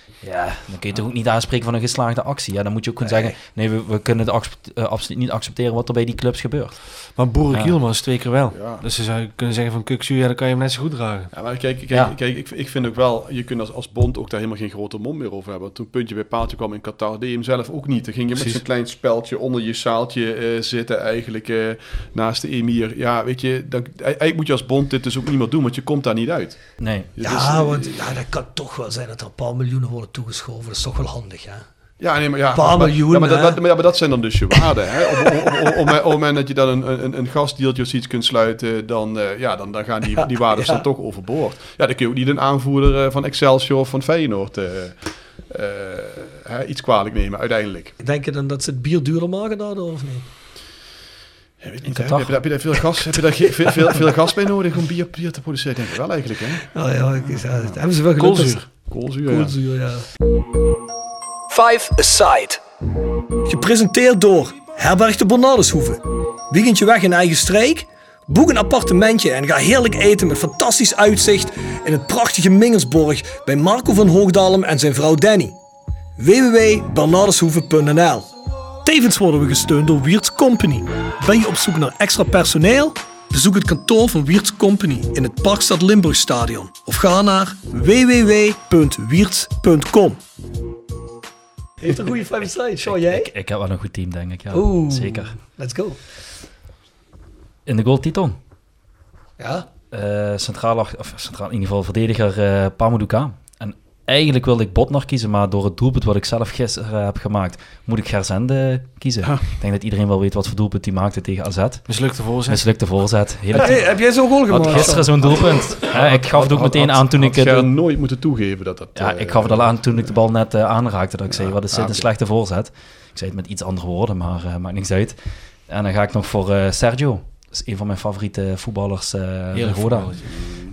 [SPEAKER 9] Ja, dan kun je toch ook niet aanspreken van een geslaagde actie. Ja, dan moet je ook kunnen zeggen, nee, we, we kunnen het eh, absoluut niet accepteren wat er bij die clubs gebeurt.
[SPEAKER 7] Maar Boerik
[SPEAKER 9] Ja.
[SPEAKER 7] Hielmans twee keer wel.
[SPEAKER 8] Ja.
[SPEAKER 7] Dus ze zou kunnen zeggen van Kuksu, ja, dan kan je hem net zo goed dragen.
[SPEAKER 8] Ja, maar kijk, kijk,
[SPEAKER 9] Ja.
[SPEAKER 8] kijk ik, ik vind ook wel, je kunt als, als bond ook daar helemaal geen grote mond meer over hebben. Toen puntje bij paaltje kwam in Qatar, deed je hem zelf ook niet. Dan ging je met zo'n klein speldje onder je zaaltje eh, zitten, eigenlijk eh, naast de emir. Ja, weet je, dan, eigenlijk moet je als bond dit dus ook niet meer doen, want je komt daar niet uit.
[SPEAKER 9] Nee.
[SPEAKER 8] Dus,
[SPEAKER 6] Ja,
[SPEAKER 8] eh,
[SPEAKER 6] want ja, dat kan toch wel zijn dat er een paar miljoenen worden toegeschoven. Dat is toch wel handig, ja.
[SPEAKER 8] Ja, nee, maar ja.
[SPEAKER 6] Paar
[SPEAKER 8] maar,
[SPEAKER 6] miljoen,
[SPEAKER 8] ja, maar, dat,
[SPEAKER 6] hè?
[SPEAKER 8] dat- maar, ja, maar dat zijn dan dus je waarden. Hè? Op, het moment dat je dan een, een, een gastdeeltje of zoiets kunt sluiten, dan, eh, ja, dan, dan gaan die, die waarden
[SPEAKER 6] Ja.
[SPEAKER 8] dan toch overboord. Ja, dan kun je ook niet een aanvoerder eh, van Excelsior of van Feyenoord eh, eh, hè, iets kwalijk nemen, uiteindelijk.
[SPEAKER 6] Denk je dan dat ze het bier duurder maken daardoor of niet?
[SPEAKER 8] Ja, weet niet, hè. Heb, je, daar- heb je daar veel gas, heb je daar ge- veel, veel, veel gas bij nodig om bier, bier te produceren? Denk ik wel eigenlijk, hè?
[SPEAKER 6] Oh ja, ik- ja, dat hebben ze wel geluk.
[SPEAKER 7] Koolzuur.
[SPEAKER 8] Koolzuur, ja.
[SPEAKER 6] Koolzuur, ja. Five Aside. Gepresenteerd door Herberg de Bernardeshoeve. Weekendje weg in eigen streek? Boek een appartementje en ga heerlijk eten met fantastisch uitzicht in het prachtige Mingersborg bij Marco van Hoogdalem en zijn vrouw Danny. www.bernardeshoeve.nl Tevens worden we gesteund door Wiert's Company. Ben je op zoek naar extra personeel? Bezoek het kantoor van Wiert's Company in het Parkstad Limburgstadion of ga naar www.wierts.com. Heeft een goede five side, show jij?
[SPEAKER 9] Ik, ik heb wel een goed team, denk ik. Ja.
[SPEAKER 6] Oeh.
[SPEAKER 9] Zeker.
[SPEAKER 6] Let's go.
[SPEAKER 9] In de goal Titon.
[SPEAKER 6] Ja,
[SPEAKER 9] Eh, centraal, of centraal, in ieder geval verdediger eh Pamadouka. En eigenlijk wilde ik Botnar kiezen, maar door het doelpunt wat ik zelf gisteren eh, heb gemaakt, moet ik Gerzende kiezen. Ik denk dat iedereen wel weet wat voor doelpunt hij maakte tegen AZ.
[SPEAKER 7] Mislukte voorzet.
[SPEAKER 9] Mislukte voorzet. Hele
[SPEAKER 6] heb, jij- heb jij zo'n goal
[SPEAKER 9] Had
[SPEAKER 6] gemaakt?
[SPEAKER 9] gisteren zo'n doelpunt. Ja, ik gaf het ook
[SPEAKER 8] Had-
[SPEAKER 9] meteen
[SPEAKER 8] had-
[SPEAKER 9] aan toen
[SPEAKER 8] had
[SPEAKER 9] ik... het-
[SPEAKER 8] Ger nooit moeten toegeven dat dat...
[SPEAKER 9] ja,
[SPEAKER 8] eh,
[SPEAKER 9] ik gaf het al aan toen ik de bal net eh, aanraakte. Dat ik zei, wat is dit
[SPEAKER 8] ah,
[SPEAKER 9] een slechte voorzet? Ik zei het met iets andere woorden, maar eh, maakt niks uit. En dan ga ik nog voor eh, Sergio. Is een van mijn favoriete voetballers eh
[SPEAKER 7] Heerlijk
[SPEAKER 9] Roda.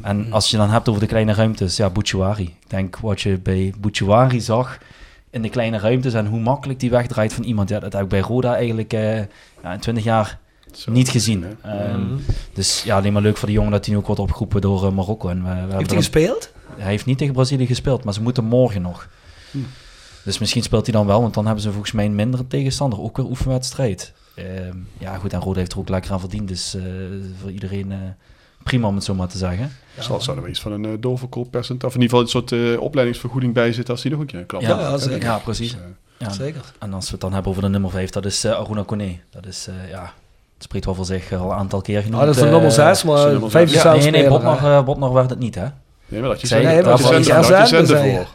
[SPEAKER 9] En als je dan hebt over de kleine ruimtes, ja, Bouchouari. Ik denk wat je bij Bouchouari zag in de kleine ruimtes en hoe makkelijk die wegdraait van iemand. Ja, dat heb ik bij Roda eigenlijk eh, ja, in 20 jaar
[SPEAKER 8] Zo,
[SPEAKER 9] niet gezien.
[SPEAKER 8] hè.
[SPEAKER 9] Ehm,
[SPEAKER 7] Mhm.
[SPEAKER 9] Dus ja, alleen maar leuk voor die jongen dat hij nu ook wordt opgeroepen door eh, Marokko. En we,
[SPEAKER 6] Heeft hij
[SPEAKER 9] een-
[SPEAKER 6] gespeeld?
[SPEAKER 9] hij heeft niet tegen Brazilië gespeeld, maar ze moeten morgen nog.
[SPEAKER 8] Hm.
[SPEAKER 9] Dus misschien speelt hij dan wel, want dan hebben ze volgens mij een mindere tegenstander. Ook weer oefenwedstrijd. Ehm, ja, goed, en Roda heeft er ook lekker aan verdiend. Dus eh, voor iedereen eh, prima om het zo maar te zeggen.
[SPEAKER 8] Zal, zal er wel iets van een uh, doorverkooppercentage, of in ieder geval een soort eh, opleidingsvergoeding bij zit als die nog een keer klap
[SPEAKER 9] Ja,
[SPEAKER 6] ja, zeker.
[SPEAKER 9] Ja, precies.
[SPEAKER 8] Dus,
[SPEAKER 9] Ja.
[SPEAKER 6] Zeker.
[SPEAKER 9] En als we het dan hebben over de nummer 5, dat is eh, Aruna Kone. Dat is, eh, ja, het spreekt wel voor zich al een aantal keer genoemd.
[SPEAKER 6] Ah, dat is van
[SPEAKER 9] eh,
[SPEAKER 6] nummer 6,
[SPEAKER 8] is
[SPEAKER 6] maar
[SPEAKER 8] nummer
[SPEAKER 6] 5
[SPEAKER 8] zes.
[SPEAKER 6] is
[SPEAKER 9] Ja,
[SPEAKER 6] zelfs
[SPEAKER 9] nee, nee, Botnar, Botnar werd het niet, hè?
[SPEAKER 8] Nee, maar dat je
[SPEAKER 9] Zei- nee, maar
[SPEAKER 8] dat je
[SPEAKER 9] voor-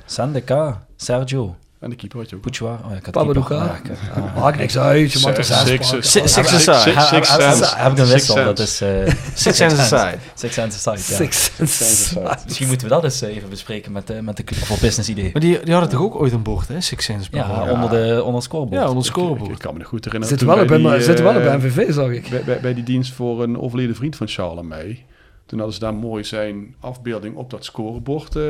[SPEAKER 8] zender,
[SPEAKER 9] ja, Sergio,
[SPEAKER 8] En de keeper had je ook.
[SPEAKER 9] Bouchouar. Oh, ja, ik had keeper. Ja, ik- ah.
[SPEAKER 6] Maakt niks uit, je mag er
[SPEAKER 8] Six-
[SPEAKER 6] 6
[SPEAKER 8] six-
[SPEAKER 6] pakken. Ah,
[SPEAKER 9] Heb- ik een
[SPEAKER 8] Six
[SPEAKER 9] wissel, dat is... eh,
[SPEAKER 7] Six aside.
[SPEAKER 9] Six aside. Misschien moeten we dat eens even bespreken met, de met de club voor business idee.
[SPEAKER 7] Maar die, die hadden toch ook ooit een bord, hè? Six per
[SPEAKER 9] Ja, onder, de, onder het scorebord.
[SPEAKER 7] Ja, onder het
[SPEAKER 8] Ik, ik
[SPEAKER 7] scorebord.
[SPEAKER 8] kan me nog goed herinneren.
[SPEAKER 6] Zitten
[SPEAKER 8] toen
[SPEAKER 6] wel op
[SPEAKER 8] eh,
[SPEAKER 6] bij MVV, zag ik.
[SPEAKER 8] Bij, bij, bij die dienst voor een overleden vriend van Charles en mij. Toen hadden ze daar mooi zijn afbeelding op dat scorebord. eh,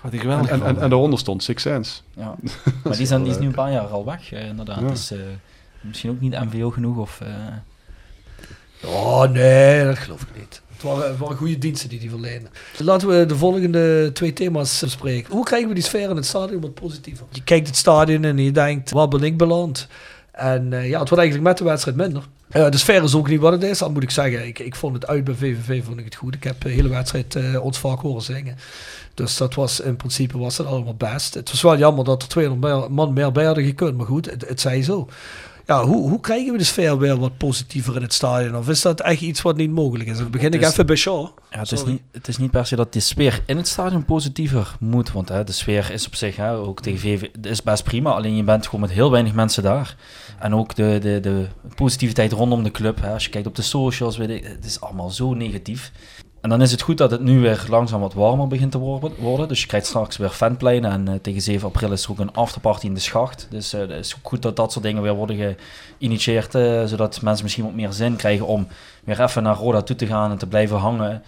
[SPEAKER 7] Had hij
[SPEAKER 8] en,
[SPEAKER 7] geweldig
[SPEAKER 8] en, en, en daaronder stond Six Cents.
[SPEAKER 9] Ja. Maar die, zijn, die is
[SPEAKER 8] wel
[SPEAKER 9] nu een paar jaar al weg, eh, inderdaad.
[SPEAKER 8] Ja.
[SPEAKER 9] Dus eh, misschien ook niet MVO genoeg. Of, eh,
[SPEAKER 6] Oh nee, dat geloof ik niet. Het waren, het waren goede diensten die die verlenen. Laten we de volgende twee thema's bespreken. Hoe krijgen we die sfeer in het stadion wat positiever? Je kijkt het stadion en je denkt, waar ben ik beland? En eh, ja, het wordt eigenlijk met de wedstrijd minder. Eh, de sfeer is ook niet wat het is, dat moet ik zeggen. Ik, ik vond het uit bij VVV vond ik het goed. Ik heb de hele wedstrijd eh, ons vaak horen zingen. Dus dat was in principe was het allemaal best. Het was wel jammer dat er 200 meer- man meer bij hadden gekund, maar goed, het, het zo. Ja, hoe, hoe krijgen we de sfeer weer wat positiever in het stadion? Of is dat echt iets wat niet mogelijk is? Dan begin ik even bij Shaw.
[SPEAKER 9] Ja, het, is niet, het is niet per se dat de sfeer in het stadion positiever moet. Want hè, de sfeer is op zich, hè, ook tegen VV, is best prima. Alleen je bent gewoon met heel weinig mensen daar. En ook de, de, de positiviteit rondom de club. Hè, als je kijkt op de socials, weet ik, het is allemaal zo negatief. En dan is het goed dat het nu weer langzaam wat warmer begint te worden. Dus je krijgt straks weer fanpleinen. En eh, tegen 7 april is er ook een afterparty in de schacht. Dus eh, het is goed dat dat soort dingen weer worden geïnitieerd. eh, zodat mensen misschien wat meer zin krijgen om weer even naar Roda toe te gaan en te blijven hangen.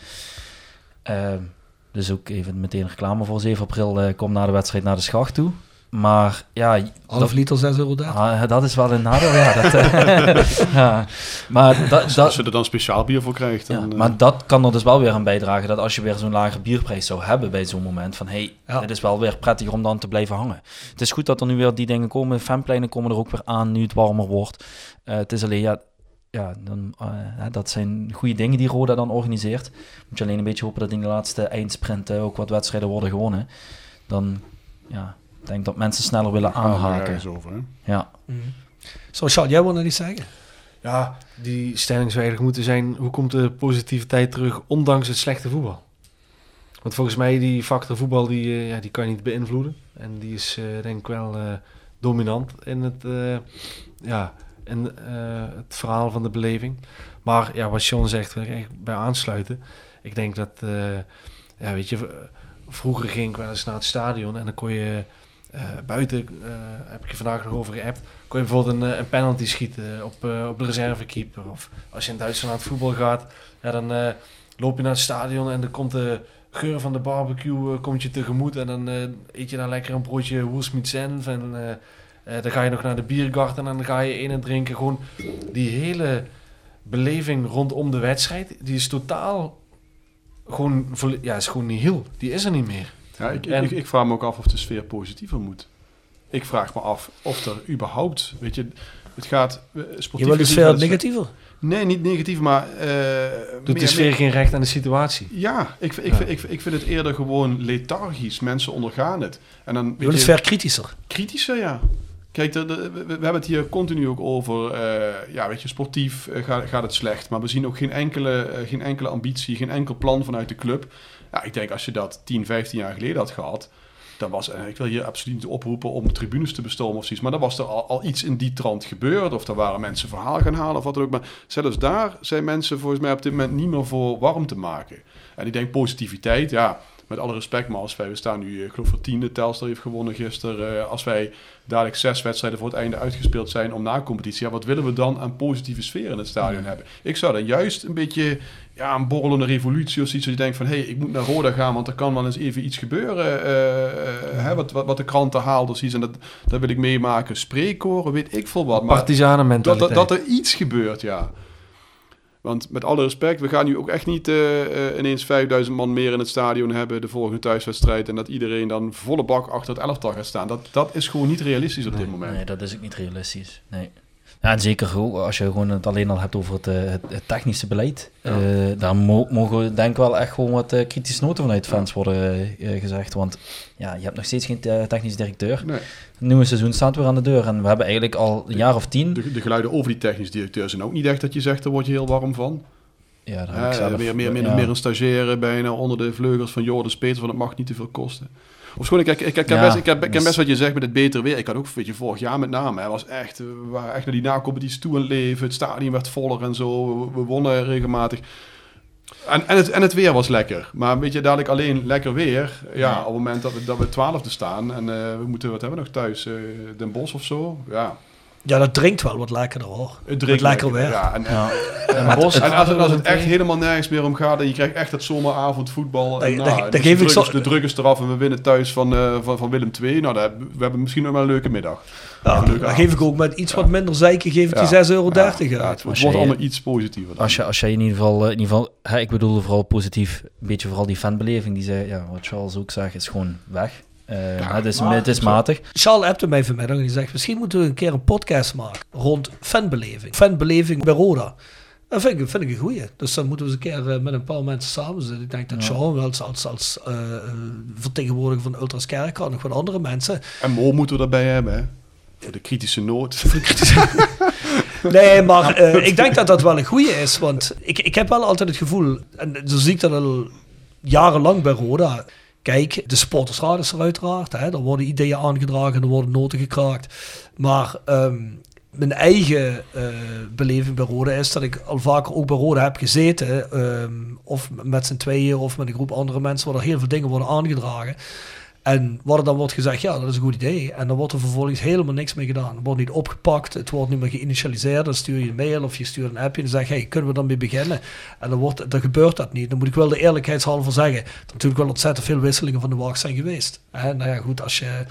[SPEAKER 9] Dus ook even meteen reclame voor 7 april. kom na de wedstrijd naar de schacht toe. Maar ja,
[SPEAKER 6] Half
[SPEAKER 9] dat,
[SPEAKER 6] liter 6 euro daar.
[SPEAKER 9] ah, dat is wel een nadeel. Ja, dat, eh, ja. Maar dat,
[SPEAKER 8] Als
[SPEAKER 9] dat,
[SPEAKER 8] je er dan speciaal bier voor krijgt.
[SPEAKER 9] ja,
[SPEAKER 8] eh,
[SPEAKER 9] maar dat kan er dus wel weer aan bijdragen dat als je weer zo'n lage bierprijs zou hebben bij zo'n moment van hey,
[SPEAKER 6] Ja.
[SPEAKER 9] het is wel weer prettiger om dan te blijven hangen. Het is goed dat er nu weer die dingen komen. Fanpleinen komen er ook weer aan nu het warmer wordt. Eh, het is alleen ja, ja dan, hè, dat zijn goede dingen die Roda dan organiseert. Moet je alleen een beetje hopen dat in de laatste eindsprint ook wat wedstrijden worden gewonnen. Dan ja, denk dat mensen sneller willen aanhaken.
[SPEAKER 8] ergens over. Hè?
[SPEAKER 9] Ja.
[SPEAKER 6] Zo, Charles, jij wil nog iets zeggen?
[SPEAKER 7] Ja, die stellingswijdig moeten zijn. Hoe komt de positiviteit terug, ondanks het slechte voetbal? Want volgens mij, die factor voetbal, die, eh, ja, die kan je niet beïnvloeden. En die is eh, denk ik wel eh, dominant in het, eh, ja, in, eh, het verhaal van de beleving. Maar ja, wat Sean zegt, wil ik echt bij aansluiten. Ik denk dat, eh, ja, weet je, vroeger ging ik wel eens naar het stadion en dan kon je eh, buiten, eh, heb ik je vandaag nog over geappt, kon je bijvoorbeeld een, eh, een penalty schieten op, op de reservekeeper. Of als je in Duitsland naar het voetbal gaat, ja, dan loop je naar het stadion en dan komt de geur van de barbecue komt je tegemoet. En dan eet je dan lekker een broodje senf. En dan ga je nog naar de biergarten en dan ga je in en drinken. Gewoon die hele beleving rondom de wedstrijd, die is totaal gewoon, ja, is gewoon niet heel. Die is er niet meer.
[SPEAKER 8] Ja, ik,
[SPEAKER 7] En-
[SPEAKER 8] ik, ik vraag me ook af of de sfeer positiever moet. Ik vraag me af of er überhaupt, weet je, het gaat eh, sportief
[SPEAKER 6] Je wil de sfeer negatiever?
[SPEAKER 8] Nee, niet negatief, maar... eh,
[SPEAKER 7] Doet de
[SPEAKER 8] meer-
[SPEAKER 7] sfeer geen recht aan de situatie.
[SPEAKER 8] Ja, ik, ik,
[SPEAKER 7] Ja.
[SPEAKER 8] Vind, ik, ik vind het eerder gewoon lethargisch. Mensen ondergaan het. En dan,
[SPEAKER 6] Je wil de sfeer kritischer?
[SPEAKER 8] kritischer, ja. Kijk, de, de- we, we hebben het hier continu ook over, eh, ja, weet je, sportief gaat, gaat het slecht. Maar we zien ook geen enkele, geen enkele ambitie, geen enkel plan vanuit de club. Ja, ik denk als je dat 10, 15 jaar geleden had gehad, dan was, ik wil hier absoluut niet oproepen om tribunes te bestormen of zoiets, maar dan was er al, al iets in die trant gebeurd. Of er waren mensen verhaal gaan halen of wat dan ook. Maar zelfs daar zijn mensen volgens mij op dit moment niet meer voor warm te maken. En ik denk positiviteit, ja, met alle respect, maar als wij, we staan nu, eh, ik geloof voor tiende, Telstar heeft gewonnen gisteren. Eh, als wij dadelijk zes wedstrijden voor het einde uitgespeeld zijn om na competitie, ja, wat willen we dan aan positieve sfeer in het stadion hebben? Ik zou dan juist een beetje, ja, een borrelende revolutie of zoiets, dat je denkt van, hé, hey, ik moet naar Roda gaan, want er kan wel eens even iets gebeuren, eh, eh, hè, wat, wat, wat de kranten haalt of zoiets, en dat, dat wil ik meemaken. Spreekkoren, weet ik veel wat. Maar dat, dat, dat er iets gebeurt, ja. Want met alle respect, we gaan nu ook echt niet eh, eh, ineens 5000 man meer in het stadion hebben de volgende thuiswedstrijd. En dat iedereen dan volle bak achter het elftal gaat staan. Dat, dat is gewoon niet realistisch op dit moment.
[SPEAKER 9] Nee, dat is ook niet realistisch. Nee. Ja, en zeker als je gewoon het alleen al hebt over het, eh, het, het technische beleid.
[SPEAKER 8] Ja.
[SPEAKER 9] Eh, daar mo- mogen we denk ik wel echt gewoon wat eh, kritische noten vanuit fans worden gezegd. Want ja, je hebt nog steeds geen technisch directeur.
[SPEAKER 8] Nee.
[SPEAKER 9] Het nieuwe seizoen staat weer aan de deur. En we hebben eigenlijk al een jaar of tien...
[SPEAKER 8] De, de geluiden over die technisch directeur zijn ook niet echt dat je zegt, daar word je heel warm van.
[SPEAKER 9] Ja, daar heb ik zelf...
[SPEAKER 8] meer, meer, meer, meer een stagiaire bijna onder de vleugels van Jordan Peters, want het mag niet te veel kosten. Ik, ik, ik, ik,
[SPEAKER 9] Ja,
[SPEAKER 8] best, ik, heb, ik ken
[SPEAKER 9] dus-
[SPEAKER 8] best wat je zegt met het beter weer. Ik had ook, weet je, vorig jaar met name, hè, was echt, we waren echt naar die nacompetities toe aan het leven. Het stadion werd voller en zo. We, we wonnen regelmatig. En, en, het, en het weer was lekker. Maar weet je, dadelijk alleen lekker weer. Ja,
[SPEAKER 9] Ja.
[SPEAKER 8] op het moment dat we, dat we twaalfde staan en eh, we moeten, wat hebben we nog thuis? eh, Den Bosch of zo? Ja,
[SPEAKER 6] Ja, dat drinkt wel wat lekkerder hoor.
[SPEAKER 8] het drinkt
[SPEAKER 6] lekker weer.
[SPEAKER 8] Ja, en,
[SPEAKER 9] Ja.
[SPEAKER 8] en, als,
[SPEAKER 9] het-
[SPEAKER 8] en als, het- als het echt helemaal nergens meer om gaat en je krijgt echt dat zomeravond voetbal. En, nou,
[SPEAKER 6] geef
[SPEAKER 8] de
[SPEAKER 6] ik
[SPEAKER 8] druk
[SPEAKER 6] zo-
[SPEAKER 8] is- De druk is eraf en we winnen thuis van, eh, van, van Willem II. Nou, dat hebben- we hebben misschien nog wel een leuke middag.
[SPEAKER 6] Ja,
[SPEAKER 8] leuke
[SPEAKER 6] dan geef ik ook met iets wat minder zeiken, geef ik die 6,30 euro
[SPEAKER 8] Ja, het,
[SPEAKER 9] Als
[SPEAKER 8] wordt
[SPEAKER 9] je-
[SPEAKER 8] allemaal iets positiever. dan.
[SPEAKER 9] Als je, als je in ieder geval, eh, in ieder geval hè, ik bedoel vooral positief, een beetje vooral die fanbeleving, die zei, ja, wat Charles ook zegt, is gewoon weg. Eh, het, is,
[SPEAKER 8] maar-
[SPEAKER 9] het is matig.
[SPEAKER 6] Charles appte mij vanmiddag zegt, misschien moeten we een keer een podcast maken rond fanbeleving. Fanbeleving bij Roda. Dat vind ik, vind ik een goeie. Dus dan moeten we eens een keer eh, met een paar mensen samen zitten. Ik denk dat
[SPEAKER 9] Ja.
[SPEAKER 6] Charles wel als, als, als eh, vertegenwoordiger van Ultras Kerkrade nog wat andere mensen.
[SPEAKER 8] En Mo moeten we erbij hebben, hè? Voor de kritische noot.
[SPEAKER 6] Nee, maar ik denk dat dat wel een goede is. Want ik, ik heb wel altijd het gevoel, en zo zie ik dat al jarenlang bij Roda. Kijk, de supportersraad is er uiteraard. Hè, er worden ideeën aangedragen, er worden noten gekraakt. Maar ehm, mijn eigen eh, beleving bij Roda is dat ik al vaker ook bij Roda heb gezeten. ehm, of met z'n tweeën of met een groep andere mensen, waar heel veel dingen worden aangedragen. En waar dan wordt gezegd, ja, dat is een goed idee. En dan wordt er vervolgens helemaal niks mee gedaan. Het wordt niet opgepakt, het wordt niet meer geïnitialiseerd. Dan stuur je een mail of je stuurt een appje en zeg hey, kunnen we dan mee beginnen? En dan, wordt, dan gebeurt dat niet. Dan moet ik wel de eerlijkheidshalve zeggen. Dat natuurlijk wel ontzettend veel wisselingen van de wacht zijn geweest. Hè, nou ja, goed, als je...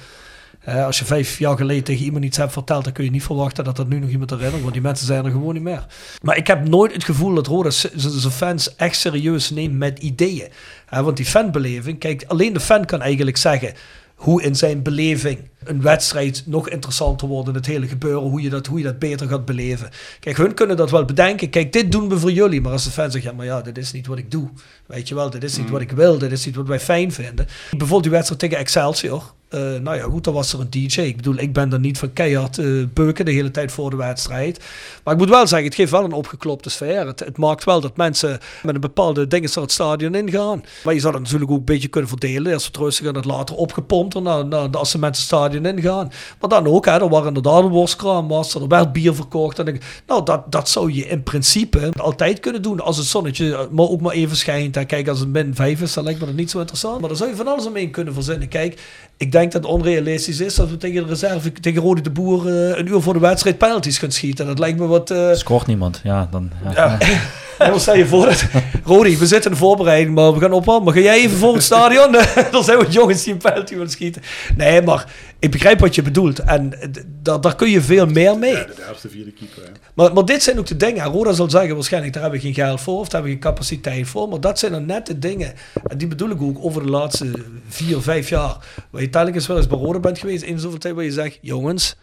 [SPEAKER 6] hè, als je vijf jaar geleden tegen iemand iets hebt verteld, dan kun je niet verwachten dat dat nu nog iemand herinnert, want die mensen zijn er gewoon niet meer. Maar ik heb nooit het gevoel dat Roda zijn fans echt serieus neemt met ideeën. Hè, want die fanbeleving, kijk, alleen de fan kan eigenlijk zeggen hoe in zijn beleving een wedstrijd nog interessanter wordt in het hele gebeuren, hoe je dat, hoe je dat beter gaat beleven. Kijk, hun kunnen dat wel bedenken. Kijk, dit doen we voor jullie. Maar als de fan zegt, ja, maar ja, dit is niet wat ik doe. Weet je wel, dit is niet wat ik wil. Dit is niet wat wij fijn vinden. Bijvoorbeeld die wedstrijd tegen Excelsior. Eh, nou ja, goed, dan was er een DJ. Ik bedoel, ik ben er niet van keihard eh, beuken de hele tijd voor de wedstrijd. Maar ik moet wel zeggen, het geeft wel een opgeklopte sfeer. Het, het maakt wel dat mensen met een bepaalde dingen naar het stadion ingaan. Maar je zou dat natuurlijk ook een beetje kunnen verdelen. Als het rustig en het later opgepompt naar, naar, als ze mensen het stadion ingaan. Maar dan ook, hè, er waren inderdaad een worstkraam, was, er werd bier verkocht. En ik, nou, dat, dat zou je in principe altijd kunnen doen als het zonnetje maar ook maar even schijnt. En kijk, als het min 5 is, dan lijkt me dat niet zo interessant. Maar daar zou je van alles omheen kunnen verzinnen. Kijk, ik denk dat het onrealistisch is dat we tegen de reserve, tegen Rode de Boer, eh, een uur voor de wedstrijd penalties gaan schieten. Dat lijkt me wat... eh,
[SPEAKER 9] Scoort niemand. Ja, dan... Ja.
[SPEAKER 6] ja. En dan stel je voor dat... Rodi, we zitten in de voorbereiding, maar we gaan opwarmen. Maar ga jij even voor het stadion? er zijn wat jongens die een penalty willen schieten. Nee, maar ik begrijp wat je bedoelt. En daar, kun je veel meer mee.
[SPEAKER 8] Ja, de derde, vierde keeper. hè.
[SPEAKER 6] Maar, maar dit zijn ook de dingen. Roda zal zeggen waarschijnlijk, daar hebben we geen geld voor. Of daar hebben we geen capaciteit voor. Maar dat zijn dan net de dingen. En die bedoel ik ook over de laatste vier, vijf jaar. Waar je telkens wel eens bij Roda bent geweest. In zoveel tijd waar je zegt, jongens...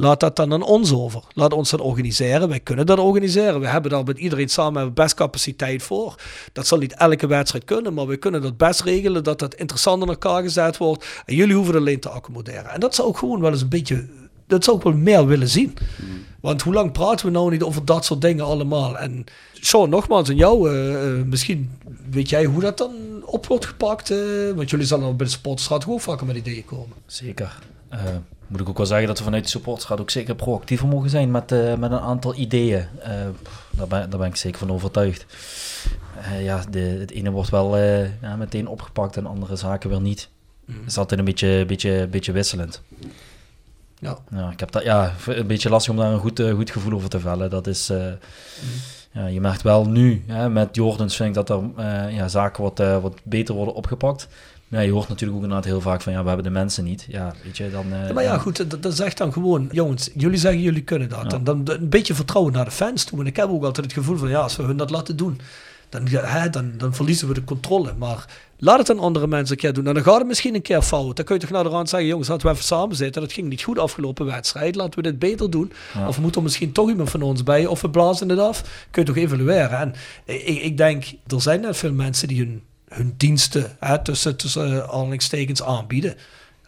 [SPEAKER 6] Laat dat dan aan ons over. Laat ons dat organiseren. Wij kunnen dat organiseren. We hebben daar met iedereen samen best capaciteit voor. Dat zal niet elke wedstrijd kunnen, maar we kunnen dat best regelen dat dat interessant in elkaar gezet wordt. En jullie hoeven het alleen te accommoderen. En dat zou ik gewoon wel eens een beetje, dat zou ik wel meer willen zien. Want hoe lang praten we nou niet over dat soort dingen allemaal? En Sean, nogmaals aan jou, eh, eh, misschien weet jij hoe dat dan op wordt gepakt? eh, want jullie zullen bij de Sportstraat ook vaker met ideeën komen.
[SPEAKER 9] Zeker. Eh, moet ik ook wel zeggen dat we vanuit de supportersraad ook zeker proactiever mogen zijn met, eh, met een aantal ideeën. Eh, daar, ben, daar ben ik zeker van overtuigd. Ja, de, het ene wordt wel ja, meteen opgepakt en andere zaken weer niet.
[SPEAKER 6] Mhm.
[SPEAKER 9] Het is altijd een beetje, beetje, beetje wisselend.
[SPEAKER 6] Ja.
[SPEAKER 9] Ja, ik heb dat, ja, een beetje lastig om daar een goed, goed gevoel over te vellen. Dat is, eh, ja, je merkt wel nu, hè, met Jordans vind ik dat er ja, zaken wat, wat beter worden opgepakt. Ja, je hoort natuurlijk ook inderdaad heel vaak van, ja, we hebben de mensen niet. Ja, weet je, dan... eh,
[SPEAKER 6] Ja, maar ja, goed, dat, dat zegt dan gewoon, jongens, jullie zeggen jullie kunnen dat.
[SPEAKER 9] Ja.
[SPEAKER 6] En dan een beetje vertrouwen naar de fans toe. En ik heb ook altijd het gevoel van, ja, als we hun dat laten doen, dan, hè, dan, dan verliezen we de controle. Maar laat het aan andere mensen een keer doen. En dan gaat het misschien een keer fout. Dan kun je toch naar de rand zeggen, jongens, laten we even samen zitten. Dat ging niet goed afgelopen wedstrijd. Laten we dit beter doen.
[SPEAKER 9] Ja.
[SPEAKER 6] Of moet er misschien toch iemand van ons bij? Of we blazen het af. Kun je toch evalueren. En ik, ik denk, er zijn net veel mensen die hun, hun diensten hè, tussen, tussen uh, aanhalingstekens aanbieden.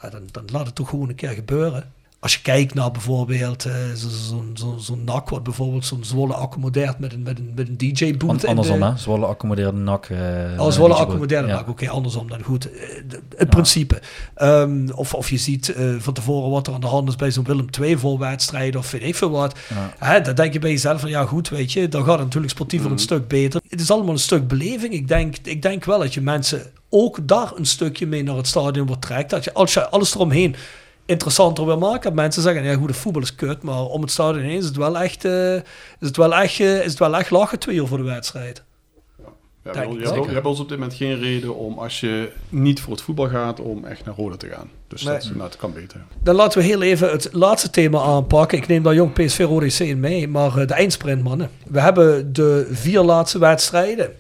[SPEAKER 6] Ja, dan, dan laat het toch gewoon een keer gebeuren. Als je kijkt naar bijvoorbeeld uh, zo'n zo, zo, zo NAC, wat bijvoorbeeld zo'n Zwolle accommodeert met een, met een, met een DJ-boot.
[SPEAKER 9] Andersom, hè? Zwolle accommodeerde NAC. Uh,
[SPEAKER 6] oh, Zwolle accommodeerde ja. NAC, oké, okay, andersom dan. Goed, het ja. principe. Um, of, of je ziet uh, van tevoren wat er aan de hand is bij zo'n Willem II voorwedstrijden of weet ik veel wat. Ja. Hè, dan denk je bij jezelf van, ja goed, weet je, dan gaat het natuurlijk sportief mm. een stuk beter. Het is allemaal een stuk beleving. Ik denk, ik denk wel dat je mensen ook daar een stukje mee naar het stadion wordt trekt. Dat je, als je alles eromheen interessanter wil maken. Mensen zeggen, ja goed, de voetbal is kut, maar om het stadion heen is het wel echt, uh, is het wel echt, uh, is het wel echt lachen twee uur voor de wedstrijd.
[SPEAKER 8] Ja, ja, je, hebt, je hebt ons op dit moment geen reden om, als je niet voor het voetbal gaat, om echt naar Roda te gaan. Dus nee. dat, nou, dat kan beter.
[SPEAKER 6] Dan laten we heel even het laatste thema aanpakken. Ik neem daar jong PSV Rode C in mee, maar uh, de eindsprint, mannen. We hebben de vier laatste wedstrijden.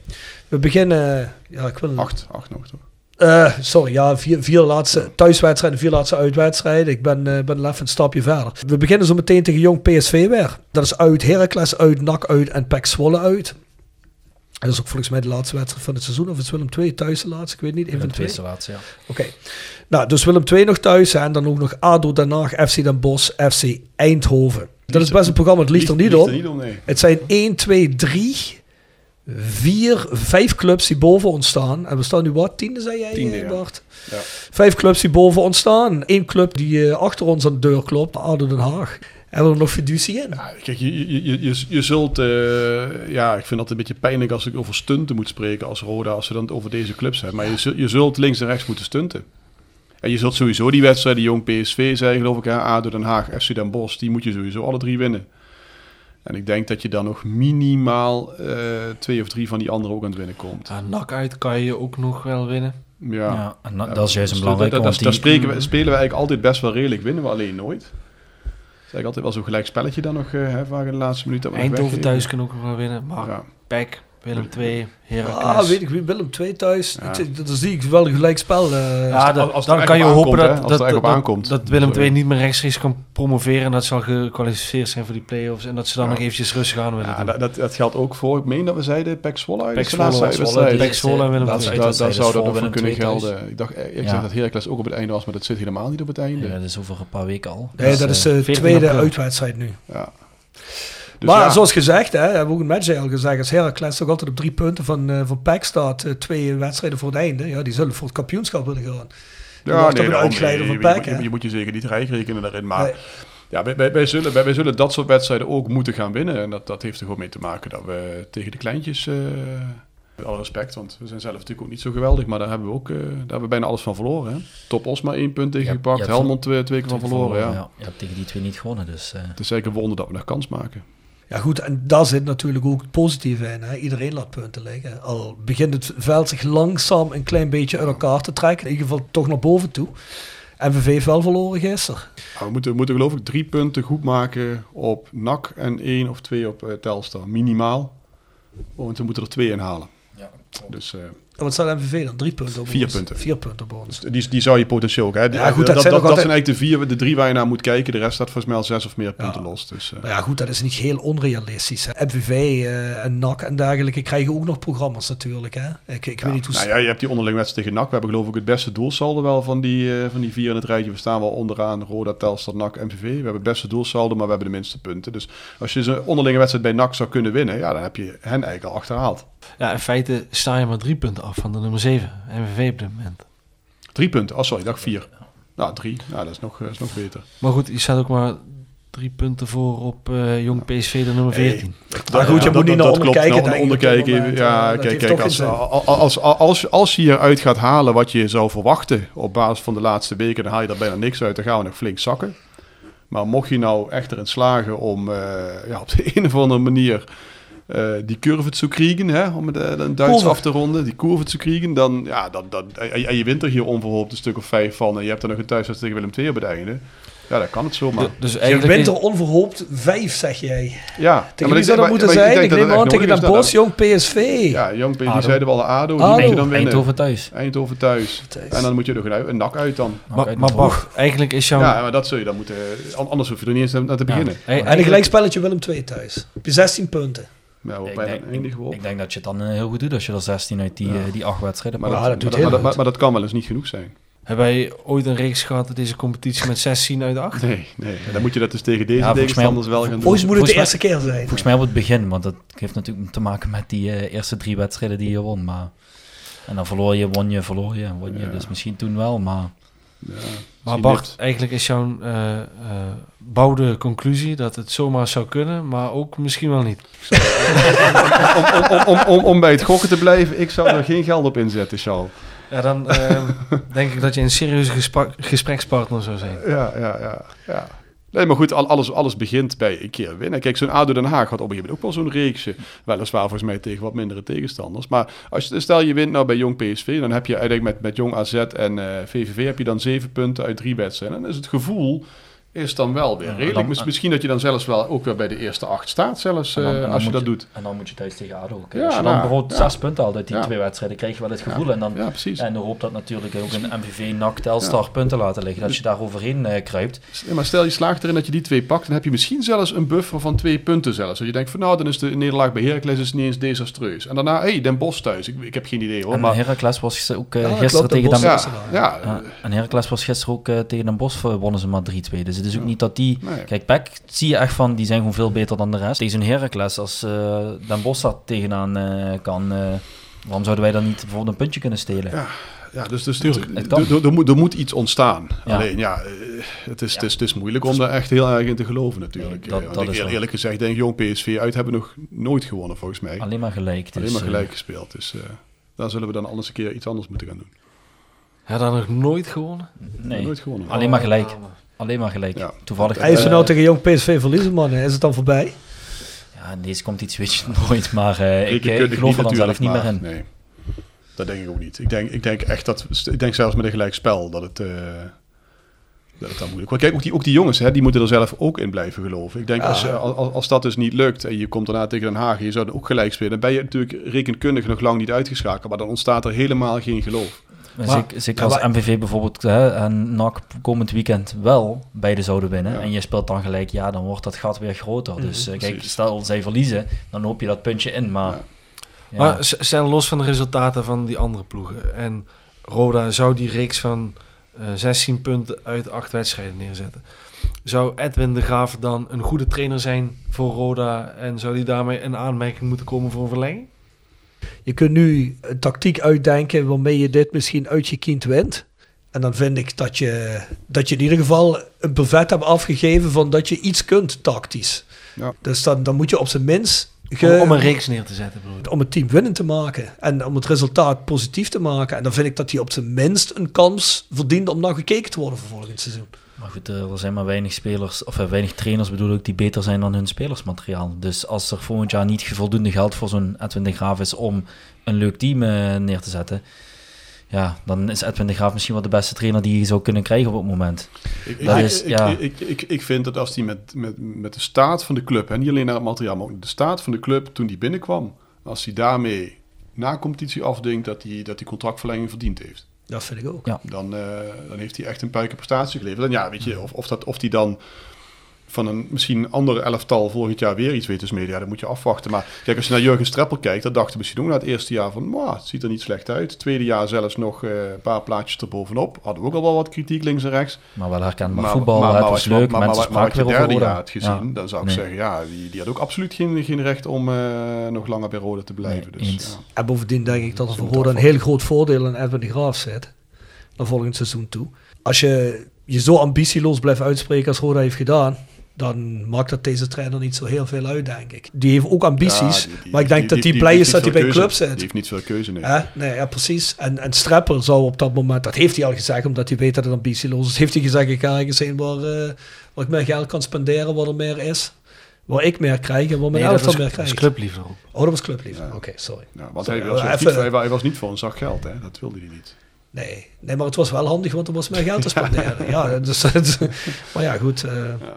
[SPEAKER 6] We beginnen... Ja, ik wil...
[SPEAKER 8] Acht, acht nog toch?
[SPEAKER 6] Uh, sorry, ja, vier, vier laatste thuiswedstrijden, vier laatste uitwedstrijden. Ik ben, uh, ben even een stapje verder. We beginnen zo meteen tegen Jong PSV weer. Dat is uit Heracles uit, NAC uit en PEC Zwolle uit. Dat is ook volgens mij de laatste wedstrijd van het seizoen. Of het is Willem II thuis de laatste, ik weet niet.
[SPEAKER 9] Willem
[SPEAKER 6] twee
[SPEAKER 9] de laatste, ja.
[SPEAKER 6] Oké. Okay. Nou, dus Willem II nog thuis. En dan ook nog ADO Den Haag, FC Den Bosch, FC Eindhoven. Dat is best een programma, het ligt er niet op.
[SPEAKER 8] om.
[SPEAKER 6] Het zijn 1, 2, 3, 4, 5 clubs die boven ons staan. En we staan nu wat? Tiende, zei jij,
[SPEAKER 8] Tiende, ja.
[SPEAKER 6] Bart?
[SPEAKER 8] Ja.
[SPEAKER 6] Vijf clubs die boven ons staan. Eén club die eh, achter ons aan de deur klopt, ADO Den Haag. Hebben we er nog fiducie in?
[SPEAKER 8] Ja, Kijk, je, je, je, je, zult... eh, ja, ik vind dat een beetje pijnlijk als ik over stunten moet spreken als Roda, als we dan over deze clubs hebben. Maar je, zult- je zult links en rechts moeten stunten. En je zult sowieso die wedstrijden, Jong PSV, zei geloof ik, ADO Den Haag, FC Den Bosch, die moet je sowieso alle drie winnen. En ik denk dat je dan nog minimaal eh, twee of drie van die anderen ook aan het winnen komt.
[SPEAKER 7] Ja, nak uit kan je ook nog wel winnen.
[SPEAKER 8] Ja,
[SPEAKER 9] Ja, en dat, dat is juist een
[SPEAKER 8] Dus
[SPEAKER 9] belangrijke,
[SPEAKER 8] dat- dat-
[SPEAKER 9] want
[SPEAKER 8] Daar spreken we, spelen we eigenlijk altijd best wel redelijk, winnen we alleen nooit. Het is eigenlijk altijd wel zo'n gelijk spelletje dan nog, eh, hè, in de laatste minuut dat we nog
[SPEAKER 7] Eindhoven thuis kan ook nog wel winnen. Maar
[SPEAKER 8] Ja.
[SPEAKER 7] Pek, Willem II, Heracles.
[SPEAKER 6] Ah, weet ik wie, Willem 2 thuis.
[SPEAKER 8] Ja.
[SPEAKER 6] Ik- Dat zie ik wel een gelijk spel. eh.
[SPEAKER 7] Ja, dat-
[SPEAKER 8] als
[SPEAKER 7] dan kan je hopen dat,
[SPEAKER 8] hè,
[SPEAKER 7] dat, dat,
[SPEAKER 8] aankomt.
[SPEAKER 7] dat Willem
[SPEAKER 8] Sorry.
[SPEAKER 7] II niet meer rechtstreeks kan promoveren en dat ze al gekwalificeerd zijn voor die play-offs en dat ze dan
[SPEAKER 8] Ja.
[SPEAKER 7] nog eventjes rustig aan willen
[SPEAKER 8] Ja, dat, dat, geldt ook voor, ik meen dat we zeiden, Pek Zwolle uit.
[SPEAKER 7] Pek Zwolle, en Willem
[SPEAKER 8] Dat,
[SPEAKER 7] II.
[SPEAKER 8] dat, dat,
[SPEAKER 9] Uitwedstrijd
[SPEAKER 8] zou dat
[SPEAKER 9] voor
[SPEAKER 8] nog voor
[SPEAKER 9] Willem
[SPEAKER 8] kunnen gelden. Ik dacht, eh, ik zeg dat Heracles ook op het einde was, maar dat zit helemaal niet op het einde.
[SPEAKER 9] Ja, dat is over een paar weken al.
[SPEAKER 6] nee, dat is
[SPEAKER 9] eh,
[SPEAKER 6] de
[SPEAKER 7] 14
[SPEAKER 6] tweede uitwedstrijd nu.
[SPEAKER 8] Ja. Dus
[SPEAKER 6] maar
[SPEAKER 8] ja,
[SPEAKER 6] zoals gezegd, hè, hebben we ook een match al gezegd. Als Heracles toch altijd op drie punten van, eh van PEC staat. eh, twee wedstrijden voor het einde. Ja, die zullen voor het kampioenschap willen gaan. Die op een
[SPEAKER 8] daarom, nee,
[SPEAKER 6] van
[SPEAKER 8] je,
[SPEAKER 6] PEC,
[SPEAKER 8] je, moet je zeker niet rijk rekenen daarin. Maar
[SPEAKER 6] Nee.
[SPEAKER 8] ja, wij, wij, wij zullen, wij, wij zullen dat soort wedstrijden ook moeten gaan winnen. En dat, dat heeft er gewoon mee te maken dat we tegen de kleintjes... eh, met alle respect, want we zijn zelf natuurlijk ook niet zo geweldig. Maar daar hebben we ook daar hebben we bijna alles van verloren. Hè? Top Osma één punt tegen
[SPEAKER 9] Ja,
[SPEAKER 8] gepakt.
[SPEAKER 9] ja,
[SPEAKER 8] Helmond twee, twee keer van verloren. Ja.
[SPEAKER 9] ja. Je hebt tegen die twee niet gewonnen, dus... eh,
[SPEAKER 8] Het is zeker wonder dat we nog kans maken.
[SPEAKER 6] Ja goed, en daar zit natuurlijk ook het positieve in. Hè? Iedereen laat punten liggen. Al begint het veld zich langzaam een klein beetje uit elkaar te trekken. In ieder geval toch naar boven toe. MVV heeft wel verloren gisteren.
[SPEAKER 8] Nou, we, moeten, we moeten geloof ik drie punten goed maken op NAC en één of twee op eh, Telstar. Minimaal. Want we moeten er twee in halen.
[SPEAKER 9] Ja,
[SPEAKER 8] Dus eh,
[SPEAKER 6] wat staat MVV dan? Drie punten op
[SPEAKER 8] Vier
[SPEAKER 6] ons.
[SPEAKER 8] punten.
[SPEAKER 6] Vier punten op ons.
[SPEAKER 8] die, die zou je potentieel ook. Hè? Die-
[SPEAKER 6] Ja, goed, dat
[SPEAKER 8] dat,
[SPEAKER 6] zijn
[SPEAKER 8] dat, zijn eigenlijk de vier, de drie waar je naar moet kijken. De rest staat volgens mij al zes of meer punten
[SPEAKER 6] Ja.
[SPEAKER 8] los. Dus, eh,
[SPEAKER 6] Maar ja goed, dat is niet heel onrealistisch. Hè? MVV eh, en NAC en dergelijke krijgen ook nog programma's natuurlijk. Hè? Ik, ik weet niet hoe...
[SPEAKER 8] nou ja, je hebt die onderling wedstrijd tegen NAC. We hebben geloof ik het beste doelsaldo wel van die, eh, van die vier in het rijtje. We staan wel onderaan Roda, Telstar, NAC, MVV. We hebben het beste doelsaldo, maar we hebben de minste punten. Dus als je zo'n onderlinge wedstrijd bij NAC zou kunnen winnen, ja, dan heb je hen eigenlijk al achterhaald.
[SPEAKER 7] Ja, in feite sta je maar drie punten af van de nummer 7, MVV op dit moment.
[SPEAKER 8] Drie punten. Oh, sorry, ik dacht vier. Nou, drie. Nou, dat is nog, dat is nog beter.
[SPEAKER 7] Maar goed, je staat ook maar drie punten voor op eh, Jong PSV, de nummer 14.
[SPEAKER 6] Maar goed, je moet niet naar onder
[SPEAKER 8] klopt,
[SPEAKER 6] kijken,
[SPEAKER 8] naar onder kijken.
[SPEAKER 6] moment.
[SPEAKER 8] Ja, kijk, kijk als, als, als, als, als je hieruit gaat halen wat je zou verwachten op basis van de laatste weken, dan haal je er bijna niks uit. Dan gaan we nog flink zakken. Maar mocht je nou echt erin slagen om eh, ja, op de een of andere manier eh, die curve te krijgen, hè, om het eh, een Duits af te ronden, die curve te krijgen, dan, ja, dan, dan, en en je wint er hier onverhoopt een stuk of vijf van en je hebt er nog een thuiswedstrijd tegen Willem II op het einde. Ja, dan kan het zomaar.
[SPEAKER 7] Dus
[SPEAKER 6] Je
[SPEAKER 7] eigenlijk
[SPEAKER 6] wint er onverhoopt vijf, zeg jij.
[SPEAKER 8] Ja,
[SPEAKER 6] Tegen
[SPEAKER 8] maar
[SPEAKER 6] wie zou dat
[SPEAKER 8] maar-
[SPEAKER 6] moeten
[SPEAKER 8] maar
[SPEAKER 6] zijn? Ik
[SPEAKER 8] dat
[SPEAKER 6] neem aan tegen
[SPEAKER 8] is.
[SPEAKER 6] Bosch, Jong PSV.
[SPEAKER 8] Ja, Jong P, die zeiden we al ADO, die
[SPEAKER 6] Ado.
[SPEAKER 8] moet je dan winnen.
[SPEAKER 9] Eindhoven thuis.
[SPEAKER 8] Eindhoven thuis.
[SPEAKER 6] Thuis.
[SPEAKER 8] En dan moet je er een, een nak uit dan.
[SPEAKER 7] Maar,
[SPEAKER 9] uit
[SPEAKER 7] maar eigenlijk is jouw...
[SPEAKER 8] Ja, maar dat zul je dan moeten... an- Anders hoef je er niet eens naar te beginnen.
[SPEAKER 6] En een gelijkspelletje Willem 2 thuis. Heb je 16 punten.
[SPEAKER 8] Ja,
[SPEAKER 9] Ik denk, ik denk dat je het dan eh, heel goed doet als je er 16 uit die,
[SPEAKER 8] Ja.
[SPEAKER 9] eh, die acht wedstrijden
[SPEAKER 8] Maar, dat,
[SPEAKER 6] dat doet
[SPEAKER 8] maar,
[SPEAKER 6] heel
[SPEAKER 8] maar,
[SPEAKER 6] goed.
[SPEAKER 8] maar, maar dat kan wel eens niet genoeg zijn.
[SPEAKER 7] Hebben wij ooit een reeks gehad in deze competitie met 16 uit 8?
[SPEAKER 8] Nee, nee. En dan moet je dat dus tegen deze
[SPEAKER 9] Ja, volgens mij-
[SPEAKER 8] tegenstanders wel gaan doen.
[SPEAKER 6] Ooit moet het de eerste keer zijn.
[SPEAKER 9] Volgens mij op het begin, want dat heeft natuurlijk te maken met die eh, eerste drie wedstrijden die je won. Maar, en dan verloor je, won je, verloor je, won je.
[SPEAKER 8] Ja.
[SPEAKER 9] Dus misschien toen wel, maar
[SPEAKER 8] Ja,
[SPEAKER 7] Maar Bart,
[SPEAKER 8] dit.
[SPEAKER 7] eigenlijk is jouw eh eh, bouwde conclusie dat het zomaar zou kunnen, maar ook misschien wel niet.
[SPEAKER 8] om, om, om, om, om bij het gokken te blijven, ik zou er geen geld op inzetten, Charles.
[SPEAKER 7] Ja, dan eh, denk ik dat je een serieuze gesprekspartner zou zijn.
[SPEAKER 8] Ja, ja, ja. ja. Nee, maar goed, al- alles, alles begint bij een keer winnen. Kijk, zo'n ADO Den Haag had op een gegeven moment ook wel zo'n reeksje. Weliswaar volgens mij tegen wat mindere tegenstanders. Maar als je, stel je wint nou bij Jong PSV, dan heb je eigenlijk met, met Jong AZ en eh, VVV heb je dan zeven punten uit drie wedstrijden. En dan is het gevoel is dan wel weer redelijk.
[SPEAKER 9] dan-
[SPEAKER 8] Mis- Misschien dat je dan zelfs wel ook weer bij de eerste acht staat, zelfs
[SPEAKER 9] dan-
[SPEAKER 8] eh, als je dat doet.
[SPEAKER 9] En dan moet je thuis tegen ADO.
[SPEAKER 8] Ja,
[SPEAKER 9] als je
[SPEAKER 8] nou,
[SPEAKER 9] dan bijvoorbeeld
[SPEAKER 8] ja.
[SPEAKER 9] zes punten haalt uit die
[SPEAKER 8] Ja.
[SPEAKER 9] twee wedstrijden, krijg je wel het gevoel. En dan en dan hoop dat natuurlijk ook een MVV, NAC, Telstar punten laten liggen. Dat je daar overheen eh, kruipt.
[SPEAKER 8] Maar stel je slaagt erin dat je die twee pakt, dan heb je misschien zelfs een buffer van twee punten zelfs. Dat je denkt van nou, dan is de nederlaag bij Heracles is niet eens desastreus. En daarna, hé, hey, Den Bosch thuis. Ik, ik heb geen idee hoor.
[SPEAKER 9] En
[SPEAKER 8] Maar,
[SPEAKER 9] Heracles was ook eh, gisteren
[SPEAKER 6] klopt,
[SPEAKER 9] tegen Den
[SPEAKER 6] Bosch
[SPEAKER 8] ja,
[SPEAKER 9] en Heracles was gisteren ook tegen Den Bosch, wonnen ze maar 3-2. Dus Het is ook niet dat die...
[SPEAKER 8] Nee.
[SPEAKER 9] Kijk, Peck zie je echt van, die zijn gewoon veel beter dan de rest. Tegen een Heracles, als eh Den Bosch daar tegenaan eh, kan... eh, waarom zouden wij dan niet bijvoorbeeld een puntje kunnen stelen?
[SPEAKER 8] Ja. Ja, dus, dus er, moet, er moet iets ontstaan.
[SPEAKER 9] Ja.
[SPEAKER 8] Alleen, ja, het is, het, is, het is moeilijk om daar echt heel erg in te geloven natuurlijk.
[SPEAKER 9] Nee, dat- dat
[SPEAKER 8] ik eerlijk gezegd denk ik, jong PSV uit hebben nog nooit gewonnen volgens mij.
[SPEAKER 9] Alleen maar gelijk. Dus,
[SPEAKER 8] Alleen maar gelijk gespeeld. Dus eh, daar zullen we dan anders een keer iets anders moeten gaan doen.
[SPEAKER 7] Ja, dan nog nooit gewonnen.
[SPEAKER 9] nee,
[SPEAKER 8] Nooit gewonnen.
[SPEAKER 9] alleen maar gelijk. Alleen maar gelijk.
[SPEAKER 8] Ja.
[SPEAKER 9] Toevallig.
[SPEAKER 6] Hij is
[SPEAKER 9] eh,
[SPEAKER 6] van nou tegen jong PSV verliezen, man. Is het dan voorbij?
[SPEAKER 9] Ja, in deze komt iets weet je nooit, maar eh, ik, eh, ik geloof er dan zelf niet meer in.
[SPEAKER 8] Nee, dat denk ik ook niet. Ik denk, ik denk echt dat, ik denk zelfs met een gelijk spel dat het, eh, dat het dan moeilijk wordt. Kijk, ook die, ook die jongens, hè, die moeten er zelf ook in blijven geloven. Ik denk,
[SPEAKER 6] Ja.
[SPEAKER 8] als, als, als dat dus niet lukt en je komt daarna tegen Den Haag en je zou dan ook gelijk spelen, dan ben je natuurlijk rekenkundig nog lang niet uitgeschakeld, maar dan ontstaat er helemaal geen geloof.
[SPEAKER 9] Maar zeker als
[SPEAKER 6] maar-
[SPEAKER 9] MVV bijvoorbeeld hè, en NAC komend weekend wel beide zouden winnen
[SPEAKER 8] Ja.
[SPEAKER 9] en je speelt dan gelijk, ja, dan wordt dat gat weer groter. Dus eh, kijk,
[SPEAKER 8] precies.
[SPEAKER 9] stel zij verliezen, dan hoop je dat puntje in, maar...
[SPEAKER 8] Ja.
[SPEAKER 9] Ja.
[SPEAKER 7] Maar stel los van de resultaten van die andere ploegen. En Roda zou die reeks van eh 16 punten uit 8 wedstrijden neerzetten. Zou Edwin de Graaf dan een goede trainer zijn voor Roda? En zou die daarmee in aanmerking moeten komen voor een verlenging?
[SPEAKER 6] Je kunt nu een tactiek uitdenken waarmee je dit misschien uit je kind wint. En dan vind ik dat je, dat je in ieder geval een brevet hebt afgegeven van dat je iets kunt tactisch.
[SPEAKER 8] Ja.
[SPEAKER 6] Dus dan, dan moet je op zijn minst ge-
[SPEAKER 7] Om, om een reeks neer te zetten, ik.
[SPEAKER 6] om het team winnen te maken. En om het resultaat positief te maken. En dan vind ik dat hij op zijn minst een kans verdient om naar gekeken te worden voor volgend seizoen.
[SPEAKER 9] Maar goed, eh, er zijn maar weinig spelers, of eh, weinig trainers bedoel ik, die beter zijn dan hun spelersmateriaal. Dus als er volgend jaar niet voldoende geld voor zo'n Edwin de Graaf is om een leuk team eh, neer te zetten, ja, dan is Edwin de Graaf misschien wel de beste trainer die je zou kunnen krijgen op het moment.
[SPEAKER 8] Ik,
[SPEAKER 9] Dat
[SPEAKER 8] ik,
[SPEAKER 9] is-
[SPEAKER 8] ik,
[SPEAKER 9] ja.
[SPEAKER 8] ik, ik, ik vind dat als die met, met, met de staat van de club, en niet alleen naar het materiaal, maar ook de staat van de club toen die binnenkwam, als hij daarmee na competitie afdingt dat hij dat die contractverlenging verdiend heeft.
[SPEAKER 6] Dat vind ik ook.
[SPEAKER 9] Ja.
[SPEAKER 8] Dan, eh, dan heeft hij echt een puike prestatie geleverd. En ja, weet je, of, of, dat, of die dan van een misschien andere elftal volgend jaar weer iets weet te smeden, ja, dat moet je afwachten. Maar kijk, als je naar Jurgen Streppel kijkt, dan dachten we misschien ook na het eerste jaar van, "Mwah, het ziet er niet slecht uit. Het tweede jaar zelfs nog eh, een paar plaatjes erbovenop. Hadden we ook al wel wat kritiek links en rechts.
[SPEAKER 9] Maar wel herkenbaar
[SPEAKER 8] Maar-
[SPEAKER 9] voetbal,
[SPEAKER 8] maar-
[SPEAKER 9] het
[SPEAKER 8] maar
[SPEAKER 9] was
[SPEAKER 8] als je-
[SPEAKER 9] leuk,
[SPEAKER 8] maar-
[SPEAKER 9] mensen
[SPEAKER 8] je derde jaar had gezien,
[SPEAKER 9] Ja.
[SPEAKER 8] dan zou ik
[SPEAKER 9] Nee.
[SPEAKER 8] zeggen, ja, die, die had ook absoluut geen, geen recht om eh, nog langer bij Roda te blijven.
[SPEAKER 9] Nee,
[SPEAKER 8] dus,
[SPEAKER 9] eens.
[SPEAKER 8] ja.
[SPEAKER 6] En bovendien denk ik dat er voor Roda een heel groot voordeel in Edwin de Graaf zit. Naar volgend seizoen toe. Als je je zo ambitieloos blijft uitspreken als Roda heeft gedaan. Dan maakt dat deze trainer niet zo heel veel uit, denk ik. Die heeft ook ambities.
[SPEAKER 8] Ja, die- die-
[SPEAKER 6] maar ik denk
[SPEAKER 8] die-
[SPEAKER 6] dat
[SPEAKER 8] die-
[SPEAKER 6] hij blij
[SPEAKER 8] die
[SPEAKER 6] is dat hij bij
[SPEAKER 8] veel
[SPEAKER 6] club zit.
[SPEAKER 8] Die heeft niet veel keuze, nee.
[SPEAKER 6] Hè? Nee, ja, precies. En, en Streppel zou op dat moment, dat heeft hij al gezegd, omdat hij weet dat het ambitieloos is, heeft hij gezegd, ik ga ergens heen waar, eh, waar ik meer geld kan spenderen, waar er meer is. Waar ik meer krijg en waar mijn
[SPEAKER 7] Nee,
[SPEAKER 6] elftal meer
[SPEAKER 7] dat was
[SPEAKER 6] krijgt.
[SPEAKER 7] clubliefde ook.
[SPEAKER 6] Oh, dat was clubliefde.
[SPEAKER 8] Ja.
[SPEAKER 6] Oké, sorry.
[SPEAKER 8] Ja, want
[SPEAKER 6] Sorry,
[SPEAKER 8] hij was, niet,
[SPEAKER 6] even-
[SPEAKER 8] hij, wa- hij was niet voor een zak geld, hè? dat wilde hij niet.
[SPEAKER 6] Nee, nee, maar het was wel handig, want er was meer geld te spenderen. ja, dus, maar ja, goed. eh,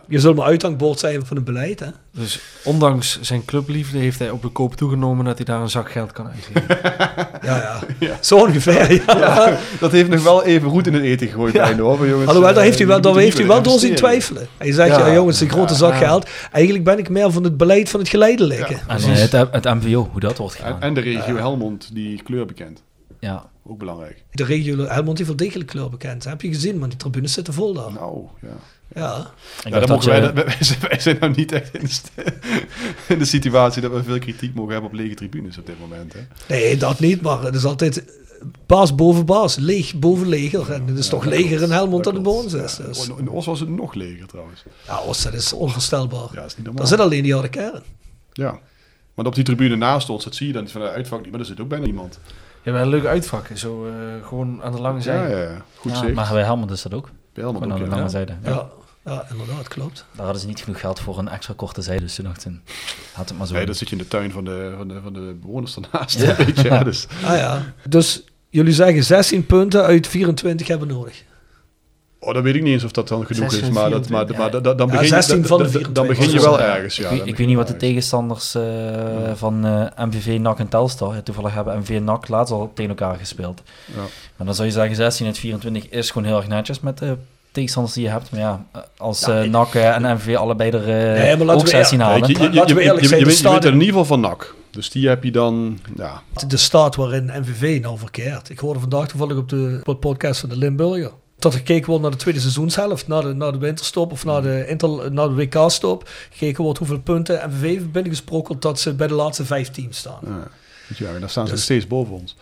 [SPEAKER 6] Je zult maar uithangbord zijn van het beleid, hè?
[SPEAKER 7] Dus ondanks zijn clubliefde heeft hij op de koop toegenomen dat hij daar een zak geld kan uitgeven.
[SPEAKER 6] Ja, ja. Zo ongeveer, ja.
[SPEAKER 8] Dat heeft nog wel even goed in het eten gegooid
[SPEAKER 6] Ja.
[SPEAKER 8] bij hoor, jongens.
[SPEAKER 6] Alhoewel, daar
[SPEAKER 8] Eh,
[SPEAKER 6] heeft hij wel, daar heeft hij wel door zien twijfelen. Hij zegt, ja,
[SPEAKER 7] Ja.
[SPEAKER 6] jongens, een grote
[SPEAKER 7] Ja.
[SPEAKER 6] zak geld. Eigenlijk ben ik meer van het beleid van het geleidelijke.
[SPEAKER 8] Ja.
[SPEAKER 9] En eh, het, het MVO, hoe dat wordt gedaan.
[SPEAKER 8] En, en de regio Helmond, die kleur bekend.
[SPEAKER 9] Ja.
[SPEAKER 8] Ook belangrijk.
[SPEAKER 6] De regio Helmond heeft wel degelijk kleur bekend. Heb je gezien, man? Die tribunes zitten vol daar.
[SPEAKER 8] Nou, ja.
[SPEAKER 6] Ja.
[SPEAKER 8] Ja, dan mogen wij,
[SPEAKER 9] je-
[SPEAKER 8] wij, wij zijn- wij zijn nou niet echt in de, in de situatie dat we veel kritiek mogen hebben op lege tribunes op dit moment. Hè?
[SPEAKER 6] Nee, dat niet, maar het is altijd baas boven baas. Leeg boven leger. En het is toch leger in Helmond dan de Boons is.
[SPEAKER 8] Ja,
[SPEAKER 6] Dus.
[SPEAKER 8] In Os was het nog leger trouwens.
[SPEAKER 6] Ja, Oost, dat is onvoorstelbaar.
[SPEAKER 8] Ja, dat is niet normaal.
[SPEAKER 6] Daar zit alleen die harde kern.
[SPEAKER 8] Ja. Maar op die tribune naast ons, dat zie je dan van de uitvak niet, maar er zit ook bijna niemand.
[SPEAKER 7] Ja, wel een leuke uitvakken, zo eh, gewoon aan de lange zijde.
[SPEAKER 8] ja, ja. goed
[SPEAKER 9] ja,
[SPEAKER 8] zicht.
[SPEAKER 9] maar bij Helmond is dat ook.
[SPEAKER 8] Bij Helmond
[SPEAKER 9] Gewoon aan
[SPEAKER 8] ook,
[SPEAKER 9] de
[SPEAKER 8] ja.
[SPEAKER 9] lange zijde.
[SPEAKER 6] Ja, ja inderdaad, klopt.
[SPEAKER 9] Daar hadden ze niet genoeg geld voor een extra korte zijde, dus toen dachten had het maar zo.
[SPEAKER 8] Nee, dan zit je in de tuin van de, van de, van de bewoners daarnaast.
[SPEAKER 9] Ja.
[SPEAKER 8] Weet je, ja, dus.
[SPEAKER 6] Ah ja. Dus jullie zeggen 16 punten uit 24 hebben we nodig.
[SPEAKER 8] Oh, dan weet ik niet eens of dat dan genoeg is,
[SPEAKER 7] 16,
[SPEAKER 8] maar, dat, maar,
[SPEAKER 7] 24.
[SPEAKER 8] maar da- da- dan,
[SPEAKER 6] Ja,
[SPEAKER 8] begin
[SPEAKER 6] 16
[SPEAKER 8] je,
[SPEAKER 6] van de
[SPEAKER 8] da- da-
[SPEAKER 6] 24.
[SPEAKER 8] dan begin je wel
[SPEAKER 9] Ja.
[SPEAKER 8] ergens. Ja,
[SPEAKER 9] ik,
[SPEAKER 8] dan
[SPEAKER 9] weet, ik
[SPEAKER 8] begin
[SPEAKER 9] weet niet wat de tegenstanders eh, van eh, MVV, NAC en Telstar. Toevallig hebben MVV en NAC laatst al tegen elkaar gespeeld.
[SPEAKER 8] Ja.
[SPEAKER 9] Maar dan zou je zeggen 16 uit 24 is gewoon heel erg netjes met de tegenstanders die je hebt. Maar ja, als
[SPEAKER 6] Ja,
[SPEAKER 9] eh, NAC en MVV allebei er eh,
[SPEAKER 6] Nee, maar laten
[SPEAKER 9] ook
[SPEAKER 6] we
[SPEAKER 9] 16
[SPEAKER 6] eer-
[SPEAKER 9] halen.
[SPEAKER 8] Je,
[SPEAKER 6] zijn,
[SPEAKER 8] weet- je weet
[SPEAKER 6] stadion-
[SPEAKER 8] in ieder geval van NAC. Dus die heb je dan, ja,
[SPEAKER 6] De staat waarin MVV nou verkeert. Ik hoorde vandaag toevallig op de op de podcast van de Limburger. Dat er gekeken wordt naar de tweede seizoenshelft, naar de, naar de winterstop of naar de, inter, naar de WK-stop. Gekeken wordt hoeveel punten MVV heeft binnengesprokkeld dat ze bij de laatste vijf teams staan.
[SPEAKER 8] Ja. Weet je, daar staan ze
[SPEAKER 6] Dus-
[SPEAKER 8] nog steeds boven ons.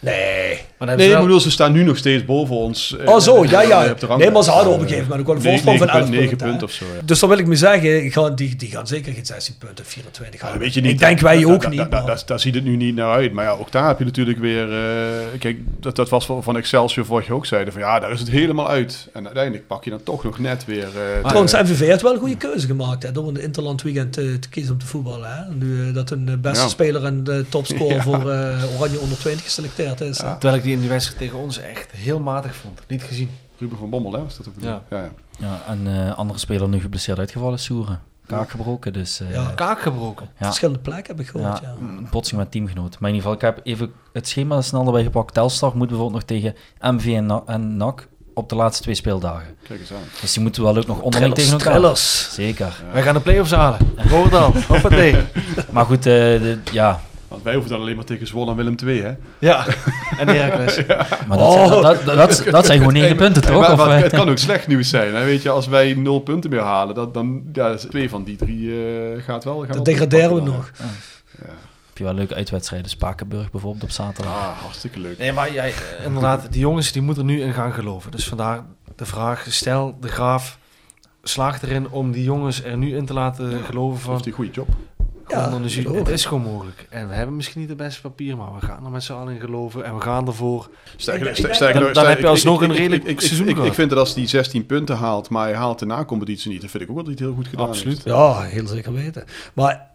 [SPEAKER 6] Nee.
[SPEAKER 7] Maar
[SPEAKER 8] Nee,
[SPEAKER 7] wel-
[SPEAKER 8] bedoel, ze staan nu nog steeds boven ons. eh,
[SPEAKER 6] Oh zo, ja,
[SPEAKER 8] eh,
[SPEAKER 6] ja.
[SPEAKER 8] de ranglijst.
[SPEAKER 6] Nee, maar ze hadden op een gegeven moment ook wel een voorsprong van
[SPEAKER 8] negen
[SPEAKER 6] 11
[SPEAKER 8] punten,
[SPEAKER 6] punten.
[SPEAKER 8] of zo. Ja.
[SPEAKER 6] Dus dan wil ik me zeggen, gaan, die, die gaan zeker geen 16 punten, 24
[SPEAKER 8] Ja,
[SPEAKER 6] halen.
[SPEAKER 8] weet je niet.
[SPEAKER 6] Ik denk wij ook niet.
[SPEAKER 8] Daar ziet het nu niet naar uit. Maar ja, ook daar heb je natuurlijk weer... eh, kijk, dat, dat was van van Excelsior vorig jaar ook zeiden. Van ja, daar is het helemaal uit. En uiteindelijk pak je dan toch nog net weer... eh,
[SPEAKER 6] Trouwens,
[SPEAKER 8] de-
[SPEAKER 6] MVV heeft wel een goede keuze gemaakt hè, door in het Interland weekend eh, te kiezen om te voetballen. Hè. Nu eh, dat hun eh, beste
[SPEAKER 8] Ja.
[SPEAKER 6] speler en de topscorer
[SPEAKER 8] Ja.
[SPEAKER 6] voor eh, Oranje onder 20 geselecteerd is. hè.
[SPEAKER 8] Ja.
[SPEAKER 7] Terwijl ik die in die wedstrijd tegen ons echt heel matig vond. Niet gezien.
[SPEAKER 8] Ruben van Bommel, hè? Is dat ook
[SPEAKER 7] Ja.
[SPEAKER 8] ja, ja.
[SPEAKER 9] Ja, en eh andere speler nu geblesseerd uitgevallen Soeren. Kaak gebroken, dus... eh,
[SPEAKER 6] Ja.
[SPEAKER 7] Kaak gebroken.
[SPEAKER 9] ja.
[SPEAKER 6] Verschillende plekken heb ik gehoord.
[SPEAKER 9] Ja,
[SPEAKER 6] Ja.
[SPEAKER 9] een botsing met teamgenoot. Maar in ieder geval, ik heb even het schema snel erbij gepakt. Telstar moet bijvoorbeeld nog tegen MV en, Na- en NAC op de laatste twee speeldagen.
[SPEAKER 8] Kijk eens aan.
[SPEAKER 9] Dus die moeten wel ook nog onderling tegen elkaar.
[SPEAKER 6] trillers.
[SPEAKER 9] Zeker.
[SPEAKER 7] Wij gaan de play-offs halen. Rotterdam. Hoppatee.
[SPEAKER 9] Maar goed, eh, de- ja.
[SPEAKER 8] Want wij hoeven dan alleen maar tegen Zwolle en Willem II, hè?
[SPEAKER 7] Ja. En Heracles.
[SPEAKER 9] Maar dat, zijn, dat, dat, dat, dat zijn gewoon negen punten,
[SPEAKER 8] Hey,
[SPEAKER 9] toch?
[SPEAKER 8] maar-
[SPEAKER 9] Of,
[SPEAKER 8] maar
[SPEAKER 9] eh,
[SPEAKER 8] het kan ook slecht nieuws zijn. Hè? Weet je, als wij nul punten meer halen, dat, dan ja, twee van die drie eh, gaat wel. Gaan
[SPEAKER 6] Dan degraderen we nog.
[SPEAKER 8] hè.
[SPEAKER 9] heb je wel leuke uitwedstrijden. Spakenburg bijvoorbeeld op zaterdag.
[SPEAKER 8] Ah, hartstikke leuk.
[SPEAKER 7] Nee, maar jij, inderdaad, die jongens die moeten nu in gaan geloven. Dus vandaar de vraag, stel de graaf slaagt erin om die jongens er nu in te laten geloven van...
[SPEAKER 8] Heeft hij een goede job?
[SPEAKER 6] Ja,
[SPEAKER 7] dan is- het gewoon mogelijk. En we hebben misschien niet het beste papier, maar we gaan er met z'n allen in geloven. En we gaan ervoor.
[SPEAKER 8] Sterker, sterker
[SPEAKER 7] Dan- dan heb je alsnog
[SPEAKER 8] ik-
[SPEAKER 7] een redelijk
[SPEAKER 8] ik- ik-
[SPEAKER 7] seizoen
[SPEAKER 8] ik, vind dat als hij 16 punten haalt, maar hij haalt de na-competitie niet, dan vind ik ook wel dat hij het heel goed gedaan
[SPEAKER 7] Absoluut.
[SPEAKER 8] heeft.
[SPEAKER 6] Ja, heel zeker weten. Maar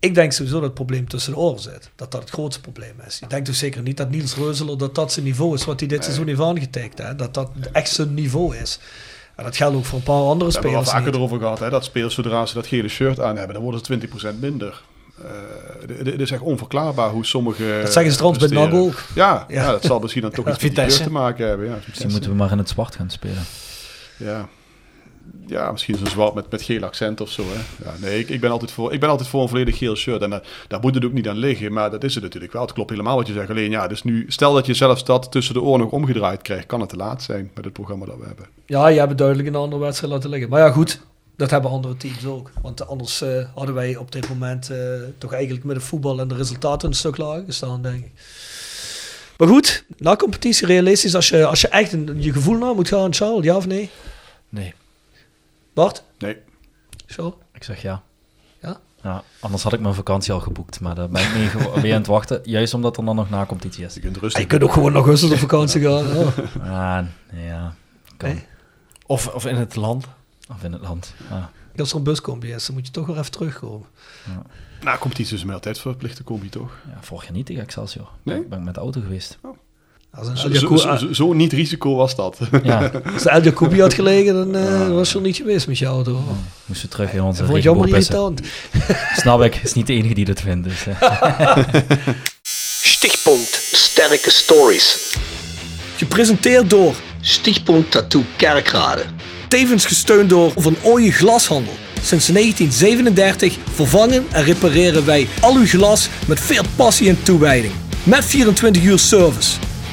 [SPEAKER 6] ik denk sowieso dat het probleem tussen de oren zit. Dat dat het grootste probleem is. Ik denk dus zeker niet dat Niels Reuzeler dat dat zijn niveau is wat hij dit seizoen heeft aangetikt. Hè? Dat dat echt zijn niveau is. En dat geldt ook voor een paar andere
[SPEAKER 8] We hebben
[SPEAKER 6] spelers.
[SPEAKER 8] wel vaker
[SPEAKER 6] niet.
[SPEAKER 8] erover gehad, hè, dat spelers zodra ze dat gele shirt aan hebben, dan worden ze 20% minder. Eh, d- d- Het is echt onverklaarbaar hoe sommige...
[SPEAKER 6] Dat zeggen ze trouwens bij
[SPEAKER 8] presteren.
[SPEAKER 6] ook.
[SPEAKER 8] Ja,
[SPEAKER 6] Ja.
[SPEAKER 8] ja. dat zal misschien dan toch iets met te maken hebben. Ja,
[SPEAKER 9] Misschien moeten we maar in het zwart gaan spelen.
[SPEAKER 8] Ja. Ja, misschien zo'n zwart met, met geel accent of zo. Hè. Ja, nee, ik, ik, ben altijd voor, ik ben altijd voor een volledig geel shirt. En daar, daar moet het ook niet aan liggen. Maar dat is het natuurlijk wel. Het klopt helemaal wat je zegt. Alleen ja, dus nu, stel dat je zelfs dat tussen de oren nog omgedraaid krijgt, kan het te laat zijn met het programma dat we hebben.
[SPEAKER 6] Ja, je hebt duidelijk een andere wedstrijd laten liggen. Maar ja, goed. Dat hebben andere teams ook. Want anders eh, hadden wij op dit moment eh, toch eigenlijk met de voetbal en de resultaten een stuk lager gestaan, denk ik. Maar goed, na competitie realistisch, als je, als je echt een, je gevoel naar moet gaan, Charles, ja of nee?
[SPEAKER 7] Nee.
[SPEAKER 6] Bart?
[SPEAKER 8] Nee.
[SPEAKER 6] Charles?
[SPEAKER 9] Ik zeg ja.
[SPEAKER 6] Ja?
[SPEAKER 9] Ja, anders had ik mijn vakantie al geboekt, maar daar ben ik mee weer aan het wachten. Juist omdat er dan nog na competitie is.
[SPEAKER 8] Je kunt rustig...
[SPEAKER 6] je kunt ook gewoon naar augustus op vakantie gaan. Ja.
[SPEAKER 9] Ah, ja, kan.
[SPEAKER 6] Nee?
[SPEAKER 7] Of, of in het land.
[SPEAKER 9] Of in het land. Ah.
[SPEAKER 6] Als er een bus komt, yes, dan moet je toch weer even terugkomen.
[SPEAKER 8] Na competitie is hem altijd verplichte combi, toch?
[SPEAKER 9] Ja, vorig jaar niet tegen Excelsior.
[SPEAKER 8] Nee?
[SPEAKER 9] Ben ik met de auto geweest.
[SPEAKER 6] Als een
[SPEAKER 8] Zo, zo, niet risico was dat.
[SPEAKER 9] Ja,
[SPEAKER 6] als de El Jacoubi had gelegen, dan eh, was je er niet geweest met je auto. hoor.
[SPEAKER 9] moesten terug in onze
[SPEAKER 6] Dat vond je jammer irritant.
[SPEAKER 9] Snap ik, is niet de enige die dat vindt. Dus, eh.
[SPEAKER 10] Stichtpunt Sterke Stories.
[SPEAKER 6] Gepresenteerd door,
[SPEAKER 10] Stichtpunt Tattoo Kerkrade.
[SPEAKER 6] tevens gesteund door Van Ooyen Glashandel. Sinds 1937 vervangen en repareren wij al uw glas met veel passie en toewijding. Met 24 uur service.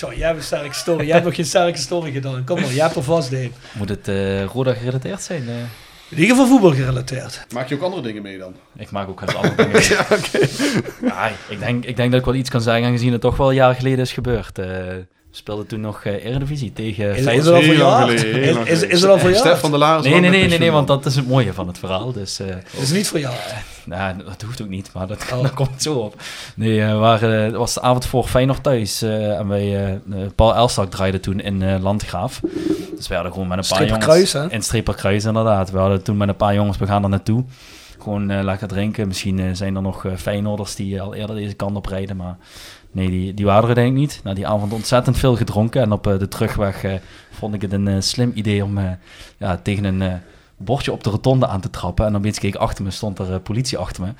[SPEAKER 6] Zo, jij hebt een sterke story. Jij hebt nog geen sterke story gedaan. Kom maar, jij hebt er vast een.
[SPEAKER 9] Moet het eh Roda gerelateerd zijn? eh?
[SPEAKER 6] In ieder geval voetbal gerelateerd.
[SPEAKER 8] Maak je ook andere dingen mee dan?
[SPEAKER 9] ik maak ook wel eens andere dingen. ja, ja, ik, denk, ik denk dat ik wel iets kan zeggen, aangezien het toch wel een jaar geleden is gebeurd. Eh, we speelden toen nog eh Eredivisie tegen
[SPEAKER 6] Is, is
[SPEAKER 9] Feyenoord.
[SPEAKER 6] het al
[SPEAKER 8] geleden, heel
[SPEAKER 6] Is, is, is het al verjaard?
[SPEAKER 8] Stef van der Laar is
[SPEAKER 9] Nee, nee, nee, nee, nee, want dat is het mooie van het verhaal. Dus, eh,
[SPEAKER 6] Het is niet verjaard.
[SPEAKER 9] nou, dat hoeft ook niet, maar dat,
[SPEAKER 6] Oh.
[SPEAKER 9] dat komt zo op. Nee, eh, we waren, het was de avond voor Feyenoord thuis. eh, en wij, Paul Elstak draaide toen in eh, Landgraaf. Dus we hadden gewoon met een paar jongens...
[SPEAKER 6] hè?
[SPEAKER 9] In Streperkruis, inderdaad. We hadden toen met een paar jongens, we gaan er naartoe. Gewoon eh, lekker drinken. Misschien zijn er nog Feyenoorders die al eerder deze kant op rijden, maar... Nee, die, die waren er denk ik niet. Na die avond ontzettend veel gedronken. En op eh, de terugweg eh, vond ik het een eh, slim idee om ja, tegen een bordje op de rotonde aan te trappen. En dan opeens keek ik achter me, stond er politie achter me.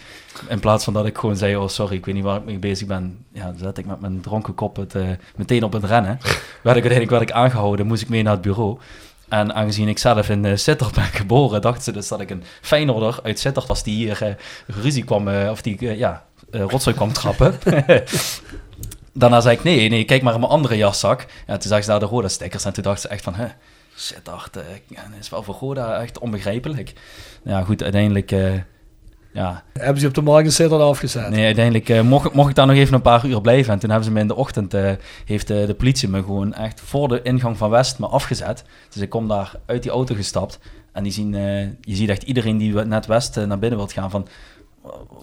[SPEAKER 9] In plaats van dat ik gewoon zei, oh sorry, ik weet niet waar ik mee bezig ben. Ja, zet ik met mijn dronken kop het, meteen op het rennen. werd ik uiteindelijk werd ik aangehouden, moest ik mee naar het bureau. En aangezien ik zelf in uh, Sittard ben geboren, dachten ze dus dat ik een Feyenoorder uit Sittard was die hier ruzie kwam, of die ja, rotzooi kwam trappen. Daarna zei ik, nee, nee, kijk maar in mijn andere jaszak. Ja, toen zag ze daar de Roda-stickers en toen dachten ze echt van, hè, eh, ja, dat is wel voor Roda echt onbegrijpelijk. Ja, goed, uiteindelijk... eh, ja,
[SPEAKER 6] Hebben ze op de markt in Sittard afgezet?
[SPEAKER 9] Nee, uiteindelijk eh, mocht, mocht ik daar nog even een paar uur blijven. En toen hebben ze me in de ochtend, eh, heeft eh, de politie me gewoon echt voor de ingang van West me afgezet. Dus ik kom daar uit die auto gestapt. En die zien, eh, je ziet echt iedereen die net West eh, naar binnen wilt gaan van...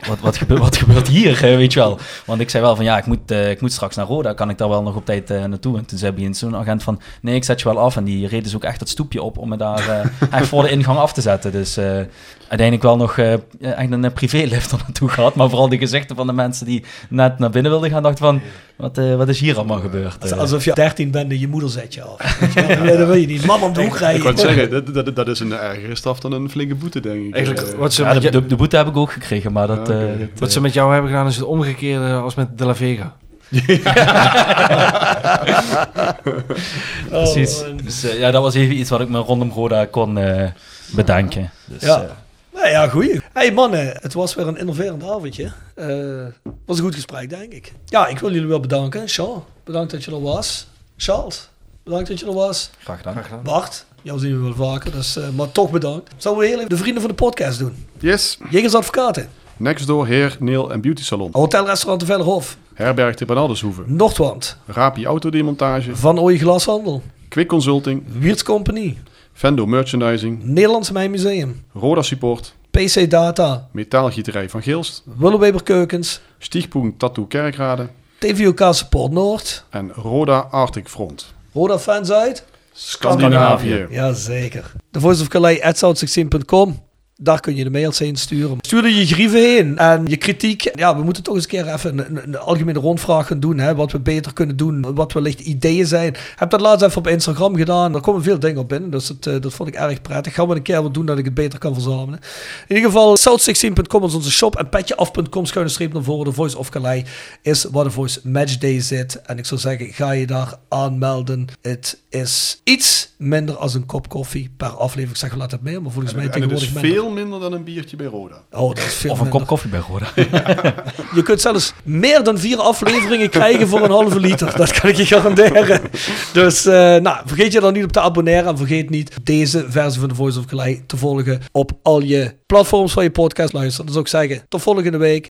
[SPEAKER 9] Wat, wat, gebeurt, wat gebeurt hier, weet je wel? Want ik zei wel van, ja, ik moet, eh, ik moet straks naar Roda. Kan ik daar wel nog op tijd eh, naartoe? En toen zei bij zo'n agent van, nee, ik zet je wel af. En die reed dus ook echt het stoepje op om me daar eh, echt voor de ingang af te zetten. Dus uiteindelijk wel nog eh, echt een eh, privélift er naartoe gehad. Maar vooral de gezichten van de mensen die net naar binnen wilden gaan, dachten van, wat, eh, wat is hier allemaal gebeurd?
[SPEAKER 6] Alsof je 13 bent en je moeder zet je af. Weet je wel? Nee, dat wil je niet. Man om de hoek rijden.
[SPEAKER 8] Ik het zeggen, dat, dat, dat is een ergere straf dan een flinke boete, denk ik.
[SPEAKER 7] Eigenlijk, wat ze,
[SPEAKER 9] ja,
[SPEAKER 7] met
[SPEAKER 9] de,
[SPEAKER 7] je-
[SPEAKER 9] de, de boete heb ik ook gekregen, maar dat...
[SPEAKER 8] Ja,
[SPEAKER 9] eh,
[SPEAKER 8] oké.
[SPEAKER 9] dat,
[SPEAKER 7] wat ze met jou hebben gedaan is het omgekeerde als met De La Vega.
[SPEAKER 9] Precies.
[SPEAKER 6] Oh, man.
[SPEAKER 9] dus ja, dat was even iets wat ik me rondom Roda kon bedenken. Dus,
[SPEAKER 6] Ja. Nou ja, goeie. Hey mannen, het was weer een innoverend avondje. Eh was een goed gesprek, denk ik. Ja, ik wil jullie wel bedanken. Sean, bedankt dat je er was. Charles, bedankt dat je er was.
[SPEAKER 9] graag gedaan.
[SPEAKER 6] Bart, jou zien we wel vaker, dus, eh, maar toch bedankt. Zouden we heel even de vrienden van de podcast doen?
[SPEAKER 8] Yes,
[SPEAKER 6] Jegers Advocaten,
[SPEAKER 8] Nextdoor Heer, Nail en Beauty Salon.
[SPEAKER 6] Hotel Restaurant de Vellerhof,
[SPEAKER 8] Herberg de Bernardeshoeve.
[SPEAKER 6] Noordwand,
[SPEAKER 8] Rapi Autodemontage.
[SPEAKER 6] Van Ooy Glashandel,
[SPEAKER 8] Quick Consulting.
[SPEAKER 6] Wiertz Company,
[SPEAKER 8] Vendo Merchandising.
[SPEAKER 6] Nederlands Mijn Museum,
[SPEAKER 8] Roda Support.
[SPEAKER 6] PC Data,
[SPEAKER 8] Metaalgieterij van Geelst.
[SPEAKER 6] Willeweber Keukens,
[SPEAKER 8] Tattoo Kerkrade.
[SPEAKER 6] TVOK Support Noord,
[SPEAKER 8] En Roda Arctic Front.
[SPEAKER 6] Roda Fans uit.
[SPEAKER 8] Scandinavië.
[SPEAKER 6] Jazeker. De Voice of Calais at south16.com. Daar kun je de mails heen sturen. Stuur er je grieven heen en je kritiek. Ja, we moeten toch eens een keer even een, een, een algemene rondvraag gaan doen. Hè, wat we beter kunnen doen. Wat wellicht ideeën zijn. Ik heb dat laatst even op Instagram gedaan. Er komen veel dingen op binnen. Dus dat, eh, dat vond ik erg prettig. Gaan we een keer wat doen dat ik het beter kan verzamelen. In ieder geval, south16.com is onze shop. En petjeaf.com schuine streep naar voren. De Voice of Calais is waar de Voice Matchday zit. En ik zou zeggen, ga je daar aanmelden. Het is iets minder als een kop koffie per aflevering. Ik zeg wel altijd meer, maar volgens mij
[SPEAKER 8] het
[SPEAKER 6] tegenwoordig minder.
[SPEAKER 8] veel minder dan een biertje bij Roda.
[SPEAKER 6] Oh, dat is veel
[SPEAKER 9] Of een
[SPEAKER 6] minder.
[SPEAKER 9] kop koffie bij Roda.
[SPEAKER 6] Je kunt zelfs meer dan vier afleveringen krijgen voor een halve liter. Dat kan ik je garanderen. Dus eh, nou, vergeet je dan niet op te abonneren. En vergeet niet deze versie van The Voice of Calais te volgen op al je platforms waar je podcast luistert. Dus ook zeggen, tot volgende week.